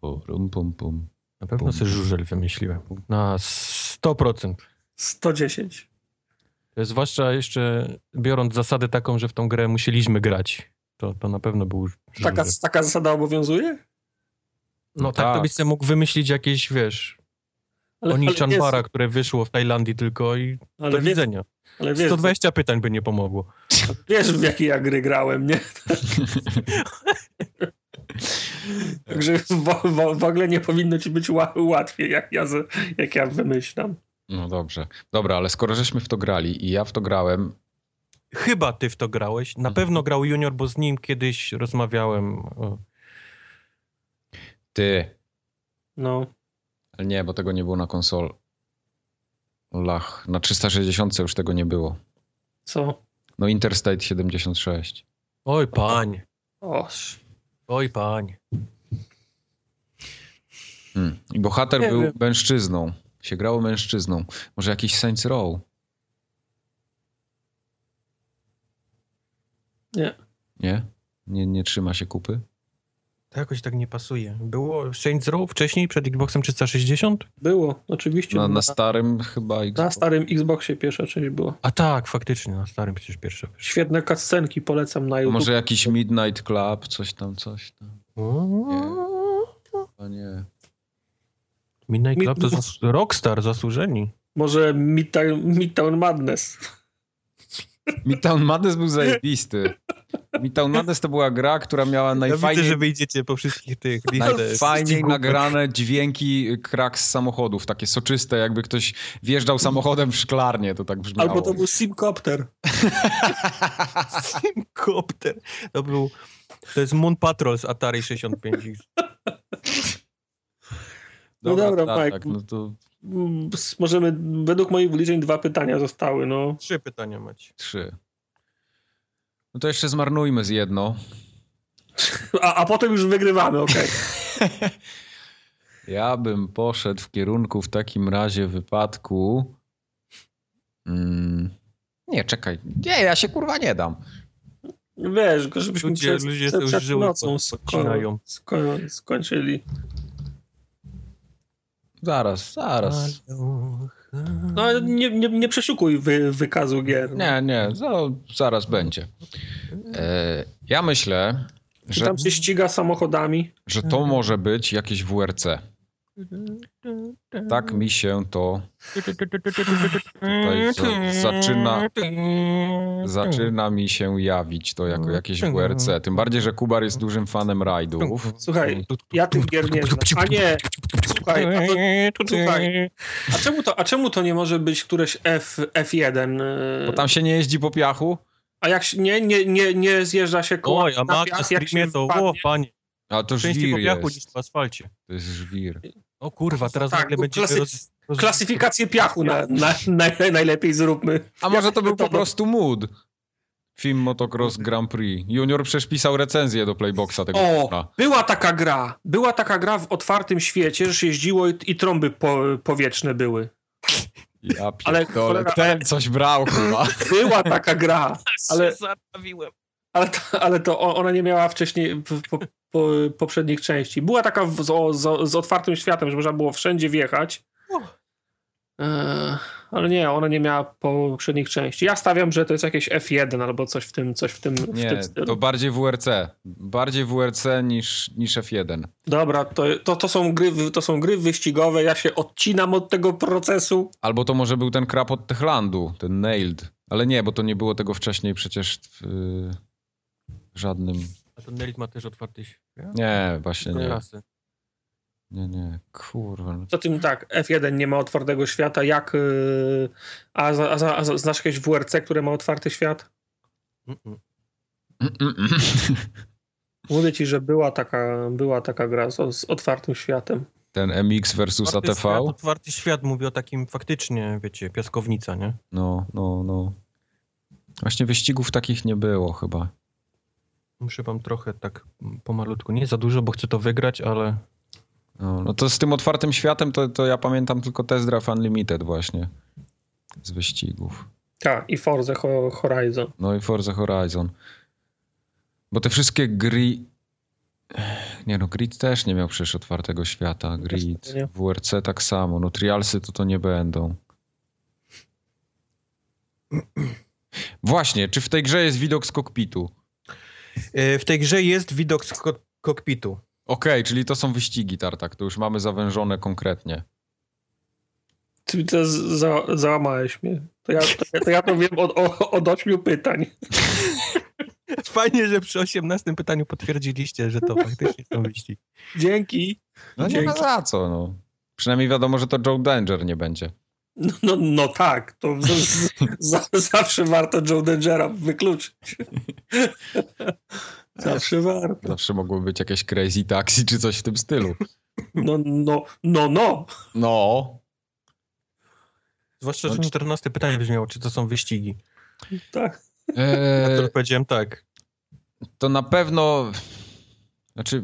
Pum, pum, pum. Na pewno sobie żużel wymyśliłem. Na 100%. 110. Zwłaszcza jeszcze biorąc zasadę taką, że w tą grę musieliśmy grać. To, to na pewno był żużel. Taka, taka zasada obowiązuje? No tak, to byś sobie mógł wymyślić jakieś, wiesz, Oni Chanbara, które wyszło w Tajlandii tylko i ale do wiesz, widzenia. ale wiesz, 120 pytań by nie pomogło. wiesz w jakie ja gry grałem, nie? Także w, w, w ogóle nie powinno ci być ła, łatwiej, jak ja, jak ja wymyślam. No dobrze. Dobra, ale skoro żeśmy w to grali i ja w to grałem, Chyba ty w to grałeś. Na Mhm. pewno grał Junior, bo z nim kiedyś rozmawiałem. O, ty. No. Nie, bo tego nie było na konsolach. Na 360 już tego nie było. Co? No Interstate 76. Oj, pań. Oż. Oj, pań. Hmm. I bohater Nie był wiem. mężczyzną. Się grało mężczyzną. Może jakiś Saints Row? Nie. Nie? Nie, nie trzyma się kupy? To jakoś tak nie pasuje. Było Saints Row wcześniej, przed Xboxem 360? Było, oczywiście. Na, na, starym chyba na starym Xboxie pierwsza część była. A tak, faktycznie, na starym przecież pierwsze. wyszło. Świetne cutscenki, polecam na A YouTube. może jakiś Midnight Club, coś tam, coś tam. A nie. Midnight Mid- Club to zas- Rockstar, zasłużeni. Może Midtown, Midtown Madness. Midtown Madness był zajebisty. Midtown Madness to była gra, która miała Ja najfajniej, widzę, że wyjdziecie po wszystkich tych najfajniej nagrane dźwięki krak z samochodów. Takie soczyste, jakby ktoś wjeżdżał samochodem w szklarnię, to tak brzmiało. Albo to był Simcopter. Simcopter. To był... To jest Moon Patrol z Atari 65. No dobra, tak, Mike. no to Mm, Możemy, według moich wyliczeń dwa pytania zostały, no. Trzy pytania macie. trzy. No to jeszcze zmarnujmy z jedno. A, a potem już wygrywamy, okej. Ja bym poszedł w kierunku w takim razie wypadku. Mm, nie, czekaj. Nie, ja się kurwa nie dam. Wiesz, tylko żebyśmy Ludzie, przed, ludzie przed, przed żyły nocą pod- sko podcinają. sko skończyli. Zaraz, zaraz. No ale nie, nie, nie przeszukuj wy, wykazu gier. no. Nie, nie, za, zaraz będzie. E, ja myślę, Czy że, tam się ściga samochodami? że to może być jakieś WRC. Tak mi się to tutaj za, zaczyna, zaczyna mi się jawić to jako jakieś WRC. Tym bardziej, że Kubar jest dużym fanem rajdów. Słuchaj, ja tych gier nie znam. A nie, słuchaj, a, to, słuchaj, a, czemu to, a czemu to nie może być któreś F, F1? Bo tam się nie jeździ po piachu, A jak się, nie, nie, nie, nie zjeżdża się koło Oj, a na piach, jak się to, o panie, ale to żwir piachu niż jest. w asfalcie. To jest żwir. O kurwa, teraz Tak, nagle będzie klasy- roz, roz... Klasyfikację piachu na, na, na, najlepiej zróbmy. A może to był po to- prostu mood? Film Motocross Grand Prix. Junior przecież pisał recenzję do Playboxa tego O, była taka gra. Była taka gra w otwartym świecie, że się jeździło i, i trąby po, powietrzne były. Ja Ale pierdolę, cholera, ten coś brał chyba. Była taka gra, ale, Zatrawiłem. Ale, to, ale to ona nie miała wcześniej w, po, po, poprzednich części. Była taka w, z, z, z otwartym światem, że można było wszędzie wjechać. E, ale nie, ona nie miała poprzednich części. Ja stawiam, że to jest jakieś F1 albo coś w tym, coś w tym, w Nie, tym stylu. to bardziej WRC. Bardziej WRC niż, niż F1. Dobra, to, to, to, są gry, to są gry wyścigowe, ja się odcinam od tego procesu. Albo to może był ten krab od Techlandu, ten Nailed. Ale nie, bo to nie było tego wcześniej przecież w żadnym A to Nelit ma też otwarty świat? Nie, właśnie nie. Rasy. Nie, nie, kurwa. Co tym tak, F1 nie ma otwartego świata, jak... y, A, za- a, za- a za- znasz jakieś WRC, które ma otwarty świat? Mm, mm, mm. Mówię ci, że była taka, była taka gra z, z otwartym światem. Ten MX versus Otwarty ATV? Świat, otwarty świat mówi o takim faktycznie, wiecie, piaskownica, nie? No, no, no. Właśnie wyścigów takich nie było chyba. Muszę wam trochę tak pomalutku, nie za dużo, bo chcę to wygrać, ale No, no to z tym otwartym światem to, to ja pamiętam tylko Test Drive Unlimited właśnie. Z wyścigów. Tak, i Forza Ho- Horizon. No i Forza Horizon. Bo te wszystkie gry... Nie no, Grid też nie miał przecież otwartego świata. Grid. WRC tak samo. No Trialsy to to nie będą. Właśnie, czy w tej grze jest widok z kokpitu? E, w tej grze jest widok z ko- kokpitu. Okej, czyli to są wyścigi, Tartak. To już mamy zawężone konkretnie. Ty to za, załamałeś mnie. To ja to, ja- to, ja to wiem od, o- od ośmiu pytań. Fajnie, że przy 18 pytaniu potwierdziliście, że to faktycznie są wyścigi. Dzięki. No nie ma Dzięki. za co, no. Przynajmniej wiadomo, że to Joe Danger nie będzie. No, no, no tak, to z, z, za, zawsze warto Joe Dangera wykluczyć. Zawsze warto. Zawsze mogło być jakieś Crazy Taxi czy coś w tym stylu. No, no, no, no. No. Zwłaszcza, że No, 14 pytanie brzmiało, czy to są wyścigi. Tak. Ja Eee, to powiedziałem tak. to na pewno... Znaczy...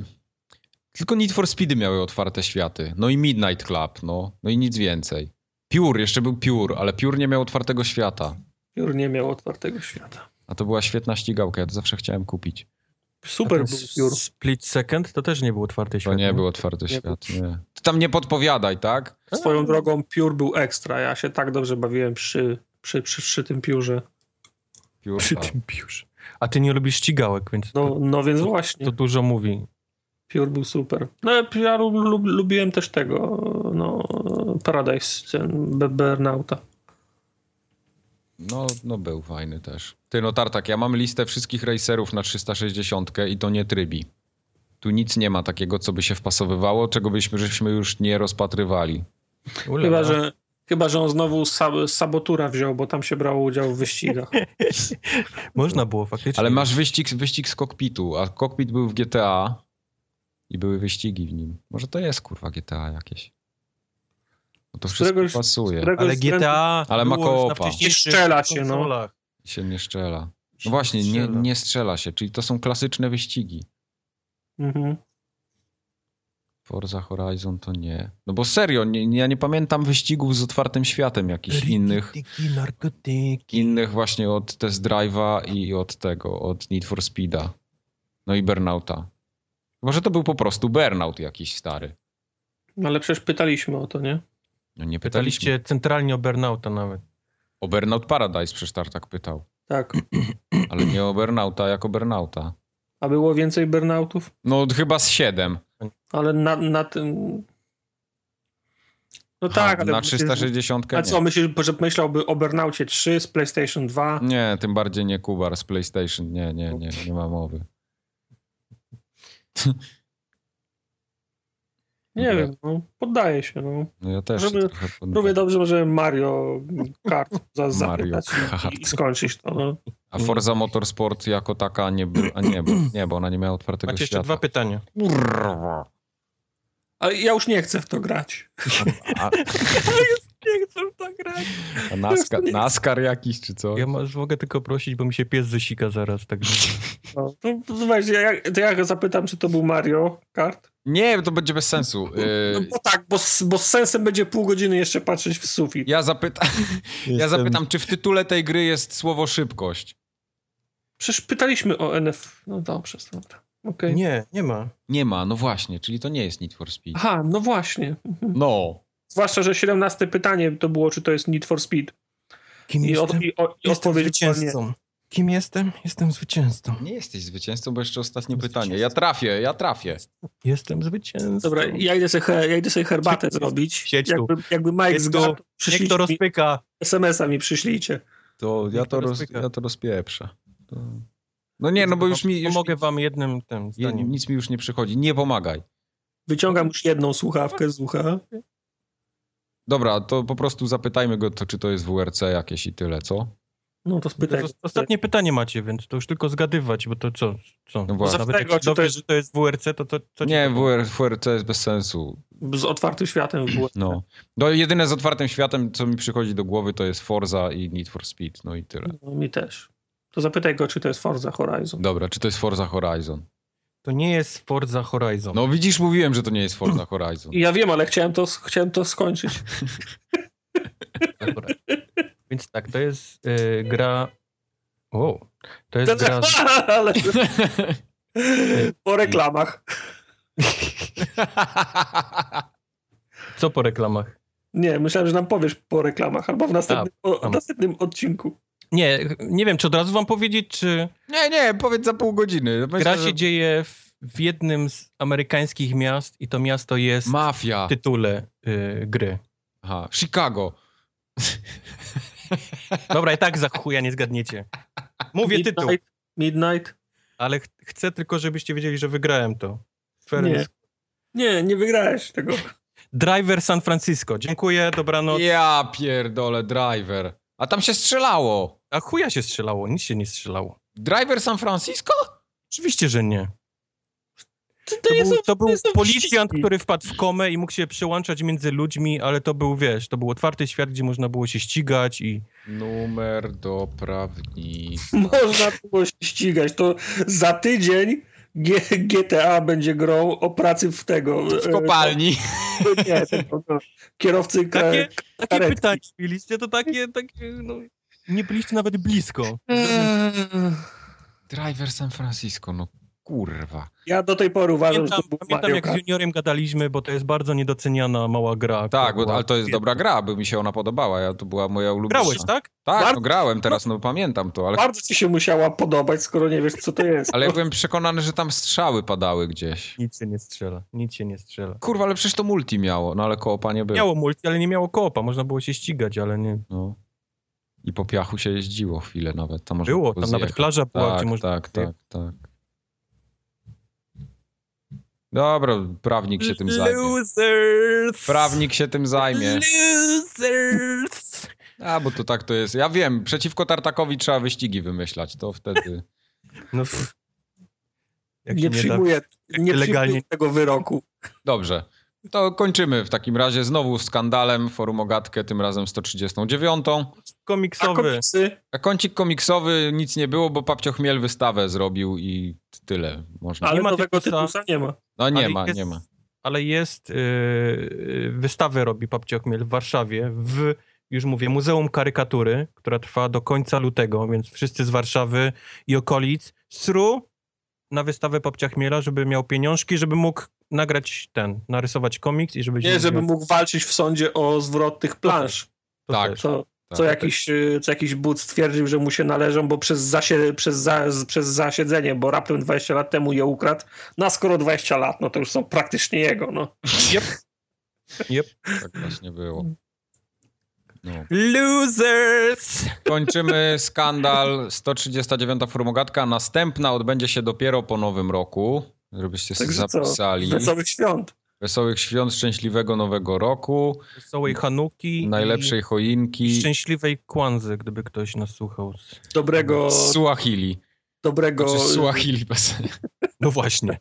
Tylko Need for Speedy miały otwarte światy. No i Midnight Club, no. No i nic więcej. Pure, jeszcze był Pure, ale Pure nie miał otwartego świata. Jur nie miał otwartego świata. A to była świetna ścigałka, ja to zawsze chciałem kupić. Super był Jur. Split Second to też nie był otwarty To świat. nie był otwarty Nie świat, nie. Ty tam nie podpowiadaj, tak? Swoją drogą Pure był ekstra. Ja się tak dobrze bawiłem przy, przy, przy, przy tym Piórze. Pure, Przy tak. tym piórze. A ty nie lubisz ścigałek, więc No, to, no więc właśnie. to dużo mówi. Pure był super. No ja lub, lub, lubiłem też tego, no, Paradise, Burnouta. No, no był fajny też. Ty no Tartak, ja mam listę wszystkich racerów na 360 i to nie trybi. Tu nic nie ma takiego, co by się wpasowywało, czego byśmy żeśmy już nie rozpatrywali. Chyba, że, chyba, że on znowu sab, Sabotura wziął, bo tam się brało udział w wyścigach. Można było faktycznie. Ale masz wyścig, wyścig z kokpitu, a kokpit był w GTA i były wyścigi w nim. Może to jest kurwa GTA jakieś. No to Z wszystko któregoś- pasuje. Ale GTA Ale ma koopa. Nie strzela się, no. Się nie strzela. No właśnie, nie, strzela. nie strzela się, czyli to są klasyczne wyścigi. Mhm. Forza Horizon to nie. No bo serio, nie, nie, ja nie pamiętam wyścigów z otwartym światem jakichś innych. Narkotyki, narkotyki. Innych właśnie od Test Drive'a i od tego, od Need for Speeda. No i Burnouta. Może to był po prostu Burnout jakiś stary. No ale przecież pytaliśmy o to, nie? No nie pytaliśmy. Pytaliście centralnie o Burnouta nawet. O Burnout Paradise przecież Tartak pytał. Tak. Ale nie o Burnouta jako Burnouta. A było więcej burnoutów? No chyba z siedem. Ale na, na tym... No Ha, tak, ale... Na 360 A nie. co, myślisz, że myślałby o Burnaucie 3 z PlayStation 2? Nie, tym bardziej nie Kubar z PlayStation. Nie, nie, nie, nie ma mowy. Nie wiem, no, poddaję się, no. No ja też Żeby-. Równie dobrze może Mario Kart za Mario zapytać i, Kart. i skończyć to, no. A Forza Motorsport jako taka nie była. A nie, bo, nie, bo ona nie miała otwartego Macie jeszcze świata. dwa pytania. Ale ja już nie chcę w to grać. A, Nie chcę w to grać. a NASCAR, NASCAR jakiś czy co? Ja masz, mogę tylko prosić, bo mi się pies zesika zaraz, także... No, to, weź, ja, to ja go zapytam, czy to był Mario Kart. Nie, to będzie bez sensu. No, Yy, bo tak, bo, z- bo z sensem będzie pół godziny jeszcze patrzeć w sufit. ja, zapyta, ja zapytam, czy w tytule tej gry jest słowo szybkość? Przecież pytaliśmy o NF. No dobrze, dobra. Okej. Nie, nie ma. Nie ma, no właśnie, czyli to nie jest Need for Speed. Aha, no właśnie. Mhm. No. Zwłaszcza, że 17 pytanie to było, czy to jest Need for Speed. Kim I, od, jestem? i, o, i jestem zwycięzcą. Kim jestem? Jestem zwycięzcą. Nie jesteś zwycięzcą, bo jeszcze ostatnie Zwycięzcą. pytanie. Ja trafię, ja trafię. Jestem zwycięzcą. Dobra, ja idę sobie, ja idę sobie herbatę zrobić. Siedź tu. Jakby, jakby Mike Siedź zgadł, Niech to rozpyka. SMS-a mi przyślijcie. To ja to, roz, ja to rozpieprzę. To... No nie, no bo już mi... Już Pomogę wam jednym tym zdaniem. nic mi już nie przychodzi. Nie pomagaj. Wyciągam już jedną słuchawkę z ucha. Dobra, to po prostu zapytajmy go, to, czy to jest WRC jakieś i tyle, co? No to spytaj. ostatnie pytanie macie, więc to już tylko zgadywać, bo to co? co? No. Nawet jak Tego, się czy to jest- że to jest WRC, to, to co Nie, WR, WRC jest bez sensu. Z otwartym światem było. No. no. Jedyne z otwartym światem, co mi przychodzi do głowy, to jest Forza i Need for Speed, no i tyle. No, mi też. To zapytaj go, czy to jest Forza Horizon. Dobra, czy to jest Forza Horizon? To nie jest Forza Horizon. No widzisz, mówiłem, że to nie jest Forza Horizon. Ja wiem, ale chciałem to, chciałem to skończyć. Więc tak, to jest y, gra... Wow. To jest gra... z- ale po reklamach. Co po reklamach? Nie, myślałem, że nam powiesz po reklamach albo w następnym, o, tam. w następnym odcinku. Nie, nie wiem, czy od razu wam powiedzieć, czy nie, nie, powiedz za pół godziny. Myślę, gra że- się dzieje w, w jednym z amerykańskich miast i to miasto jest Mafia. w tytule y, gry. Aha, Chicago. Dobra, i tak za chuja nie zgadniecie. Mówię tytuł, Midnight, Midnight. ale ch chcę tylko, żebyście wiedzieli, że wygrałem to. Fair Nie. Nie, nie wygrałeś tego. Driver San Francisco. Dziękuję, dobranoc. Ja pierdolę, driver. A tam się strzelało. A chuja się strzelało, nic się nie strzelało. Driver San Francisco? Oczywiście, że nie. To, To, jest, był, to był jest policjant, który wpadł w komę i mógł się przełączać między ludźmi, ale to był, wiesz, to był otwarty świat, gdzie można było się ścigać i... Numer do prawnika. Można było się ścigać. To za tydzień G GTA będzie grą o pracy w tego. W kopalni. e, Nie, tego, no, kierowcy Takie, takie karetki. pytanie mieliście, to takie, takie, no... Nie byliście nawet blisko. Driver San Francisco, no kurwa. Ja do tej pory uważam, Pamiętam, że to był pamiętam Mario jak z juniorem gadaliśmy, bo to jest bardzo niedoceniana mała gra. Tak, bo, ale to jest dobra gra, by mi się ona podobała. Ja, to była moja ulubiona. Grałeś, tak? Tak, Bardzo- no grałem teraz, no pamiętam to, ale, Bardzo ci się musiała podobać, skoro nie wiesz, co to jest. ale ja byłem przekonany, że tam strzały padały gdzieś. Nic się nie strzela, nic się nie strzela. Kurwa, ale przecież to multi miało, no ale koopa nie było. Miało multi, ale nie miało koopa, można było się ścigać, ale nie. No. I po piachu się jeździło chwilę nawet. Tam Było, tam nawet zjechać. plaża była, Tak, gdzie można... tak, tak, tak. Dobra, prawnik się tym zajmie. Losers! Prawnik się tym zajmie. Losers! A, bo to tak to jest. Ja wiem, przeciwko Tartakowi trzeba wyścigi wymyślać, to wtedy... No, jak Nie nie da, przyjmuję, nie legalnie- przyjmuję tego wyroku. Dobrze. To kończymy w takim razie znowu skandalem, forum Ogatkę, tym razem 139. A komiksowy. komiksy? A kącik komiksowy nic nie było, bo Papcio Chmiel wystawę zrobił i tyle. Można. Ale ma nowego Tytusa. tytusa nie ma. No nie ale ma, jest- nie ma. Ale jest, yy, wystawę robi Papcio Chmiel w Warszawie, w, już mówię, Muzeum Karykatury, która trwa do końca lutego, więc wszyscy z Warszawy i okolic sru na wystawę Papcia Chmiela, żeby miał pieniążki, żeby mógł nagrać ten, narysować komiks i żeby... Nie, żeby mógł walczyć w sądzie o zwrot tych plansz. To Tak. Co, Tak. co, jakiś, co jakiś but stwierdził, że mu się należą, bo przez, zasie, przez, za, przez zasiedzenie, bo raptem 20 lat temu je ukradł. No a skoro 20 lat, no to już są praktycznie jego. No. Yep. Yep. Tak właśnie było. No. Losers! Kończymy skandal 139 formogatka. Następna odbędzie się dopiero po nowym roku. Żebyście sobie Także co? zapisali. Wesołych świąt. Wesołych świąt, szczęśliwego nowego roku, Wesołej Hanuki najlepszej choinki. szczęśliwej Kwanzy, gdyby ktoś nas słuchał. z- Dobrego, Suahili. Dobrego, Znaczy Suahili. No właśnie.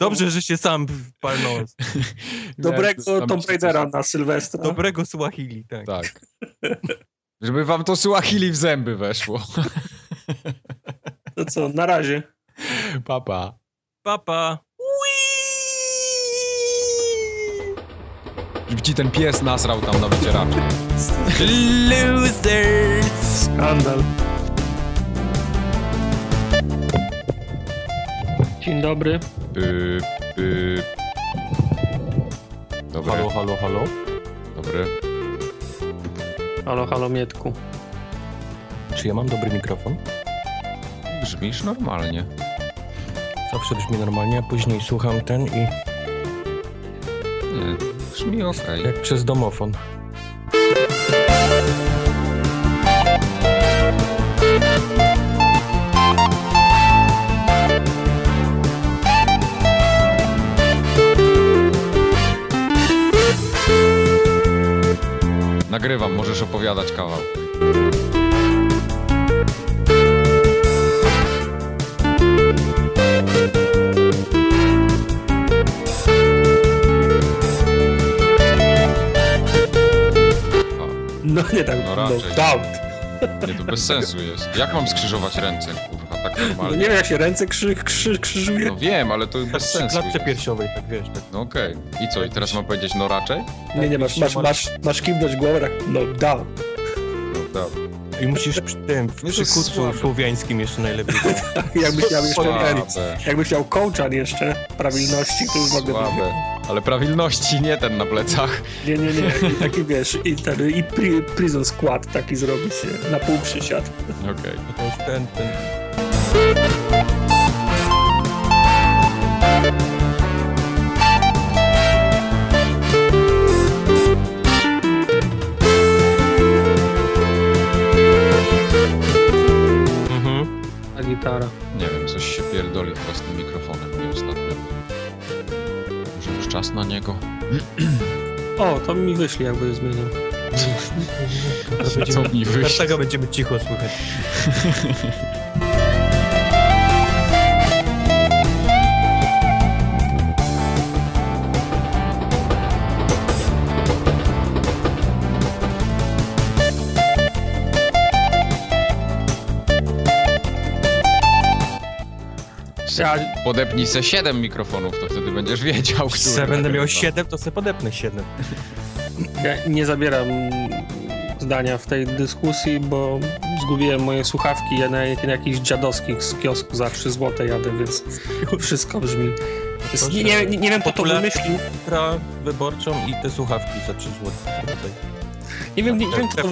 Dobrze, że się sam palnął. dobrego Tomb Raidera na Sylwestra. Dobrego Swahili, tak. Tak. Żeby wam to Suahili w zęby weszło. To co, na razie. Papa. Papa. Żeby ci ten pies nasrał tam na wycieraku. Losers! Skandal. Dzień dobry. By, by. Dobry, Halo, halo, halo. dobry. Halo, halo, Mietku. Czy ja mam dobry mikrofon? Brzmisz normalnie. Zawsze brzmi normalnie, a później słucham ten i Nie, brzmi okej. jak przez domofon. Nagrywam, możesz opowiadać kawał. No nie tak, No no, raczej. doubt. nie, to bez sensu jest. Jak mam skrzyżować ręce, kurwa, tak No normalnie? nie wiem, jak się ręce krzy, krzy, krzyżuje. No wiem, ale to bez sensu klatce jest. piersiowej, tak wiesz. Tak. No okej. I co, i teraz mam powiedzieć no raczej? nie, nie, masz, masz, masz, masz kiwnąć głowę, tak, no doubt. No dobra. I musisz przy tym, w przykucu słowiańskim jeszcze najlepiej. Jakbyś miał jeszcze jakbyś miał coachan jeszcze, prawilności, to już mogę słabe. Ale prawilności nie ten na plecach. Nie, nie, nie. I taki wiesz, i, ten, i pri, prison squat taki zrobić się, na pół przysiad. Okej. To już ten, ten... Mhm. Gitara. Nie wiem, coś się pierdoli chyba z tym mikrofonem mi ostatnio. Może już czas na niego? O, to mi wyszli, jakby zmienił. Dlatego będziemy cicho słychać. Ja, Podepnij se 7 mikrofonów, to wtedy będziesz wiedział, który. Jak będę miał nagrywa. 7, to sobie podepnę 7. ja nie zabieram zdania w tej dyskusji, bo zgubiłem moje słuchawki. Ja na, na jakichś dziadowskich z kiosku za 3 zł jadę, więc wszystko brzmi. Jest, nie, nie, nie wiem, kto to wymyślił. Wyborczą i te słuchawki za 3 zł. Nie wiem, nie, nie wiem, kto to,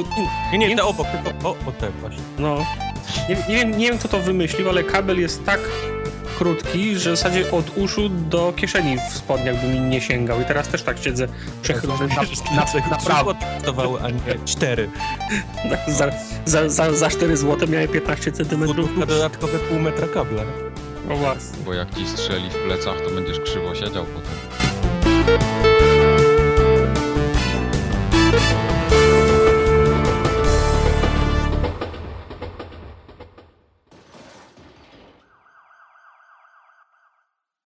Nie, nie, Nie- te obok, tylko o, o te właśnie. No. Nie, nie, wiem, nie wiem, kto to wymyślił, ale kabel jest tak krótki, że w zasadzie od uszu do kieszeni w spodniach by mi nie sięgał. I teraz też tak siedzę przechylony na, na, na prawo. kosztowały, a nie 4. Za, za, za, za 4 zł miałem 15 cm. Dodatkowe pół metra kabla. O właśnie. Bo jak ci strzeli w plecach, to będziesz krzywo siedział potem.